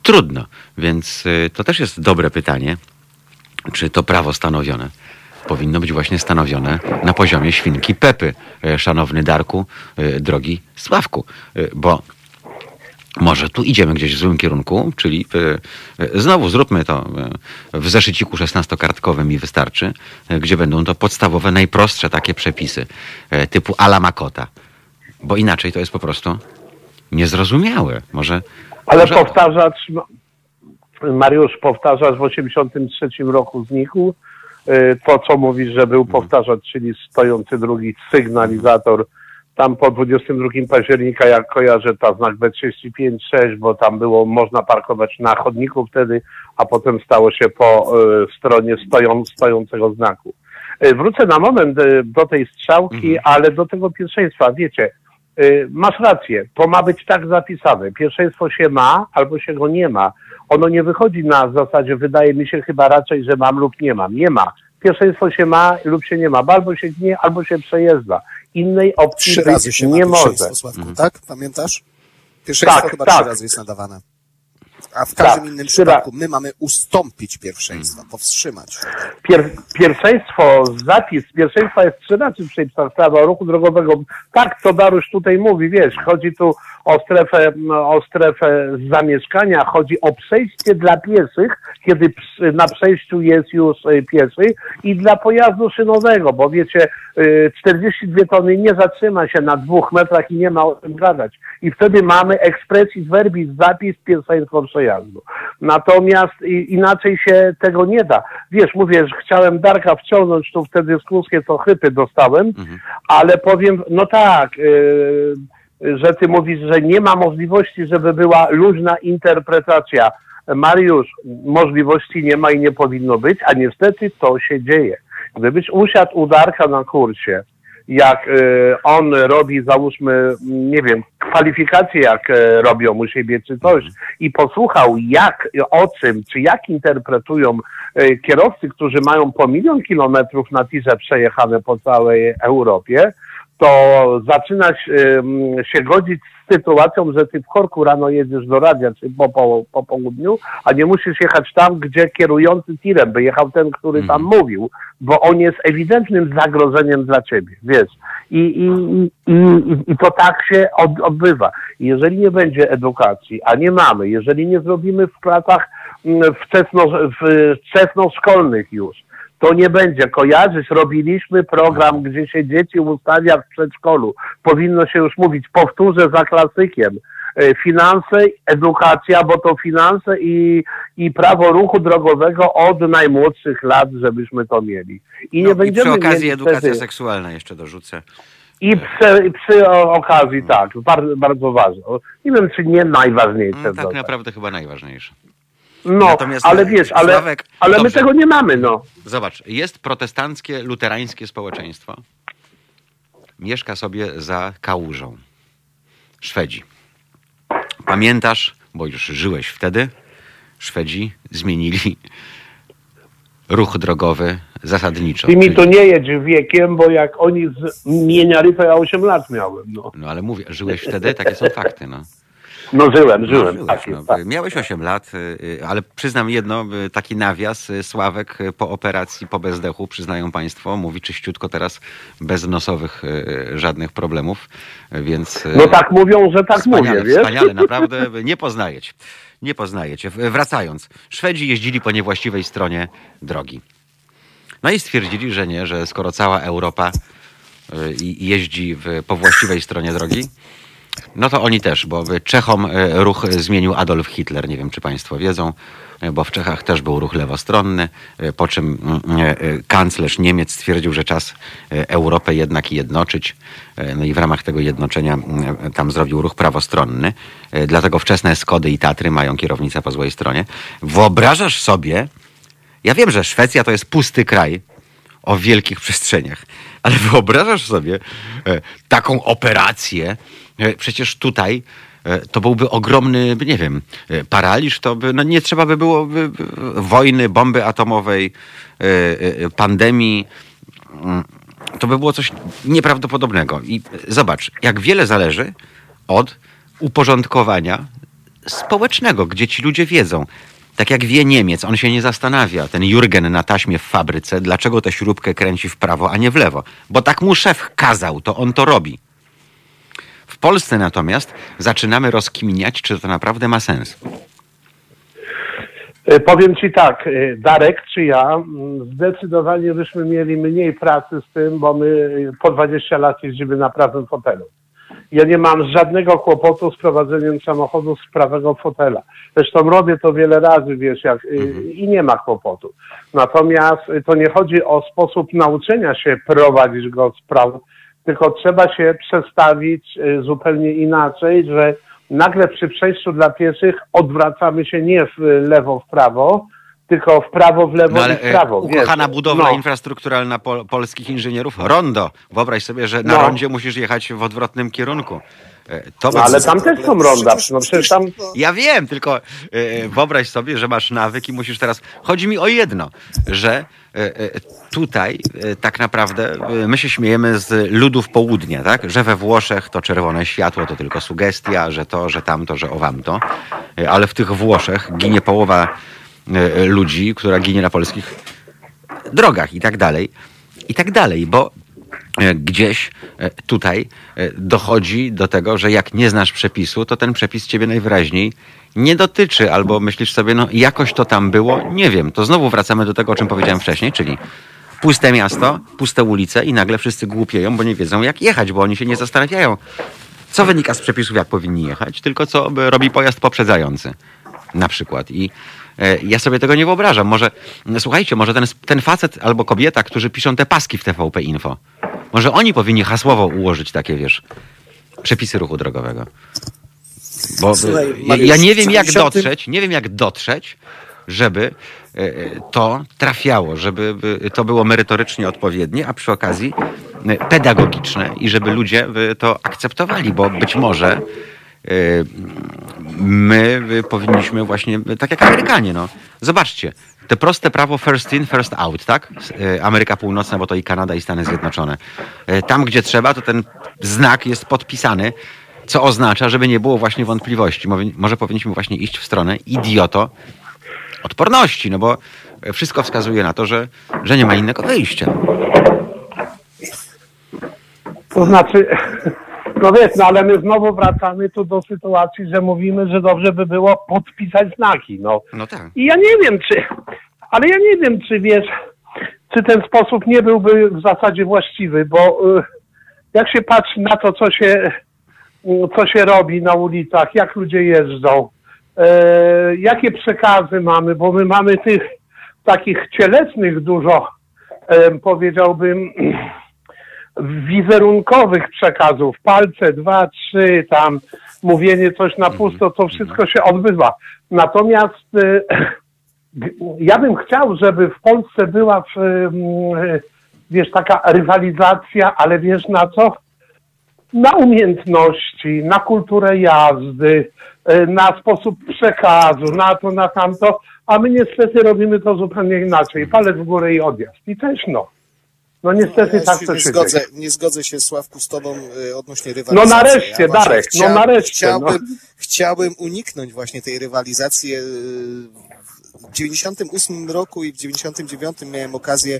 Trudno, więc e, to też jest dobre pytanie, czy to prawo stanowione powinno być właśnie stanowione na poziomie świnki Pepy, e, szanowny Darku, e, drogi Sławku, bo może tu idziemy gdzieś w złym kierunku, czyli znowu zróbmy to w zeszyciku 16-kartkowym i wystarczy, gdzie będą to podstawowe, najprostsze takie przepisy typu ala Makota, bo inaczej to jest po prostu niezrozumiałe. Może, Ale może powtarzać, Mariusz, powtarzacz w 83 roku znikł. Y, To, co mówisz, że był powtarzać, czyli stojący drugi sygnalizator. Tam po 22 października, jak kojarzę, ta znak B35-6, bo tam było można parkować na chodniku wtedy, a potem stało się po y, stronie stoją, stojącego znaku. Y, Wrócę na moment do tej strzałki, ale do tego pierwszeństwa. Wiecie, masz rację, to ma być tak zapisane. Pierwszeństwo się ma, albo się go nie ma. Ono nie wychodzi na zasadzie, wydaje mi się chyba raczej, że mam lub nie mam. Nie ma. Pierwszeństwo się ma lub się nie ma, bo albo się gnie, albo się przejeżdża. Innej opcji Trzy razy się ma nie może. pierwszeństwo, Sławku, tak? Pamiętasz? Pierwszeństwo Tak, chyba tak. trzy razy jest nadawane. A w każdym Tak, innym przypadku my mamy ustąpić pierwszeństwa, powstrzymać. Pier, pierwszeństwo, zapis pierwszeństwa jest trzy razy w przepisach prawa o ruchu drogowego. Tak, co Darusz tutaj mówi, wiesz, chodzi tu o strefę, o strefę zamieszkania, chodzi o przejście dla pieszych, kiedy na przejściu jest już y, pieszy i dla pojazdu szynowego, bo wiecie, 42 tony nie zatrzyma się na dwóch metrach i nie ma o tym gadać. I wtedy mamy expressis verbis, zapis pierwszeństwo przejazdu. Natomiast inaczej się tego nie da. Wiesz, mówię, że chciałem Darka wciągnąć tu w tę dyskusję, co chrypy dostałem, ale powiem, no tak, yy, że ty mówisz, że nie ma możliwości, żeby była luźna interpretacja. Mariusz, możliwości nie ma i nie powinno być, a niestety to się dzieje. Gdybyś usiadł u Darka na kursie, jak y, on robi, załóżmy, nie wiem, kwalifikacje, jak y, robią u siebie czy coś, i posłuchał, jak, o czym, czy jak interpretują y, kierowcy, którzy mają po milion kilometrów na tirze przejechane po całej Europie, to zaczynasz się godzić z sytuacją, że ty w korku rano jedziesz do radia, czy po, po, po południu, a nie musisz jechać tam, gdzie kierujący tirem by jechał ten, który tam mówił, bo on jest ewidentnym zagrożeniem dla ciebie, wiesz. I, i, i, i, i to tak się od, odbywa. Jeżeli nie będzie edukacji, a nie mamy, jeżeli nie zrobimy w klasach mm, wczesno, wczesnoszkolnych już, to nie będzie. Kojarzysz, robiliśmy program, gdzie się dzieci ustawia w przedszkolu. Powinno się już mówić, powtórzę za klasykiem, e, finanse, edukacja, bo to finanse i, i prawo ruchu drogowego od najmłodszych lat, żebyśmy to mieli. I nie No, I będziemy przy okazji mieli edukacja wtedy... seksualna jeszcze dorzucę. I przy, przy o- okazji, tak, bardzo, bardzo ważne. Nie wiem, czy nie najważniejsze. Mm, Tak naprawdę chyba najważniejsze. No, natomiast, ale e, wiesz, ale, Sławek, ale my dobrze. tego nie mamy, no. Zobacz, jest protestanckie, luterańskie społeczeństwo. Mieszka sobie za kałużą. Szwedzi. Pamiętasz, bo już żyłeś wtedy, Szwedzi zmienili ruch drogowy zasadniczo. Ty mi Czyli- to nie jedź wiekiem, bo jak oni zmieniali, to ja 8 lat miałem, no. No ale mówię, żyłeś wtedy, takie są fakty. No. No żyłem, No, żyłem. żyłeś, tak no. tak. Miałeś 8 lat, y, y, ale przyznam jedno, y, taki nawias, Sławek po operacji, po bezdechu, przyznają państwo, mówi czyściutko teraz, bez nosowych żadnych problemów, więc... No tak mówią, że tak Wspaniale, mówię, wiesz? wspaniale, naprawdę nie poznajecie. Nie poznajecie. W- Wracając, Szwedzi jeździli po niewłaściwej stronie drogi. No i stwierdzili, że nie, że skoro cała Europa jeździ w, po właściwej stronie drogi, no to oni też, bo Czechom y, ruch zmienił Adolf Hitler. Nie wiem, czy Państwo wiedzą, y, bo w Czechach też był ruch lewostronny, y, po czym y, kanclerz Niemiec stwierdził, że czas Europę jednak jednoczyć. No i w ramach tego jednoczenia y, tam zrobił ruch prawostronny. Dlatego wczesne Skody i Tatry mają kierownicę po złej stronie. Wyobrażasz sobie, ja wiem, że Szwecja to jest pusty kraj o wielkich przestrzeniach, ale wyobrażasz sobie e, taką operację? E, Przecież tutaj e, to byłby ogromny, nie wiem, e, paraliż, to by, no nie trzeba by było by, by, wojny, bomby atomowej, pandemii. Mm, To by było coś nieprawdopodobnego. I zobacz, jak wiele zależy od uporządkowania społecznego, gdzie ci ludzie wiedzą. Tak jak wie Niemiec, on się nie zastanawia, ten Jurgen na taśmie w fabryce, dlaczego tę śrubkę kręci w prawo, a nie w lewo. Bo tak mu szef kazał, to on to robi. W Polsce natomiast zaczynamy rozkminiać, czy to naprawdę ma sens. E, Powiem Ci tak, e, Darek czy ja, mm, zdecydowanie byśmy mieli mniej pracy z tym, bo my e, po 20 lat jeździmy na prawym fotelu. Ja nie mam żadnego kłopotu z prowadzeniem samochodu z prawego fotela. Zresztą robię to wiele razy, wiesz, jak, y, i nie ma kłopotu. Natomiast to nie chodzi o sposób nauczenia się prowadzić go z prawa, tylko trzeba się przestawić y, zupełnie inaczej, że nagle przy przejściu dla pieszych odwracamy się nie w lewo, w prawo, tylko w prawo, w lewo No ale i w prawo. e, wiesz. ukochana budowla No. infrastrukturalna pol, polskich inżynierów, rondo. Wyobraź sobie, że na No. rondzie musisz jechać w odwrotnym kierunku. E, To No, ale tam też są ronda. No przecież tam... Ja wiem, tylko e, wyobraź sobie, że masz nawyk i musisz teraz. Chodzi mi o jedno, że tutaj tak naprawdę my się śmiejemy z ludów południa, tak? Że we Włoszech to czerwone światło to tylko sugestia, że to, że tamto, że owamto. Ale w tych Włoszech ginie połowa ludzi, która ginie na polskich drogach i tak dalej. I tak dalej, bo e, gdzieś e, tutaj e, dochodzi do tego, że jak nie znasz przepisu, to ten przepis ciebie najwyraźniej nie dotyczy, albo myślisz sobie, no jakoś to tam było, nie wiem. To znowu wracamy do tego, o czym powiedziałem wcześniej, czyli puste miasto, puste ulice i nagle wszyscy głupieją, bo nie wiedzą jak jechać, bo oni się nie zastanawiają, co wynika z przepisów, jak powinni jechać, tylko co robi pojazd poprzedzający na przykład. I e, ja sobie tego nie wyobrażam. Może, słuchajcie, może ten, ten facet albo kobieta, którzy piszą te paski w TVP Info, może oni powinni hasłowo ułożyć takie, wiesz, przepisy ruchu drogowego. Bo Słuchaj, e, ja, Mariusz, ja nie wiem, jak 90 dotrzeć, nie wiem, jak dotrzeć, żeby e, e, to trafiało, żeby by to było merytorycznie odpowiednie, a przy okazji e, pedagogiczne i żeby ludzie to akceptowali, bo być może e, my y, powinniśmy właśnie, tak jak Amerykanie, no. Zobaczcie, te proste prawo first in, first out, tak? Y, Ameryka Północna, bo to i Kanada, i Stany Zjednoczone. Y, Tam, gdzie trzeba, to ten znak jest podpisany, co oznacza, żeby nie było właśnie wątpliwości. Może powinniśmy właśnie iść w stronę idioto odporności, no bo wszystko wskazuje na to, że, że nie ma innego wyjścia. To znaczy, no wiesz, no ale my znowu wracamy tu do sytuacji, że mówimy, że dobrze by było podpisać znaki, no. No tak. I ja nie wiem, czy, ale ja nie wiem, czy wiesz, czy ten sposób nie byłby w zasadzie właściwy, bo y, jak się patrzy na to, co się, y, co się robi na ulicach, jak ludzie jeżdżą, e, jakie przekazy mamy, bo my mamy tych takich cielesnych dużo, em, powiedziałbym, wizerunkowych przekazów, palce, dwa, trzy, tam mówienie coś na pusto, to wszystko się odbywa. Natomiast y, ja bym chciał, żeby w Polsce była, w, wiesz, taka rywalizacja, ale wiesz na co? Na umiejętności, na kulturę jazdy, y, na sposób przekazu, na to, na tamto, a my niestety robimy to zupełnie inaczej. Palec w górę i odjazd. I też no. No niestety ja tak się to nie się zgodzę, dzieje. nie zgodzę się Sławku z tobą y, odnośnie No rywalizacji. nareszcie, właśnie Darek, no nareszcie, no. Chciałbym, chciałbym uniknąć właśnie tej rywalizacji. y, W 98 roku i w 99 miałem okazję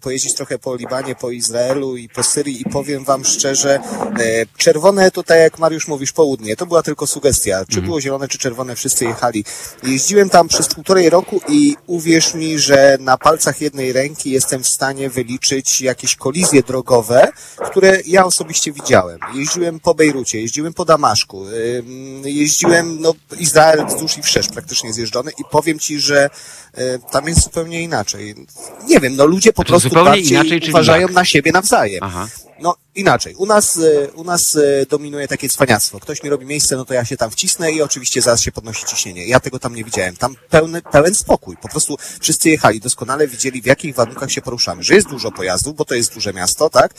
pojeździć trochę po Libanie, po Izraelu i po Syrii i powiem wam szczerze, e, czerwone to tak jak Mariusz mówisz, południe, to była tylko sugestia. Czy było zielone, czy czerwone, wszyscy jechali. Jeździłem tam przez półtorej roku i uwierz mi, że na palcach jednej ręki jestem w stanie wyliczyć jakieś kolizje drogowe, które ja osobiście widziałem. Jeździłem po Bejrucie, jeździłem po Damaszku, jeździłem, no, Izrael wzdłuż i wszerz praktycznie zjeżdżony i powiem ci, że y, tam jest zupełnie inaczej. Nie wiem, no ludzie po Znaczy, prostu bardziej inaczej, uważają jak? na siebie nawzajem. Aha. No inaczej. U nas, y, u nas y, dominuje takie cwaniactwo. Ktoś mi robi miejsce, no to ja się tam wcisnę i oczywiście zaraz się podnosi ciśnienie. Ja tego tam nie widziałem. Tam pełny, pełen spokój. Po prostu wszyscy jechali, doskonale widzieli w jakich warunkach się poruszamy. Że jest dużo pojazdów, bo to jest duże miasto, tak?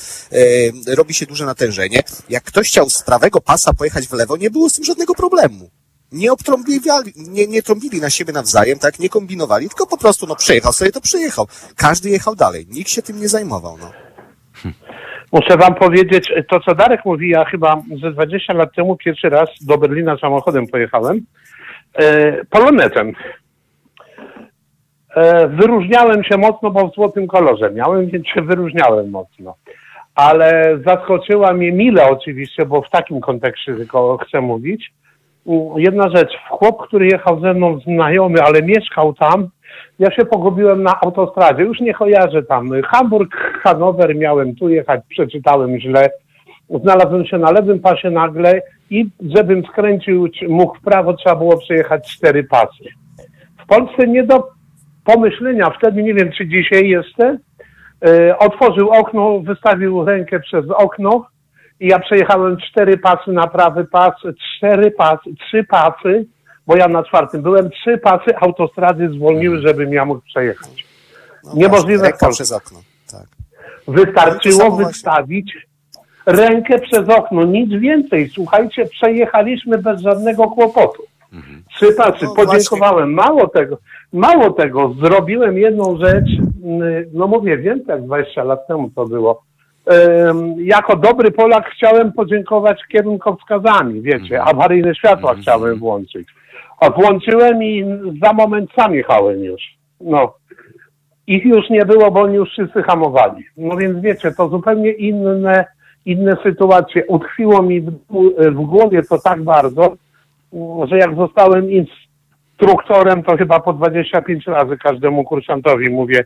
Robi się duże natężenie. Jak ktoś chciał z prawego pasa pojechać w lewo, nie było z tym żadnego problemu. Nie obtrąbili, nie, nie trąbili na siebie nawzajem, tak? Nie kombinowali, tylko po prostu, no przejechał sobie, to przejechał. Każdy jechał dalej. Nikt się tym nie zajmował, no. Muszę wam powiedzieć, to co Darek mówi, ja chyba ze 20 lat temu pierwszy raz do Berlina samochodem pojechałem, e, polonetem. E, wyróżniałem się mocno, bo w złotym kolorze miałem, więc się wyróżniałem mocno. Ale zaskoczyła mnie mile oczywiście, bo w takim kontekście tylko chcę mówić. Jedna rzecz, chłop, który jechał ze mną znajomy, ale mieszkał tam, ja się pogubiłem na autostradzie, już nie kojarzę tam. Hamburg, Hanower miałem tu jechać, przeczytałem źle. Znalazłem się na lewym pasie nagle i żebym skręcił, mógł w prawo, trzeba było przejechać cztery pasy. W Polsce nie do pomyślenia, wtedy nie wiem, czy dzisiaj jeszcze, e, otworzył okno, wystawił rękę przez okno i ja przejechałem cztery pasy na prawy pas, cztery pasy, trzy pasy, bo ja na czwartym byłem, trzy pasy autostrady zwolniły, żebym ja mógł przejechać. No Niemożliwe właśnie, przez okno. Tak. Wystarczyło No właśnie. wystawić rękę przez okno, nic więcej. Słuchajcie, przejechaliśmy bez żadnego kłopotu. Trzy pasy, No podziękowałem. Mało tego, mało tego, zrobiłem jedną rzecz, mm, no mówię, więcej jak 20 lat temu to było. Jako dobry Polak chciałem podziękować kierunkowskazami, wiecie, awaryjne światła chciałem włączyć. A włączyłem i za moment sam jechałem już. No. Ich już nie było, bo oni już wszyscy hamowali. No więc wiecie, to zupełnie inne, inne sytuacje. Utkwiło mi w, w głowie to tak bardzo, że jak zostałem instruktorem, to chyba po 25 razy każdemu kursantowi mówię,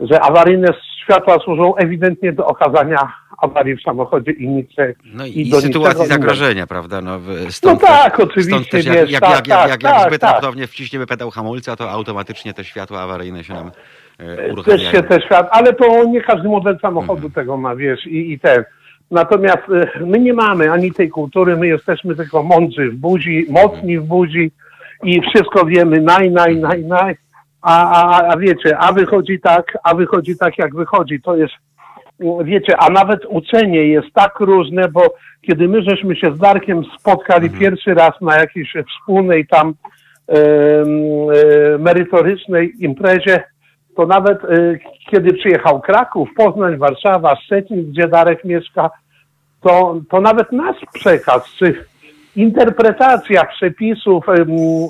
że awaryjne światła służą ewidentnie do okazania awarii w samochodzie i nic No i i, do sytuacji zagrożenia, prawda? No, w- No stąd tak, też, oczywiście, Stąd też jak, wiesz, jak, tak, jak, jak, tak, jak, jak tak, zbyt tak. raptownie wciśniemy pedał hamulca, to automatycznie te światła awaryjne się nam e, Też uruchamiają. się te ale to nie każdy model samochodu Mhm. tego ma, wiesz, i, i ten. Natomiast y, my nie mamy ani tej kultury, my jesteśmy tylko mądrzy w buzi, mocni w buzi i wszystko wiemy, naj, naj, naj, naj. A, a, a wiecie, a wychodzi tak, a wychodzi tak, jak wychodzi. To jest, wiecie, a nawet uczenie jest tak różne, bo kiedy my żeśmy się z Darkiem spotkali pierwszy raz na jakiejś wspólnej tam em, e, merytorycznej imprezie, to nawet e, kiedy przyjechał Kraków, Poznań, Warszawa, Szczecin, gdzie Darek mieszka, to, to nawet nasz przekaz, czy interpretacja przepisów,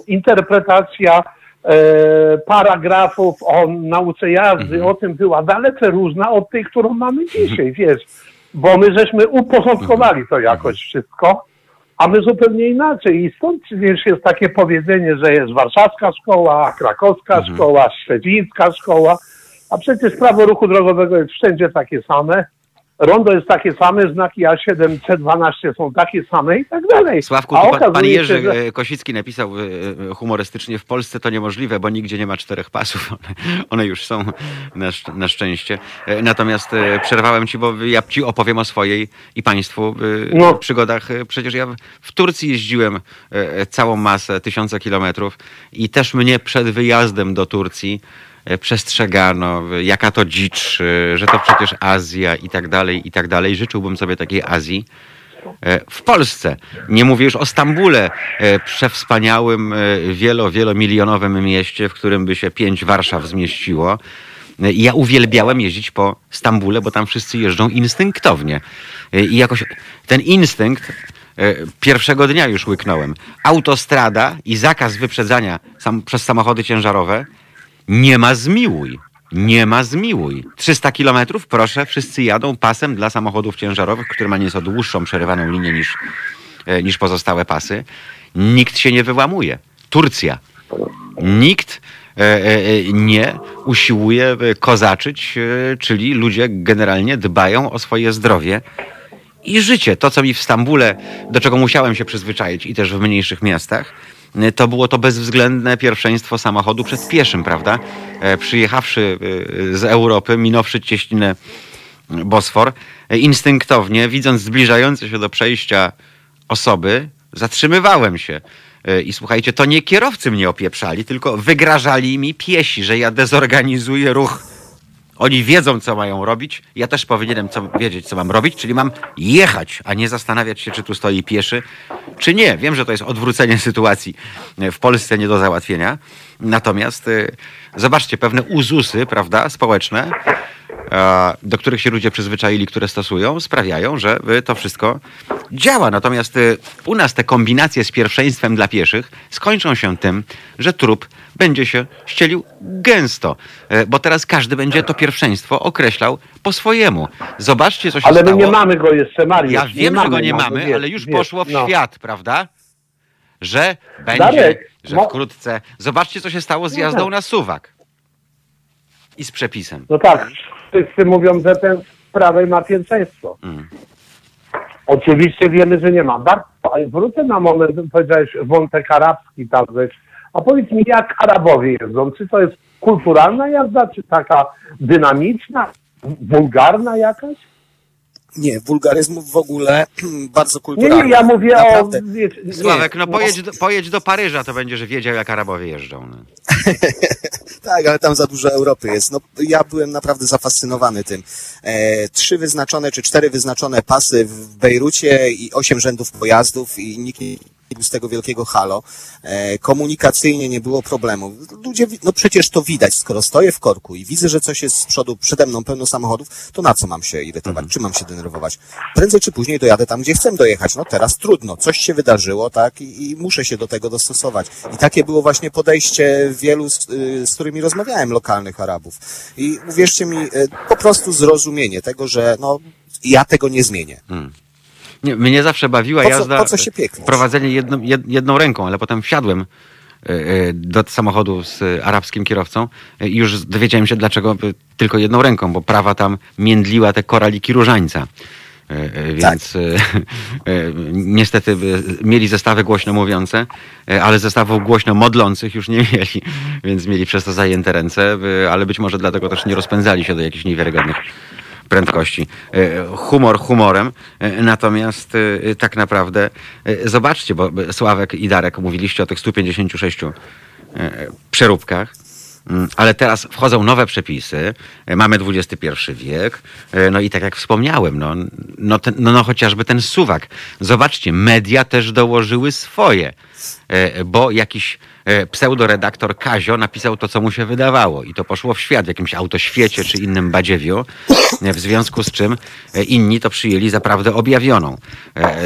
interpretacja e, paragrafów o nauce jazdy, o tym była dalece różna od tej, którą mamy dzisiaj, wiesz, bo my żeśmy uporządkowali to jakoś wszystko, a my zupełnie inaczej. I stąd przecież jest takie powiedzenie, że jest warszawska szkoła, krakowska szkoła, szczecińska szkoła, a przecież prawo ruchu drogowego jest wszędzie takie same. Rondo jest takie same, znaki A7, C12 są takie same i tak dalej. Sławku, A pan, pan Jerzy się, że- e, Kosicki napisał e, e, humorystycznie, w Polsce to niemożliwe, bo nigdzie nie ma czterech pasów. One, już są na, szcz- na szczęście. Natomiast przerwałem ci, bo ja ci opowiem o swojej i państwu No. przygodach. Przecież ja w- Turcji jeździłem całą masę, tysiące kilometrów i też mnie przed wyjazdem do Turcji przestrzegano, e, jaka to dzicz, e, że to przecież Azja i tak dalej, i tak dalej. Życzyłbym sobie takiej Azji. E, w Polsce. Nie mówię już o Stambule, przewspaniałym, wielo, wielomilionowym mieście, w którym by się pięć Warszaw zmieściło. Ja uwielbiałem jeździć po Stambule, bo tam wszyscy jeżdżą instynktownie. I jakoś ten instynkt pierwszego dnia już łyknąłem. Autostrada i zakaz wyprzedzania sam, przez samochody ciężarowe nie ma zmiłuj. Nie ma zmiłuj. 300 kilometrów, proszę, wszyscy jadą pasem dla samochodów ciężarowych, który ma nieco dłuższą przerywaną linię niż, e, niż pozostałe pasy. Nikt się nie wyłamuje. Turcja. Nikt e, e, nie usiłuje kozaczyć, czyli ludzie generalnie dbają o swoje zdrowie i życie. To, co mi w Stambule, do czego musiałem się przyzwyczaić i też w mniejszych miastach, to było to bezwzględne pierwszeństwo samochodu przed pieszym, prawda? E, Przyjechawszy y, z Europy, minąwszy cieśninę Bosfor, e, instynktownie, widząc zbliżające się do przejścia osoby, zatrzymywałem się. E, I słuchajcie, to nie kierowcy mnie opieprzali, tylko wygrażali mi piesi, że ja dezorganizuję ruch oni wiedzą, co mają robić. Ja też powinienem co, wiedzieć, co mam robić, czyli mam jechać, a nie zastanawiać się, czy tu stoi pieszy, czy nie. Wiem, że to jest odwrócenie sytuacji w Polsce nie do załatwienia. Natomiast y, zobaczcie, pewne uzusy, prawda, społeczne, do których się ludzie przyzwyczaili, które stosują, sprawiają, że y, to wszystko działa. Natomiast y, u nas te kombinacje z pierwszeństwem dla pieszych skończą się tym, że trup będzie się ścielił gęsto, e, bo teraz każdy będzie to pierwszeństwo określał po swojemu. Zobaczcie, co się Ale my stało. nie mamy go jeszcze, Mariusz. Ja wiem, że go nie mamy, wiesz, ale już wiesz, poszło w no. świat, prawda? Że będzie, Darek, że no- wkrótce. Zobaczcie, co się stało z No jazdą tak. na suwak. I z przepisem. No tak, wszyscy mówią, że ten z prawej ma pierwszeństwo. Mm. Oczywiście wiemy, że nie ma. Bardzo, wrócę na moment, powiedziałeś wątek arabski tam weź. A powiedz mi, jak Arabowie jeżdżą? Czy to jest kulturalna jazda, czy taka dynamiczna, wulgarna jakaś? Nie, wulgaryzmów w ogóle bardzo Nie, kulturalnych. nie, ja mówię Naprawdę. o... Wiesz, Sławek, no o- pojedź do, pojedź do Paryża, to będziesz wiedział, jak Arabowie jeżdżą. No. Tak, ale tam za dużo Europy jest. No, ja byłem naprawdę zafascynowany tym. E, trzy wyznaczone czy cztery wyznaczone pasy w Bejrucie i osiem rzędów pojazdów i nikt z tego wielkiego halo. E, komunikacyjnie nie było problemu. Ludzie, no przecież to widać, skoro stoję w korku i widzę, że coś jest z przodu przede mną pełno samochodów, to na co mam się irytować? Czy mam się denerwować? Prędzej czy później dojadę tam, gdzie chcę dojechać. No teraz trudno, coś się wydarzyło, tak, i, i muszę się do tego dostosować. I takie było właśnie podejście wielu, z, y, z którymi rozmawiałem, lokalnych Arabów. I uwierzcie mi, y, po prostu zrozumienie tego, że no, ja tego nie zmienię. Nie, mnie zawsze bawiła Po co- jazda, po co się pieklić? prowadzenie jedną, jed, jedną ręką, ale potem wsiadłem e, e, do samochodu z arabskim kierowcą e, i już dowiedziałem się, dlaczego tylko jedną ręką, bo prawa tam międliła te koraliki różańca. Więc e, niestety mieli zestawy głośno mówiące, ale zestawów głośno modlących już nie mieli, więc mieli przez to zajęte ręce, ale być może dlatego też nie rozpędzali się do jakichś niewiarygodnych prędkości. E, Humor humorem, e, natomiast e, tak naprawdę zobaczcie, bo Sławek i Darek mówiliście o tych 156 e, przeróbkach. Mm, Ale teraz wchodzą nowe przepisy, mamy XXI wiek, no i tak jak wspomniałem, no, no, ten, no, no chociażby ten suwak. Zobaczcie, media też dołożyły swoje, bo jakiś pseudoredaktor Kazio napisał to, co mu się wydawało i to poszło w świat, w jakimś autoświecie czy innym badziewiu, e, w związku z czym e, inni to przyjęli za prawdę objawioną. E, e,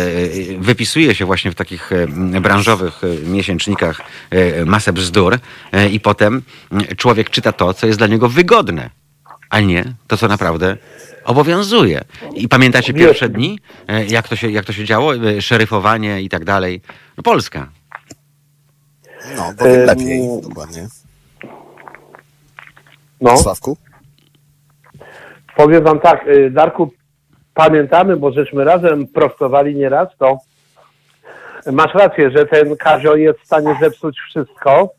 Wypisuje się właśnie w takich e, branżowych e, miesięcznikach e, masę bzdur e, i potem człowiek czyta to, co jest dla niego wygodne, a nie to, co naprawdę obowiązuje. I pamiętacie pierwsze dni, e, jak to się, jak to się działo? E, Szeryfowanie i tak dalej. No Polska. No, bo Em, lepiej, dokładnie. No. Sławku? Powiem wam tak, y, Darku, pamiętamy, bo żeśmy razem prostowali nieraz, to masz rację, że ten Kazio jest w stanie zepsuć wszystko.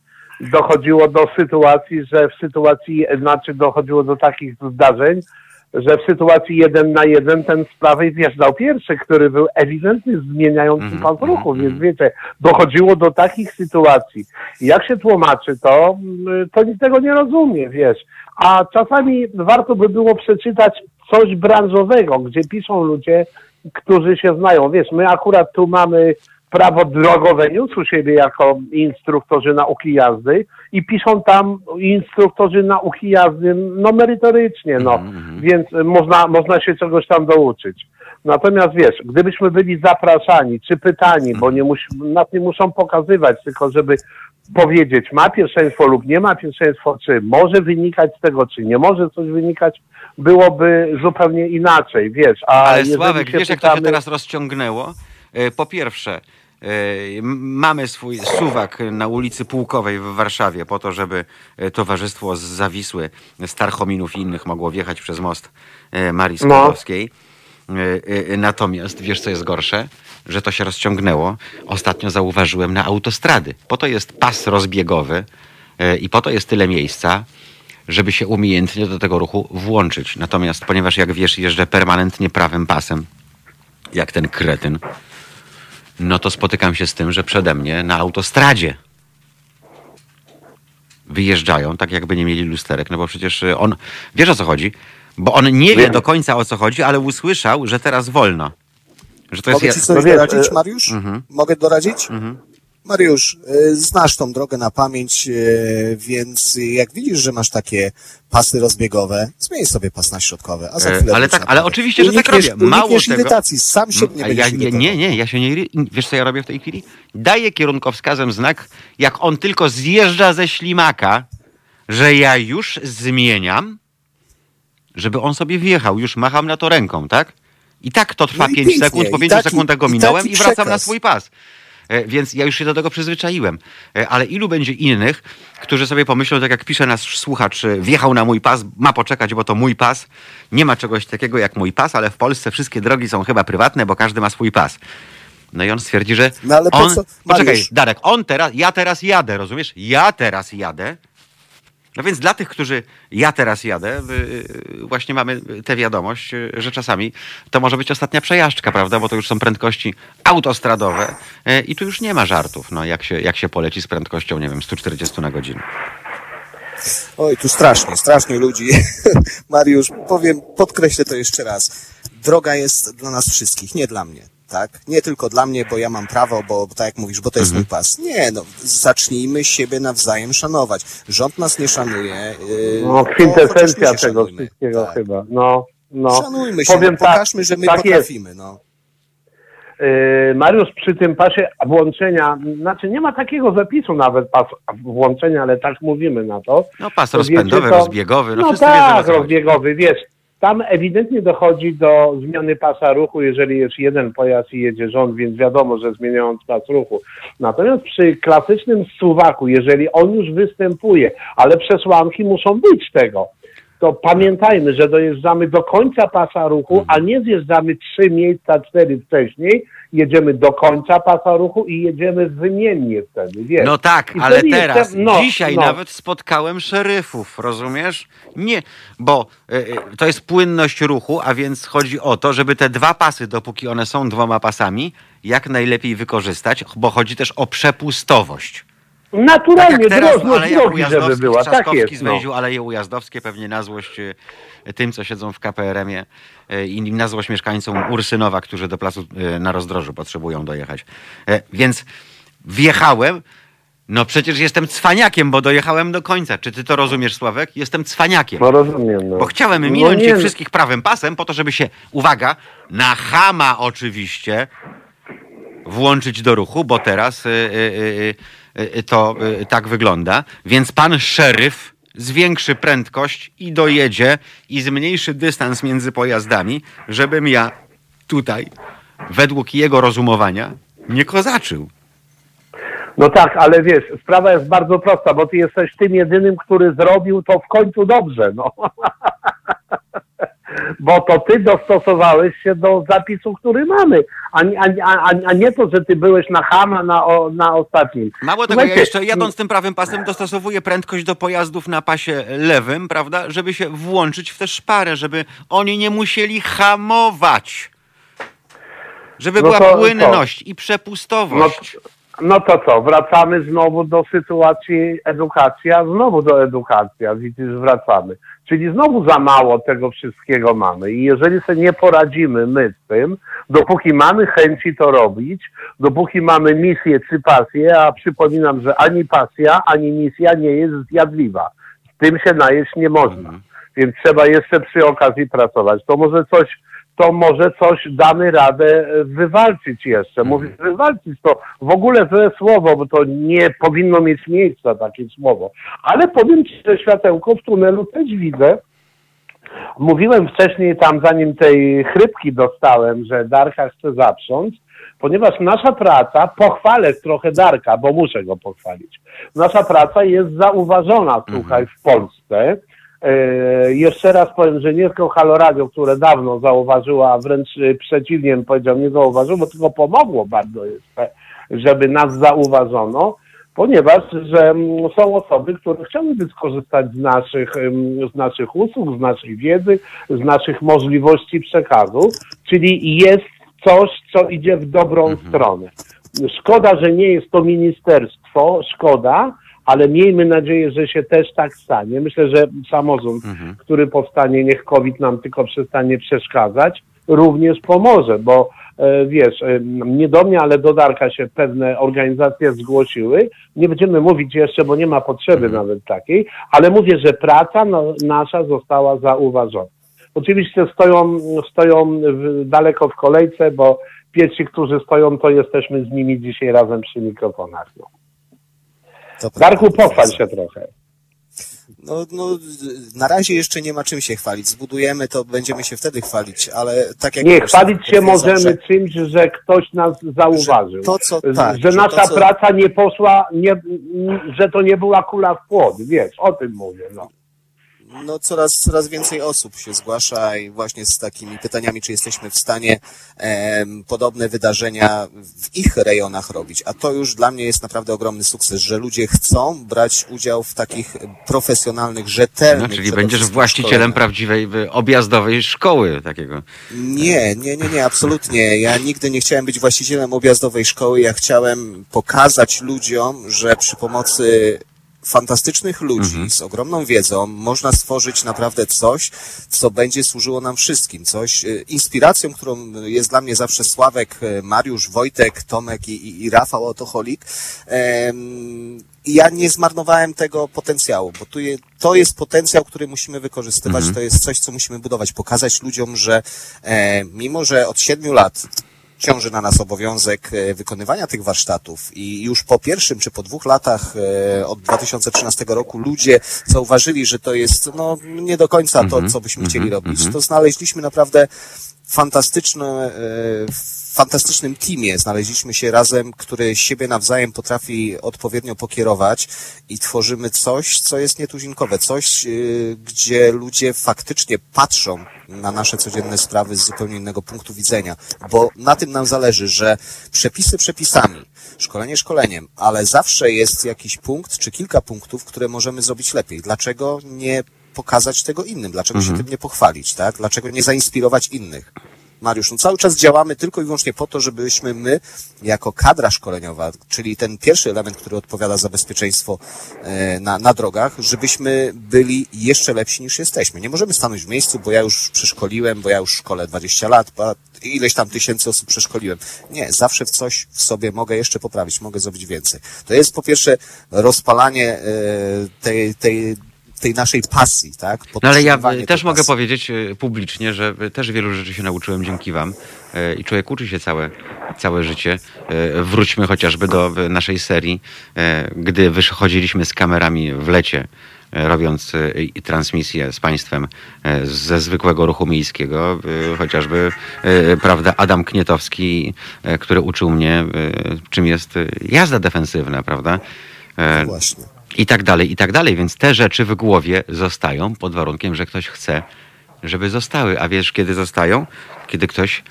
Dochodziło do sytuacji, że w sytuacji, znaczy dochodziło do takich zdarzeń, że w sytuacji jeden na jeden ten z prawej wjeżdżał pierwszy, który był ewidentnie zmieniający Mhm, pas ruchu, mhm, więc wiecie, dochodziło do takich sytuacji. Jak się tłumaczy to, mm, to nikt tego nie rozumie, wiesz. A czasami warto by było przeczytać coś branżowego, gdzie piszą ludzie, którzy się znają. Wiesz, my akurat tu mamy prawo drogowe news u siebie jako instruktorzy nauki jazdy i piszą tam instruktorzy nauki jazdy no merytorycznie, no, Mhm, więc y, można, można się czegoś tam douczyć. Natomiast wiesz, gdybyśmy byli zapraszani czy pytani, bo nie mus, nas nie muszą pokazywać, tylko żeby powiedzieć, ma pierwszeństwo lub nie ma pierwszeństwo, czy może wynikać z tego, czy nie może coś wynikać, byłoby zupełnie inaczej, wiesz. A Ale Sławek, wiesz jak to się pytamy- teraz rozciągnęło? E, Po pierwsze, e, mamy swój suwak na ulicy Pułkowej w Warszawie po to, żeby e, towarzystwo z Zawisły, Starchominów i innych mogło wjechać przez most e, Marii No. Skłodowskiej. E, e, Natomiast wiesz co jest gorsze? Że to się rozciągnęło. Ostatnio zauważyłem na autostrady. Po to jest pas rozbiegowy e, i po to jest tyle miejsca, żeby się umiejętnie do tego ruchu włączyć. Natomiast ponieważ jak wiesz, jeżdżę permanentnie prawym pasem, jak ten kretyn, no to spotykam się z tym, że przede mnie na autostradzie wyjeżdżają, tak jakby nie mieli lusterek, no bo przecież y, on, wiesz o co chodzi? Bo on nie wie do końca o co chodzi, ale usłyszał, że teraz wolno. Że to jest... Mogę ja- ci coś no doradzić, e, Mariusz? Mhm. Mogę doradzić? Mhm. Mariusz, y, znasz tą drogę na pamięć, y, więc jak widzisz, że masz takie pasy rozbiegowe, zmień sobie pas na środkowy, a za E, chwilę ale tak- ale oczywiście, że tak Unikniesz- robię. Mało unikniesz tego- irytacji, sam siebie nie A będziesz ja, nie, nie, nie, ja się nie. Wiesz, co ja robię w tej chwili? Daję kierunkowskazem znak, jak on tylko zjeżdża ze ślimaka, że ja już zmieniam, żeby on sobie wjechał. Już macham na to ręką, tak? I tak to trwa No i 5 pięknie. sekund, po I 5 taki- sekundach go i minąłem taki i wracam na swój pas. E, Więc ja już się do tego przyzwyczaiłem. E, Ale ilu będzie innych, którzy sobie pomyślą, tak jak pisze nasz słuchacz, e, wjechał na mój pas, ma poczekać, bo to mój pas. Nie ma czegoś takiego jak mój pas, ale w Polsce wszystkie drogi są chyba prywatne, bo każdy ma swój pas. No i on stwierdzi, że No ale po on... co- Poczekaj. Darek, on teraz, ja teraz jadę, rozumiesz? Ja teraz jadę, No więc dla tych, którzy ja teraz jadę, y, y, właśnie mamy tę wiadomość, y, że czasami to może być ostatnia przejażdżka, prawda? Bo to już są prędkości autostradowe i tu już nie ma żartów, no, jak, się, jak się poleci z prędkością, nie wiem, 140 na godzinę. Oj, tu strasznie, strasznie ludzi. Mariusz, powiem, podkreślę to jeszcze raz. Droga jest dla nas wszystkich, nie dla mnie. Tak? Nie tylko dla mnie, bo ja mam prawo, bo tak jak mówisz, bo to jest mój pas. Nie, no, zacznijmy siebie nawzajem szanować. Rząd nas nie szanuje. Yy, No, to kwintesencja się tego szanujmy. wszystkiego Tak. chyba. No, no. Szanujmy się, Powiem no, tak, pokażmy, że my tak jest. potrafimy. No. Yy, Mariusz przy tym pasie włączenia, znaczy nie ma takiego zapisu nawet pas włączenia, ale tak mówimy na to. No pas To rozpędowy, wiecie, to- rozbiegowy, no, No tak, rozbiegowy, wiesz. Tam ewidentnie dochodzi do zmiany pasa ruchu, jeżeli jest jeden pojazd i jedzie rząd, więc wiadomo, że zmieniając pas ruchu. Natomiast przy klasycznym suwaku, jeżeli on już występuje, ale przesłanki muszą być tego, to pamiętajmy, że dojeżdżamy do końca pasa ruchu, a nie zjeżdżamy trzy miejsca, cztery wcześniej, jedziemy do końca pasa ruchu i jedziemy wymiennie wtedy, wiesz. No tak, I ale teraz, jestem- no, dzisiaj no. nawet spotkałem szeryfów, rozumiesz? Nie, bo y, y, to jest płynność ruchu, a więc chodzi o to, żeby te dwa pasy, dopóki one są dwoma pasami, jak najlepiej wykorzystać, bo chodzi też o przepustowość. Tak Naturalnie, teraz drożność drogi, żeby była, tak Trzaskowski jest. No. zwęził Aleje Ujazdowskie pewnie na złość y, tym, co siedzą w KPRM-ie y, i na złość mieszkańcom Ursynowa, którzy do placu y, na rozdrożu potrzebują dojechać. E, Więc wjechałem, no przecież jestem cwaniakiem, bo dojechałem do końca. Czy ty to rozumiesz, Sławek? Jestem cwaniakiem. No rozumiem. No. Bo chciałem No minąć nie, ich no. wszystkich prawym pasem po to, żeby się, uwaga, na chama oczywiście włączyć do ruchu, bo teraz y, y, y, y, to y, tak wygląda. Więc pan szeryf zwiększy prędkość i dojedzie i zmniejszy dystans między pojazdami, żebym ja tutaj, według jego rozumowania, nie kozaczył. No tak, ale wiesz, sprawa jest bardzo prosta, bo ty jesteś tym jedynym, który zrobił to w końcu dobrze, no. Bo to ty dostosowałeś się do zapisu, który mamy, a, nie- a, a, a nie to, że ty byłeś na Hama na, o, na ostatnim. Mało tego, ja jeszcze jadąc tym prawym pasem dostosowuję prędkość do pojazdów na pasie lewym, prawda, żeby się włączyć w tę szparę, żeby oni nie musieli hamować. Żeby No była to- płynność i No, przepustowość. no to co, wracamy znowu do sytuacji edukacja, znowu do edukacja, widzisz, wracamy. Czyli znowu za mało tego wszystkiego mamy i jeżeli sobie nie poradzimy my z tym, dopóki mamy chęci to robić, dopóki mamy misję czy pasję, a przypominam, że ani pasja, ani misja nie jest zjadliwa. Z tym się najeść nie można. Więc trzeba jeszcze przy okazji pracować. To może coś, to może coś damy radę e, wywalczyć jeszcze. Mówię wywalczyć to w ogóle złe słowo, bo to nie powinno mieć miejsca takie słowo. Ale powiem Ci, że światełko w tunelu też widzę. Mówiłem wcześniej tam, zanim tej chrypki dostałem, że Darka chce zaprząc, ponieważ nasza praca, pochwalę trochę Darka, bo muszę go pochwalić. Nasza praca jest zauważona, słuchaj, w Polsce. E, jeszcze raz powiem, że nie tylko Halo Radio, które dawno zauważyło, a wręcz e, przeciwnie powiedział, nie zauważyło, bo tylko pomogło bardzo jeszcze, żeby nas zauważono, ponieważ że mm, są osoby, które chciałyby skorzystać z naszych, z naszych usług, z naszej wiedzy, z naszych możliwości przekazu, czyli jest coś, co idzie w dobrą stronę. Szkoda, że nie jest to ministerstwo, szkoda, ale miejmy nadzieję, że się też tak stanie. Myślę, że samorząd, który powstanie, niech COVID nam tylko przestanie przeszkadzać, również pomoże, bo e, wiesz, e, nie do mnie, ale do Darka się pewne organizacje zgłosiły. Nie będziemy mówić jeszcze, bo nie ma potrzeby nawet takiej, ale mówię, że praca no, nasza została zauważona. Oczywiście stoją, stoją w, daleko w kolejce, bo pierwsi, którzy stoją, to jesteśmy z nimi dzisiaj razem przy mikrofonach. No. To Darku, prawda. pochwal się trochę. No, no, na razie jeszcze nie ma czym się chwalić. Zbudujemy to, będziemy się wtedy chwalić, ale tak jak Nie, chwalić się możemy że czymś, że ktoś nas zauważył. to, co- że tak, że że nasza to, co- praca nie poszła, nie, że to nie była kula w płot, wiesz, o tym mówię. No. No coraz, coraz więcej osób się zgłasza i właśnie z takimi pytaniami, czy jesteśmy w stanie em, podobne wydarzenia w ich rejonach robić. A to już dla mnie jest naprawdę ogromny sukces, że ludzie chcą brać udział w takich profesjonalnych, rzetelnych. No, czyli będziesz właścicielem szkoleniach. prawdziwej y, objazdowej szkoły takiego. Nie, nie, nie, nie, absolutnie. Ja nigdy nie chciałem być właścicielem objazdowej szkoły. Ja chciałem pokazać ludziom, że przy pomocy fantastycznych ludzi z ogromną wiedzą można stworzyć naprawdę coś, co będzie służyło nam wszystkim. Coś, y, inspiracją, którą jest dla mnie zawsze Sławek, y, Mariusz, Wojtek, Tomek i, i, i Rafał Otocholik. I ja nie zmarnowałem tego potencjału, bo tu je, to jest potencjał, który musimy wykorzystywać, to jest coś, co musimy budować, pokazać ludziom, że e, mimo, że od siedmiu lat ciąży na nas obowiązek e, wykonywania tych warsztatów. I już po pierwszym czy po dwóch latach e, od 2013 roku ludzie zauważyli, że to jest no, nie do końca to, co byśmy chcieli robić, to znaleźliśmy naprawdę fantastyczne, e, w fantastycznym teamie znaleźliśmy się razem, który siebie nawzajem potrafi odpowiednio pokierować i tworzymy coś, co jest nietuzinkowe, coś, e, gdzie ludzie faktycznie patrzą na nasze codzienne sprawy z zupełnie innego punktu widzenia, bo na tym nam zależy, że przepisy przepisami, szkolenie szkoleniem, ale zawsze jest jakiś punkt czy kilka punktów, które możemy zrobić lepiej. Dlaczego nie pokazać tego innym? Dlaczego się tym nie pochwalić, tak? Dlaczego nie zainspirować innych? Mariusz, no cały czas działamy tylko i wyłącznie po to, żebyśmy my, jako kadra szkoleniowa, czyli ten pierwszy element, który odpowiada za bezpieczeństwo e, na, na drogach, żebyśmy byli jeszcze lepsi niż jesteśmy. Nie możemy stanąć w miejscu, bo ja już przeszkoliłem, bo ja już szkolę 20 lat, bo ileś tam tysięcy osób przeszkoliłem. Nie, zawsze w coś w sobie mogę jeszcze poprawić, mogę zrobić więcej. To jest po pierwsze rozpalanie e, tej, tej, tej naszej pasji, tak? No ale ja też mogę pasji. powiedzieć y, publicznie, że też wielu rzeczy się nauczyłem dzięki wam y, i człowiek uczy się całe, całe życie. Y, Wróćmy chociażby do naszej serii, gdy wychodziliśmy z kamerami w lecie, robiąc transmisję z państwem ze zwykłego ruchu miejskiego, chociażby prawda, Adam Knietowski, który uczył mnie, czym jest jazda defensywna, prawda? Właśnie. I tak dalej, i tak dalej. Więc te rzeczy w głowie zostają pod warunkiem, że ktoś chce, żeby zostały. A wiesz, kiedy zostają? Kiedy ktoś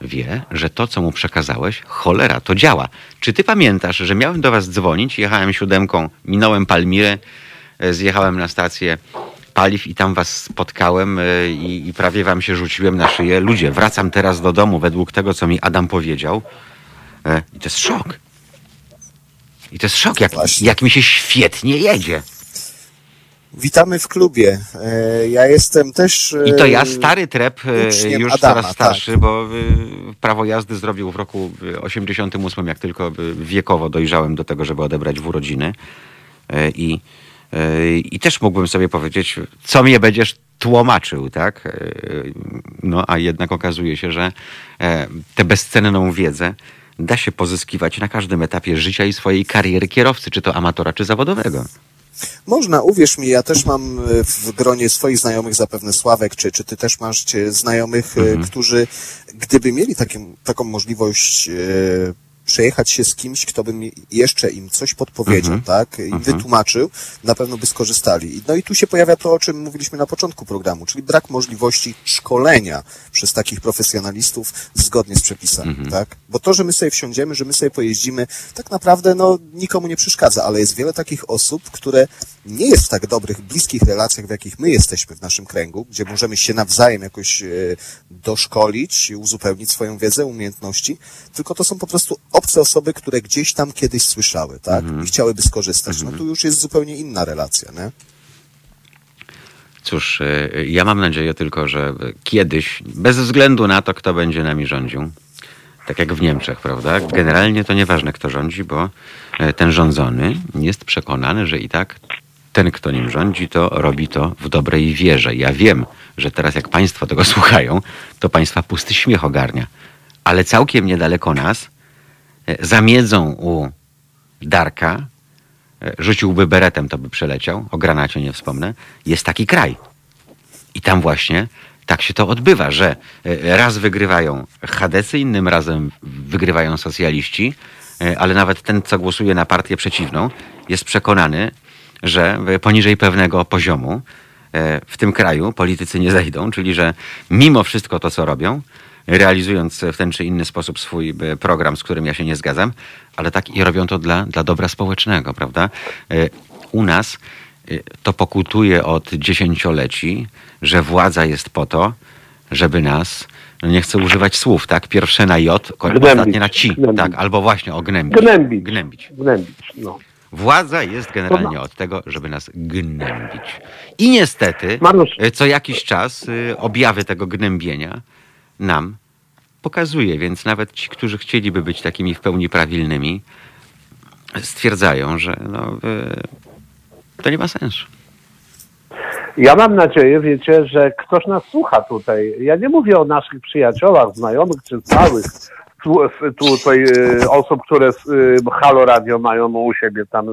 wie, że to, co mu przekazałeś, cholera, to działa. Czy ty pamiętasz, że miałem do was dzwonić, jechałem siódemką, minąłem Palmirę, e, zjechałem na stację paliw i tam was spotkałem e, i, i prawie wam się rzuciłem na szyję. Ludzie, wracam teraz do domu według tego, co mi Adam powiedział. E, I to jest szok. I to jest szok, jak, Właśnie. jak mi się świetnie jedzie. Witamy w klubie. E, Ja jestem też. e, I to ja, stary trep, e, już Adama, coraz starszy, bo e, prawo jazdy zrobił w roku e, 88, jak tylko wiekowo dojrzałem do tego, żeby odebrać w urodziny. I, I też mógłbym sobie powiedzieć, co mnie będziesz tłumaczył, tak? No a jednak okazuje się, że tę bezcenną wiedzę da się pozyskiwać na każdym etapie życia i swojej kariery kierowcy, czy to amatora, czy zawodowego. Można, uwierz mi, ja też mam e, w gronie swoich znajomych, zapewne Sławek, czy, czy ty też masz cie, znajomych, e, Mhm. którzy gdyby mieli taką, taką możliwość e, przejechać się z kimś, kto by mi jeszcze im coś podpowiedział, Mhm. tak, im wytłumaczył, na pewno by skorzystali. No i tu się pojawia to, o czym mówiliśmy na początku programu, czyli brak możliwości szkolenia przez takich profesjonalistów zgodnie z przepisami, Mhm. tak? Bo to, że my sobie wsiądziemy, że my sobie pojeździmy, tak naprawdę no, nikomu nie przeszkadza, ale jest wiele takich osób, które nie jest w tak dobrych, bliskich relacjach, w jakich my jesteśmy w naszym kręgu, gdzie możemy się nawzajem jakoś e, doszkolić, uzupełnić swoją wiedzę, umiejętności, tylko to są po prostu obce osoby, które gdzieś tam kiedyś słyszały, tak? I chciałyby skorzystać. No tu już jest zupełnie inna relacja, nie? Cóż, e, ja mam nadzieję tylko, że kiedyś, bez względu na to, kto będzie nami rządził, tak jak w Niemczech, prawda? Generalnie to nieważne, kto rządzi, bo e, ten rządzony jest przekonany, że i tak ten, kto nim rządzi, to robi to w dobrej wierze. Ja wiem, że teraz jak państwo tego słuchają, to państwa pusty śmiech ogarnia. Ale całkiem niedaleko nas, e, za miedzą u Darka, e, rzuciłby beretem, to by przeleciał, o granacie nie wspomnę, jest taki kraj. I tam właśnie tak się to odbywa, że e, raz wygrywają chadecy, innym razem wygrywają socjaliści, ale nawet ten, co głosuje na partię przeciwną, jest przekonany, że poniżej pewnego poziomu w tym kraju politycy nie zejdą, czyli że mimo wszystko to, co robią, realizując w ten czy inny sposób swój e, program, z którym ja się nie zgadzam, ale tak i robią to dla, dla dobra społecznego, prawda? E, U nas e, to pokutuje od dziesięcioleci, że władza jest po to, żeby nas, no nie chcę używać słów, tak? Pierwsze na J, Gnębić. ostatnie na ci, Gnębić. tak? Albo właśnie o gnębić. Gnębić. Gnębić. Gnębić, no. Władza jest generalnie od tego, żeby nas gnębić. I niestety, co jakiś czas objawy tego gnębienia nam pokazuje, więc nawet ci, którzy chcieliby być takimi w pełni prawilnymi, stwierdzają, że no, e, to nie ma sensu. Ja mam nadzieję, wiecie, że ktoś nas słucha tutaj. Ja nie mówię o naszych przyjaciołach, znajomych czy stałych tu, tutaj e, osób, które e, Halo Radio mają u siebie tam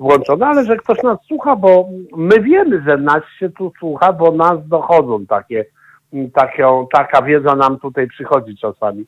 włączone, ale że ktoś nas słucha, bo my wiemy, że nas się tu słucha, bo nas dochodzą takie, taką, taka wiedza nam tutaj przychodzi czasami,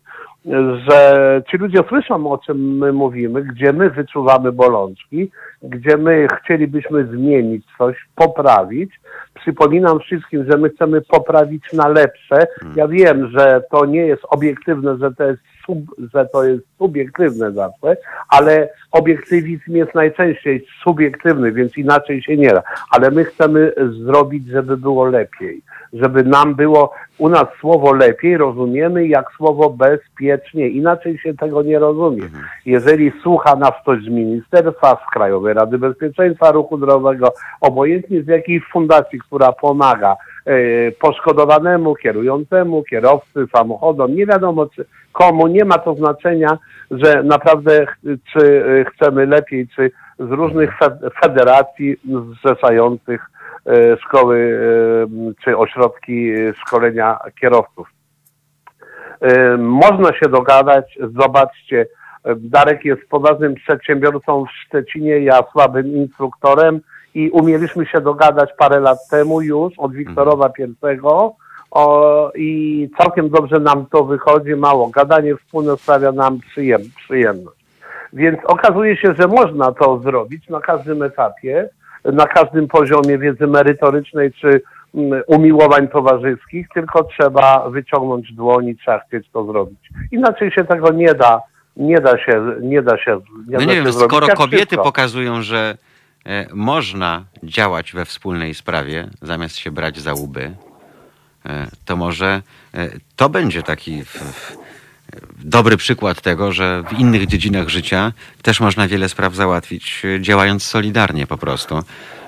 że ci ludzie słyszą, o czym my mówimy, gdzie my wyczuwamy bolączki, gdzie my chcielibyśmy zmienić coś, poprawić. Przypominam wszystkim, że my chcemy poprawić na lepsze. Ja wiem, że to nie jest obiektywne, że to jest, sub, że to jest subiektywne zawsze, ale obiektywizm jest najczęściej subiektywny, więc inaczej się nie da. Ale my chcemy zrobić, żeby było lepiej. Żeby nam było, u nas słowo lepiej rozumiemy jak słowo bezpiecznie. Inaczej się tego nie rozumie. Jeżeli słucha nas ktoś z ministerstwa, z Krajowej Rady Bezpieczeństwa Ruchu Drogowego, obojętnie z jakiej fundacji, która pomaga poszkodowanemu, kierującemu, kierowcy, samochodom, nie wiadomo czy, komu, nie ma to znaczenia, że naprawdę czy e, chcemy lepiej, czy z różnych fe- federacji zrzeszających e, szkoły e, czy ośrodki e, szkolenia kierowców. E, Można się dogadać, zobaczcie, e, Darek jest poważnym przedsiębiorcą w Szczecinie, ja słabym instruktorem i umieliśmy się dogadać parę lat temu już od Wiktorowa pierwszego o, i całkiem dobrze nam to wychodzi, mało. Gadanie wspólne sprawia nam przyjem, przyjemność. Więc okazuje się, że można to zrobić na każdym etapie, na każdym poziomie wiedzy merytorycznej czy mm, umiłowań towarzyskich, tylko trzeba wyciągnąć dłoń i trzeba chcieć to zrobić. Inaczej się tego nie da, nie da się, nie da się, nie No da nie się wiem, zrobić. skoro kobiety wszystko. pokazują, że można działać we wspólnej sprawie, zamiast się brać za łby, e, to może e, to będzie taki dobry przykład tego, że w innych dziedzinach życia też można wiele spraw załatwić, e, działając solidarnie po prostu,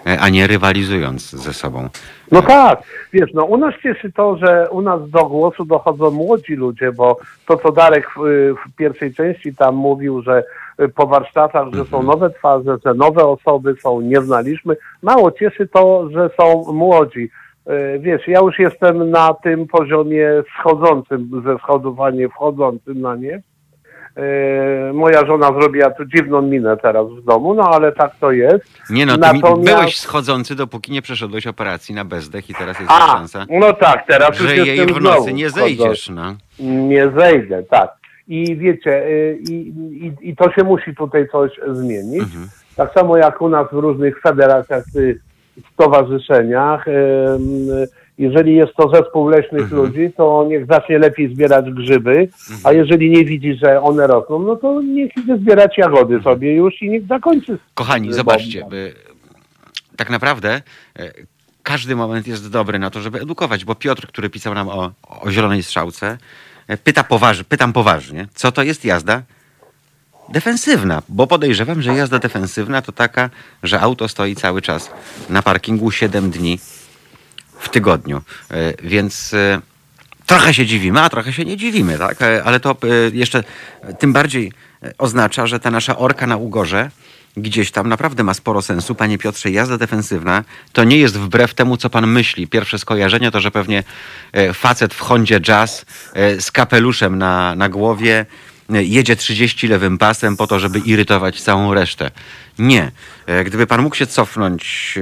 e, a nie rywalizując ze sobą. No tak, wiesz, no u nas cieszy to, że u nas do głosu dochodzą młodzi ludzie, bo to, co Darek w, w pierwszej części tam mówił, że po warsztatach, że są nowe twarze, że nowe osoby są, nie znaliśmy. Mało cieszy to, że są młodzi. Y, Wiesz, ja już jestem na tym poziomie schodzącym ze schodów, a nie wchodzącym na nie. Y, Moja żona zrobiła tu dziwną minę teraz w domu, no ale tak to jest. Nie no, ty Natomiast- mi byłeś schodzący, dopóki nie przeszedłeś operacji na bezdech i teraz jest A, szansa, no tak, teraz już że jestem jej w nocy nie zejdziesz. No. Nie zejdę, tak. I wiecie, y, i, i, i to się musi tutaj coś zmienić. Mhm. Tak samo jak u nas w różnych federacjach, stowarzyszeniach. ym, Jeżeli jest to zespół leśnych Mhm. ludzi, to niech zacznie lepiej zbierać grzyby, a jeżeli nie widzi, że one rosną, no to niech idzie zbierać jagody sobie już i niech zakończy. Kochani, zobaczcie, by, tak naprawdę każdy moment jest dobry na to, żeby edukować, bo Piotr, który pisał nam o, o zielonej strzałce, pyta poważ, pytam poważnie, co to jest jazda defensywna, bo podejrzewam, że jazda defensywna to taka, że auto stoi cały czas na parkingu 7 dni w tygodniu, E, więc e, trochę się dziwimy, a trochę się nie dziwimy, tak? E, Ale to jeszcze tym bardziej oznacza, że ta nasza orka na Ugorze gdzieś tam naprawdę ma sporo sensu. Panie Piotrze, jazda defensywna to nie jest wbrew temu, co pan myśli. Pierwsze skojarzenie to, że pewnie e, facet w Hondzie Jazz e, z kapeluszem na, na głowie e, jedzie 30 lewym pasem po to, żeby irytować całą resztę. Nie. Gdyby pan mógł się cofnąć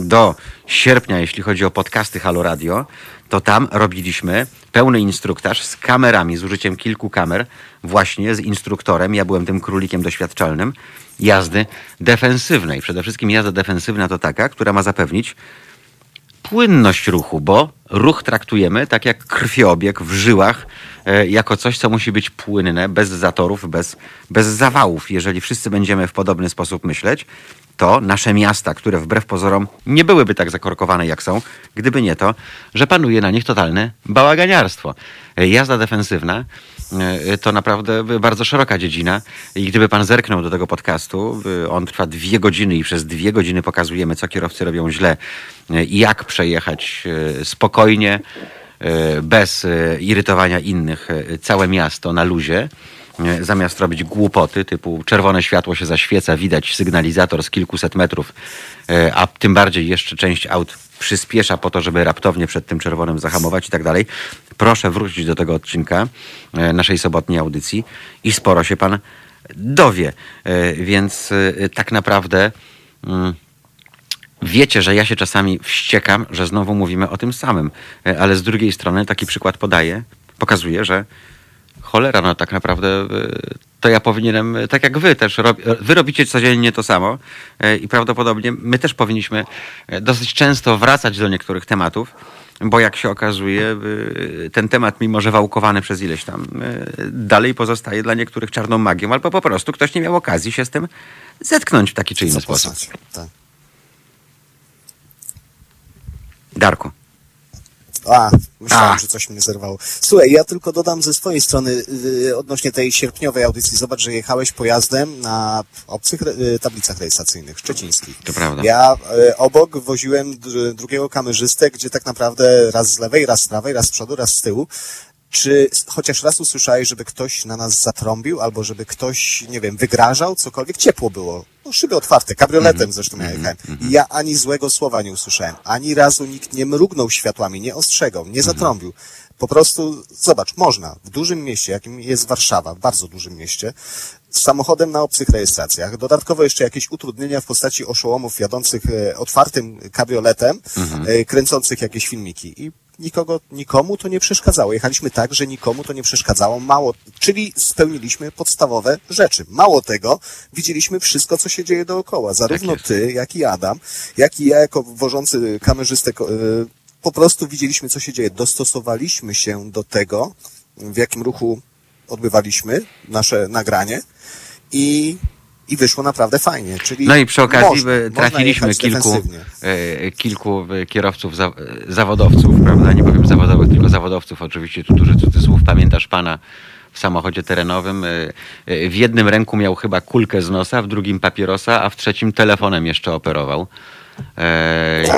do sierpnia, jeśli chodzi o podcasty Halo Radio, to tam robiliśmy pełny instruktaż z kamerami, z użyciem kilku kamer, właśnie z instruktorem. Ja byłem tym królikiem doświadczalnym jazdy defensywnej. Przede wszystkim jazda defensywna to taka, która ma zapewnić płynność ruchu, bo ruch traktujemy tak jak krwiobieg w żyłach, e, jako coś, co musi być płynne, bez zatorów, bez, bez zawałów. Jeżeli wszyscy będziemy w podobny sposób myśleć, to nasze miasta, które wbrew pozorom nie byłyby tak zakorkowane jak są, gdyby nie to, że panuje na nich totalne bałaganiarstwo. Jazda defensywna e, to naprawdę bardzo szeroka dziedzina i gdyby pan zerknął do tego podcastu, e, on trwa dwie godziny i przez dwie godziny pokazujemy, co kierowcy robią źle e, i jak przejechać spokojnie, bez irytowania innych, całe miasto na luzie, zamiast robić głupoty typu czerwone światło się zaświeca, widać sygnalizator z kilkuset metrów, e, a tym bardziej jeszcze część aut przyspiesza po to, żeby raptownie przed tym czerwonym zahamować i tak dalej. Proszę wrócić do tego odcinka e, naszej sobotniej audycji i sporo się pan dowie. E, Więc e, tak naprawdę mm, Wiecie, że ja się czasami wściekam, że znowu mówimy o tym samym, E, ale z drugiej strony taki przykład podaję, pokazuje, że cholera, no tak naprawdę e, to ja powinienem, tak jak wy też, wy robicie codziennie to samo e, i prawdopodobnie my też powinniśmy e, dosyć często wracać do niektórych tematów, bo jak się okazuje, ten temat, mimo że wałkowany przez ileś tam, dalej pozostaje dla niektórych czarną magią, albo po prostu ktoś nie miał okazji się z tym zetknąć w taki czy inny sposób. Tak. Darku. A, myślałem, A. że coś mnie zerwało. Słuchaj, ja tylko dodam ze swojej strony yy, odnośnie tej sierpniowej audycji. Zobacz, że jechałeś pojazdem na obcych yy, tablicach rejestracyjnych, szczecińskich. To prawda. Ja y, obok woziłem dr- drugiego kamerzystę, gdzie tak naprawdę raz z lewej, raz z prawej, raz z przodu, raz z tyłu. Czy chociaż raz usłyszałeś, żeby ktoś na nas zatrąbił, albo żeby ktoś, nie wiem, wygrażał, cokolwiek? Ciepło było. No, szyby otwarte, kabrioletem zresztą ja jechałem. I ja ani złego słowa nie usłyszałem. Ani razu nikt nie mrugnął światłami, nie ostrzegał, nie zatrąbił. Po prostu, zobacz, można w dużym mieście, jakim jest Warszawa, w bardzo dużym mieście, z samochodem na obcych rejestracjach. Dodatkowo jeszcze jakieś utrudnienia w postaci oszołomów jadących e, otwartym kabrioletem, e, kręcących jakieś filmiki. I nikogo, nikomu to nie przeszkadzało. Jechaliśmy tak, że nikomu to nie przeszkadzało. Mało, czyli spełniliśmy podstawowe rzeczy. Mało tego, widzieliśmy wszystko, co się dzieje dookoła. Zarówno jest. ty, jak i Adam, jak i ja jako wożący kamerzystę, e, po prostu widzieliśmy, co się dzieje. Dostosowaliśmy się do tego, w jakim ruchu odbywaliśmy nasze nagranie i, i wyszło naprawdę fajnie. Czyli No i przy okazji można, można trafiliśmy kilku, e, kilku e, kierowców, za, e, zawodowców, prawda? Nie powiem zawodowych, tylko zawodowców. Oczywiście tu duży cudzysłów. Pamiętasz pana w samochodzie terenowym? W jednym ręku miał chyba kulkę z nosa, w drugim papierosa, a w trzecim telefonem jeszcze operował.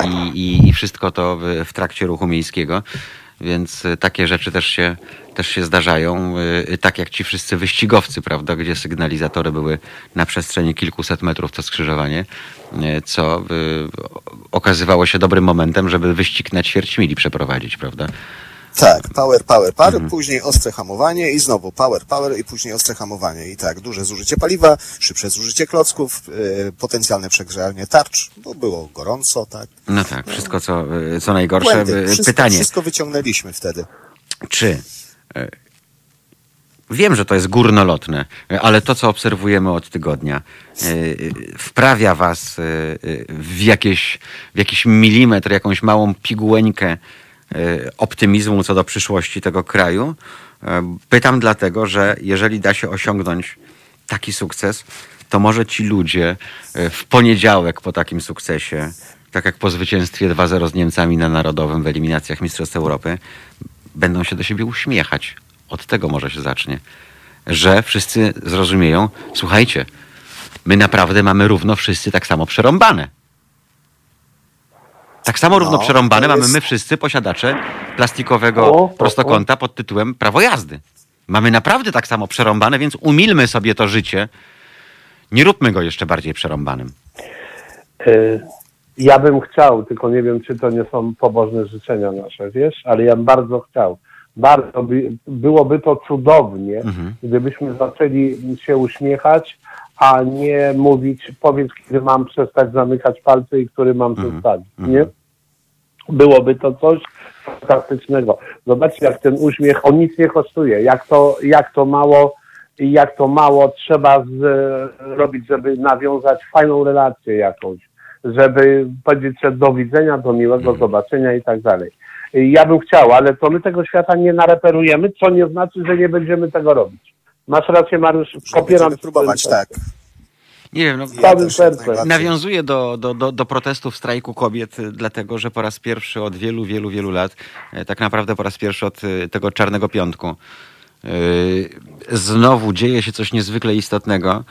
I, i, I wszystko to w, w trakcie ruchu miejskiego. Więc takie rzeczy też się, też się zdarzają, e, tak jak ci wszyscy wyścigowcy, prawda, gdzie sygnalizatory były na przestrzeni kilkuset metrów to skrzyżowanie, e, co okazywało się dobrym momentem, żeby wyścig na ćwierć mili przeprowadzić, prawda? Tak, power, power, power, Mhm. później ostre hamowanie i znowu power, power i później ostre hamowanie. I tak, duże zużycie paliwa, szybsze zużycie klocków, yy, potencjalne przegrzanie tarcz, bo było gorąco, tak. No tak, wszystko co, co najgorsze. Błędy. Wszystko, Pytanie, wszystko wyciągnęliśmy wtedy. czy wiem, że to jest górnolotne, e, ale to, co obserwujemy od tygodnia, e, e, wprawia was e, e, w, jakieś, w jakiś milimetr, jakąś małą pigułeńkę e, optymizmu co do przyszłości tego kraju. E, Pytam dlatego, że jeżeli da się osiągnąć taki sukces, to może ci ludzie e, w poniedziałek po takim sukcesie, tak jak po zwycięstwie 2-0 z Niemcami na Narodowym w eliminacjach Mistrzostw Europy, będą się do siebie uśmiechać. Od tego może się zacznie. Że wszyscy zrozumieją, słuchajcie, my naprawdę mamy równo wszyscy tak samo przerąbane. Tak samo równo No, przerąbane to mamy jest- my wszyscy posiadacze plastikowego o, prostokąta pod tytułem prawo jazdy. Mamy naprawdę tak samo przerąbane, więc umilmy sobie to życie. Nie róbmy go jeszcze bardziej przerąbanym. Y, Ja bym chciał, tylko nie wiem, czy to nie są pobożne życzenia nasze, wiesz, ale ja bym bardzo chciał. Bardzo by, byłoby to cudownie, Mhm. gdybyśmy zaczęli się uśmiechać, a nie mówić, powiedz, kiedy mam przestać zamykać palce i który mam przestawić, nie? Byłoby to coś fantastycznego. Zobaczcie, jak ten uśmiech, on nic nie kosztuje, jak to, jak to mało, jak to mało trzeba zrobić, żeby nawiązać fajną relację jakąś żeby powiedzieć do widzenia, do miłego Mhm. zobaczenia i tak dalej. Ja bym chciał, ale to my tego świata nie nareperujemy, co nie znaczy, że nie będziemy tego robić. Masz rację, Mariusz, popieram. będziemy próbować, tak. Nie wiem, no, Ja Całym sercem. najbardziej. Nawiązuje do, do, do, do protestów strajku kobiet, dlatego że po raz pierwszy od wielu, wielu, wielu lat, y, tak naprawdę po raz pierwszy od y, tego Czarnego Piątku, y, znowu dzieje się coś niezwykle istotnego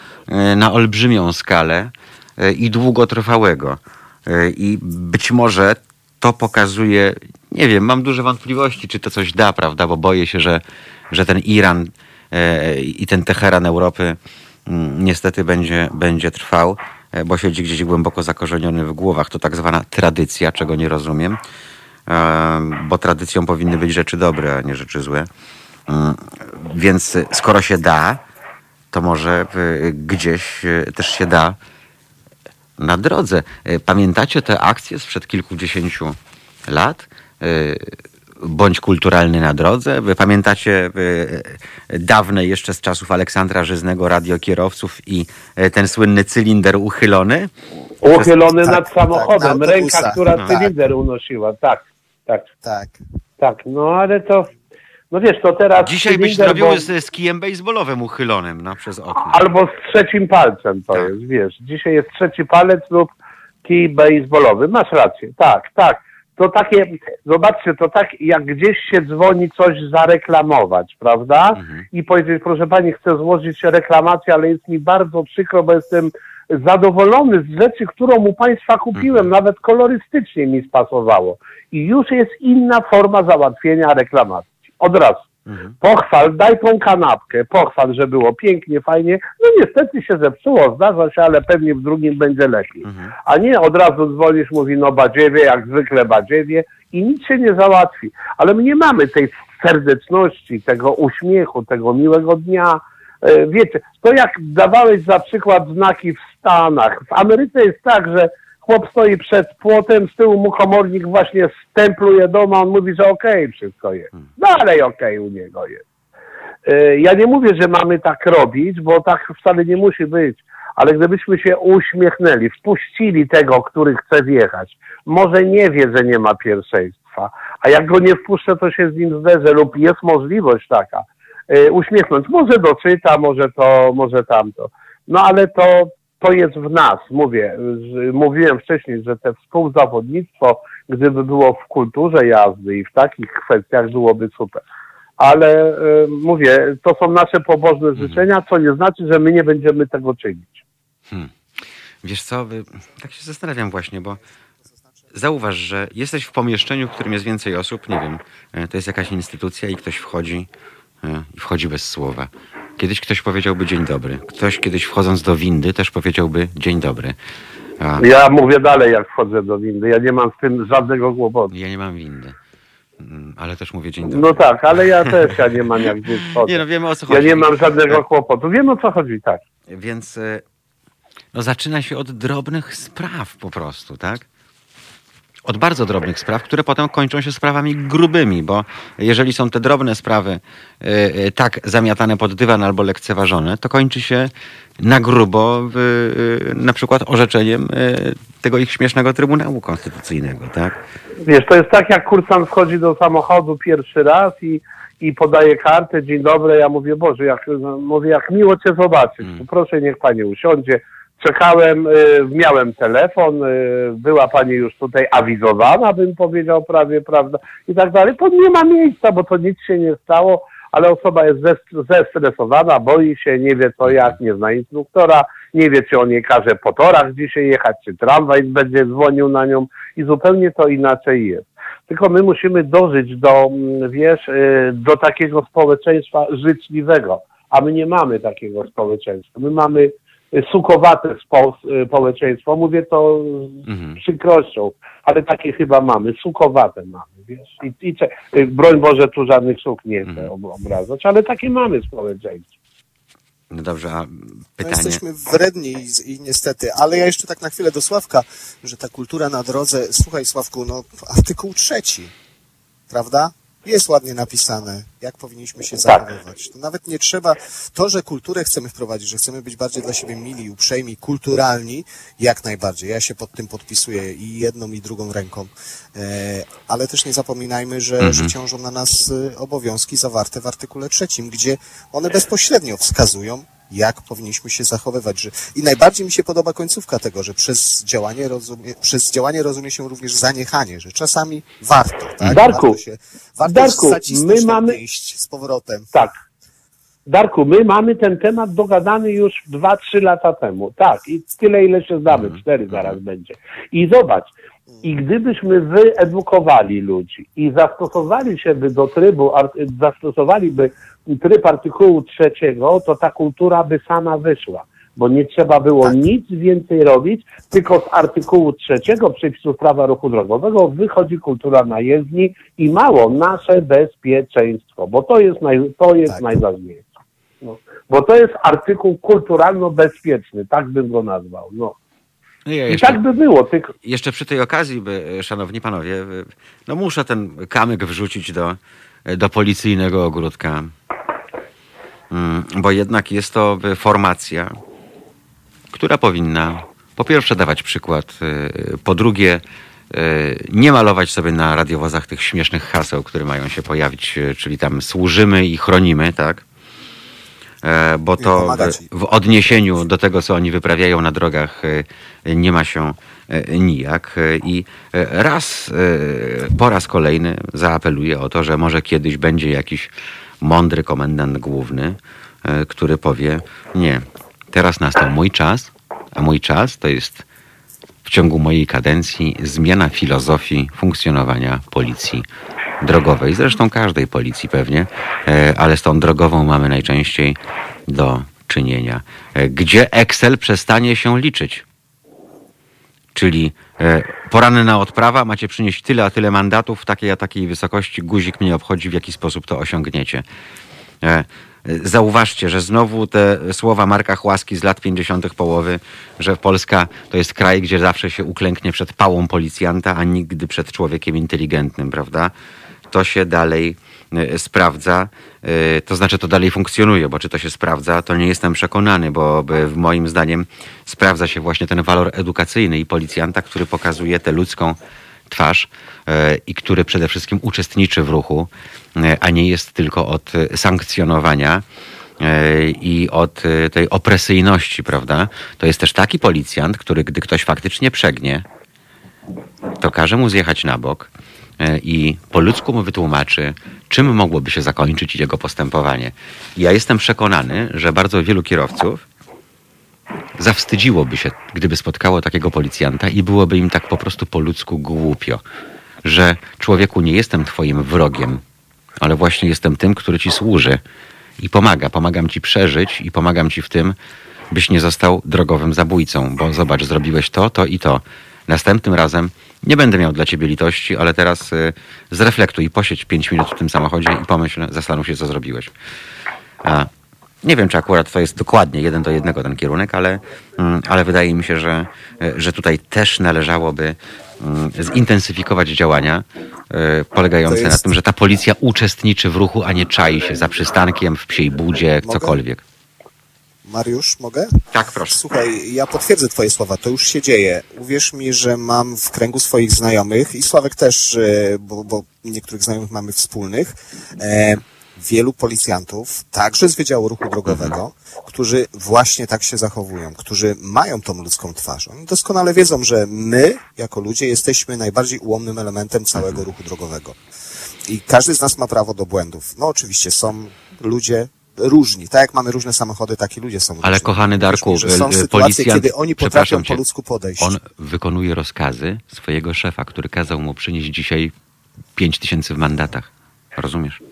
na olbrzymią skalę i długotrwałego. Y, I być może to pokazuje, nie wiem, mam duże wątpliwości, czy to coś da, prawda, bo boję się, że, że ten Iran e, i ten Teheran Europy mm, niestety będzie, będzie trwał, e, bo siedzi gdzieś głęboko zakorzeniony w głowach. To tak zwana tradycja, czego nie rozumiem, e, bo tradycją powinny być rzeczy dobre, a nie rzeczy złe. Mm, Więc e, skoro się da, to może e, gdzieś e, też się da na drodze. E, Pamiętacie te akcje sprzed kilkudziesięciu lat? E, Bądź kulturalny na drodze. Wy pamiętacie e, dawne jeszcze z czasów Aleksandra Żyznego radiokierowców i ten słynny cylinder uchylony? Uchylony Tak, nad tak, samochodem, na ręka, która No. cylinder unosiła. Tak, tak, Tak. tak. No ale to, no wiesz, to teraz Dzisiaj byś zrobił bo- z, z kijem baseballowym uchylonym no, przez okno. Albo z trzecim palcem to Tak. jest, wiesz. Dzisiaj jest trzeci palec lub kij baseballowy. Masz rację, tak, tak. To takie, zobaczcie, to tak jak gdzieś się dzwoni coś zareklamować, prawda? Mhm. I powiedzieć, proszę pani, chcę złożyć reklamację, ale jest mi bardzo przykro, bo jestem zadowolony z rzeczy, którą u państwa kupiłem, nawet kolorystycznie mi spasowało. I już jest inna forma załatwienia reklamacji. Od razu. Mhm. Pochwal, daj tą kanapkę, pochwal, że było pięknie, fajnie. No niestety się zepsuło, zdarza się, ale pewnie w drugim będzie lepiej. Mhm. A nie od razu dzwonisz, mówi no badziewie, jak zwykle badziewie i nic się nie załatwi. Ale my nie mamy tej serdeczności, tego uśmiechu, tego miłego dnia. E, Wiecie, to jak dawałeś za przykład znaki w Stanach. W Ameryce jest tak, że chłop stoi przed płotem, z tyłu mu komornik właśnie stempluje dom, a on mówi, że okej, wszystko jest. Dalej okej u niego jest. E, Ja nie mówię, że mamy tak robić, bo tak wcale nie musi być, ale gdybyśmy się uśmiechnęli, wpuścili tego, który chce wjechać, może nie wie, że nie ma pierwszeństwa, a jak go nie wpuszczę, to się z nim zderzę lub jest możliwość taka, e, uśmiechnąć. Może doczyta, może to, może tamto. No ale to, to jest w nas, mówię. Mówiłem wcześniej, że te współzawodnictwo, gdyby było w kulturze jazdy i w takich kwestiach, byłoby super ale e, mówię, to są nasze pobożne życzenia, co nie znaczy, że my nie będziemy tego czynić. Wiesz co, tak się zastanawiam właśnie, bo zauważ, że jesteś w pomieszczeniu, w którym jest więcej osób, nie wiem, e, to jest jakaś instytucja i ktoś wchodzi e, i wchodzi bez słowa. Kiedyś ktoś powiedziałby dzień dobry. Ktoś kiedyś wchodząc do windy też powiedziałby dzień dobry. A Ja mówię dalej, jak wchodzę do windy, ja nie mam z tym żadnego kłopotu. ja nie mam windy, Mm, ale też mówię dzień dobry. No tak, ale ja też ja nie mam jak gdzieś Nie wchodzę. no, wiemy o co Ja chodzi. nie mam żadnego kłopotu. Wiem o co chodzi, tak. Więc e, no, zaczyna się od drobnych spraw po prostu, tak? Od bardzo drobnych spraw, które potem kończą się sprawami grubymi, bo jeżeli są te drobne sprawy e, e, tak zamiatane pod dywan albo lekceważone, to kończy się na grubo e, na przykład orzeczeniem tego ich śmiesznego Trybunału Konstytucyjnego, tak? Wiesz, to jest tak, jak kursant wchodzi do samochodu pierwszy raz i, i podaje kartę, dzień dobry, ja mówię, Boże, jak, no, mówię, jak miło Cię zobaczyć, Mm. proszę niech Pani usiądzie. Czekałem, y, miałem telefon, y, była Pani już tutaj awizowana, bym powiedział prawie, prawda, i tak dalej. To nie ma miejsca, bo to nic się nie stało, ale osoba jest zes- zestresowana, boi się, nie wie co jak, nie zna instruktora, nie wie, czy on jej każe po torach dzisiaj jechać, czy tramwaj będzie dzwonił na nią i zupełnie to inaczej jest. Tylko my musimy dożyć do, mm, wiesz, y, do takiego społeczeństwa życzliwego, a my nie mamy takiego społeczeństwa. My mamy sukowate spo, społeczeństwo, mówię to z Mhm. przykrością, ale takie chyba mamy, sukowate mamy, wiesz. I, i cze- y, broń Boże, tu żadnych suk nie chcę Mhm. ob- obrażać, ale takie mamy społeczeństwo. No dobrze, a No pytanie... jesteśmy wredni i, i niestety, ale ja jeszcze tak na chwilę do Sławka, że ta kultura na drodze, słuchaj Sławku, no artykuł trzeci, prawda? Jest ładnie napisane, jak powinniśmy się Tak. zachowywać. To nawet nie trzeba, to, że kulturę chcemy wprowadzić, że chcemy być bardziej dla siebie mili, uprzejmi, kulturalni, jak najbardziej. Ja się pod tym podpisuję i jedną, i drugą ręką. E, ale też nie zapominajmy, że, że ciążą na nas e, obowiązki zawarte w artykule trzecim, gdzie one bezpośrednio wskazują, jak powinniśmy się zachowywać. Że... I najbardziej mi się podoba końcówka tego, że przez działanie, rozumie, przez działanie rozumie się również zaniechanie, że czasami warto, tak? Darku, warto się, warto Darku, my mamy- pięść z powrotem. Tak. Darku, my mamy ten temat dogadany już 2-3 lata temu. Tak, i tyle, ile się znamy. Cztery zaraz będzie. I zobacz, i gdybyśmy wyedukowali ludzi i zastosowali się by do trybu, zastosowaliby tryb artykułu trzeciego, to ta kultura by sama wyszła. Bo nie trzeba było Tak. nic więcej robić, tylko z artykułu trzeciego przepisów prawa ruchu drogowego wychodzi kultura na jezdni i mało nasze bezpieczeństwo, bo to jest, naj, to jest Tak. najważniejsze. No, bo to jest artykuł kulturalno-bezpieczny, tak bym go nazwał. No. No ja I jeszcze, tak by było, tylko jeszcze przy tej okazji, by, szanowni panowie, no muszę ten kamyk wrzucić do, do policyjnego ogródka. Mm, Bo jednak jest to formacja, która powinna po pierwsze dawać przykład, y, po drugie y, nie malować sobie na radiowozach tych śmiesznych haseł, które mają się pojawić, y, czyli tam służymy i chronimy, tak? E, Bo to w, w odniesieniu do tego, co oni wyprawiają na drogach, y, nie ma się y, nijak. I raz, po raz kolejny zaapeluję o to, że może kiedyś będzie jakiś mądry komendant główny, który powie: Nie, teraz nastał mój czas, a mój czas to jest w ciągu mojej kadencji zmiana filozofii funkcjonowania policji drogowej. Zresztą każdej policji pewnie, e, ale z tą drogową mamy najczęściej do czynienia. E, Gdzie Excel przestanie się liczyć? Czyli e, poranna odprawa, macie przynieść tyle a tyle mandatów, w takiej a takiej wysokości, guzik mnie obchodzi, w jaki sposób to osiągniecie. Zauważcie, że znowu te słowa Marka Chłaski z lat 50. połowy, że Polska to jest kraj, gdzie zawsze się uklęknie przed pałą policjanta, a nigdy przed człowiekiem inteligentnym, prawda? To się dalej e, sprawdza, e, to znaczy to dalej funkcjonuje, bo czy to się sprawdza, to nie jestem przekonany, bo w moim zdaniem sprawdza się właśnie ten walor edukacyjny i policjanta, który pokazuje tę ludzką twarz e, i który przede wszystkim uczestniczy w ruchu, a nie jest tylko od sankcjonowania i od tej opresyjności, prawda? To jest też taki policjant, który gdy ktoś faktycznie przegnie, to każe mu zjechać na bok i po ludzku mu wytłumaczy, czym mogłoby się zakończyć jego postępowanie. Ja jestem przekonany, że bardzo wielu kierowców zawstydziłoby się, gdyby spotkało takiego policjanta i byłoby im tak po prostu po ludzku głupio, że człowieku nie jestem twoim wrogiem, ale właśnie jestem tym, który ci służy i pomaga. Pomagam ci przeżyć i pomagam ci w tym, byś nie został drogowym zabójcą, bo zobacz, zrobiłeś to, to i to. Następnym razem nie będę miał dla ciebie litości, ale teraz y, zreflektuj, posiedź 5 minut w tym samochodzie i pomyśl, zastanów się, co zrobiłeś. A, nie wiem, czy akurat to jest dokładnie jeden do jednego ten kierunek, ale, mm, ale wydaje mi się, że, e, że tutaj też należałoby mm, zintensyfikować działania e, polegające To na jest- tym, że ta policja uczestniczy w ruchu, a nie czai się za przystankiem, w psiej budzie, cokolwiek. Mariusz, mogę? Tak, proszę. Słuchaj, ja potwierdzę Twoje słowa, to już się dzieje. Uwierz mi, że mam w kręgu swoich znajomych i Sławek też, e, bo, bo niektórych znajomych mamy wspólnych, e, wielu policjantów, także z Wydziału Ruchu Drogowego, którzy właśnie tak się zachowują, którzy mają tą ludzką twarz. Oni doskonale wiedzą, że my, jako ludzie, jesteśmy najbardziej ułomnym elementem całego ruchu drogowego. I każdy z nas ma prawo do błędów. No oczywiście są ludzie różni. Tak jak mamy różne samochody, tak i ludzie są Ale różni. kochany Darku, że są sytuacje, policjant, kiedy oni potrafią cię, po ludzku podejść. On wykonuje rozkazy swojego szefa, który kazał mu przynieść dzisiaj 5 tysięcy w mandatach. Rozumiesz?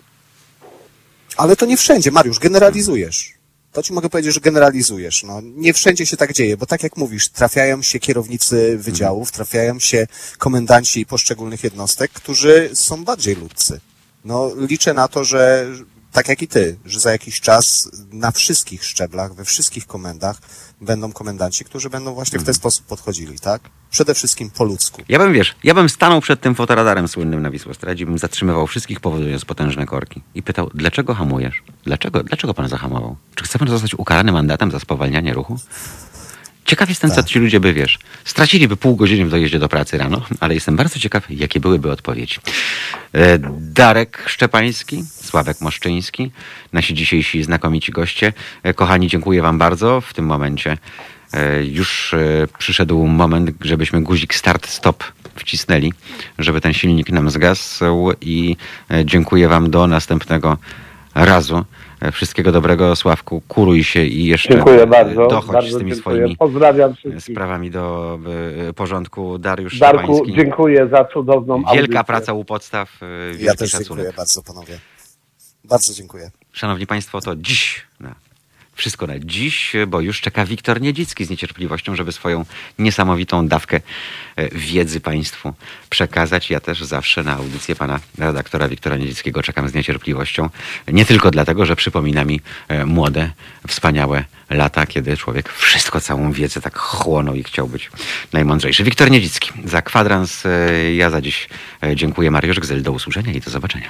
Ale to nie wszędzie, Mariusz, generalizujesz. To ci mogę powiedzieć, że generalizujesz. No, nie wszędzie się tak dzieje, bo tak jak mówisz, trafiają się kierownicy wydziałów, trafiają się komendanci poszczególnych jednostek, którzy są bardziej ludcy. No, liczę na to, że tak jak i ty, że za jakiś czas na wszystkich szczeblach, we wszystkich komendach będą komendanci, którzy będą właśnie w ten sposób podchodzili, tak? Przede wszystkim po ludzku. Ja bym, wiesz, ja bym stanął przed tym fotoradarem słynnym na Wisłostradzie, bym zatrzymywał wszystkich powodując potężne korki i pytał, dlaczego hamujesz? Dlaczego, dlaczego pan zahamował? Czy chce pan zostać ukarany mandatem za spowalnianie ruchu? Ciekaw jestem, co ci ludzie by, wiesz, straciliby pół godziny w dojeździe do pracy rano, ale jestem bardzo ciekaw, jakie byłyby odpowiedzi. E, Darek Szczepański, Sławek Moszczyński, nasi dzisiejsi znakomici goście. E, Kochani, dziękuję wam bardzo. W tym momencie e, już przyszedł moment, żebyśmy guzik start-stop wcisnęli, żeby ten silnik nam zgasł i dziękuję wam do następnego razu. E, Wszystkiego dobrego, Sławku. Kuruj się i jeszcze Dziękuję e, bardzo. dochodź bardzo z tymi dziękuję. swoimi Pozdrawiam wszystkich. sprawami do e, porządku. Dariusz Darku, Szczepański. dziękuję za cudowną Wielka audycję. praca u podstaw. e, Wielki Ja też szacunek. dziękuję bardzo, panowie. Bardzo dziękuję. Szanowni Państwo, to dziś. Na, wszystko na dziś, bo już czeka Wiktor Niedzicki z niecierpliwością, żeby swoją niesamowitą dawkę e, wiedzy Państwu przekazać. Ja też zawsze na audycję pana redaktora Wiktora Niedzickiego czekam z niecierpliwością. Nie tylko dlatego, że przypomina mi e, młode, wspaniałe lata, kiedy człowiek wszystko, całą wiedzę tak chłonął i chciał być najmądrzejszy. Wiktor Niedzicki za kwadrans. e, Ja za dziś dziękuję. Mariusz Gzel. Do usłyszenia i do zobaczenia.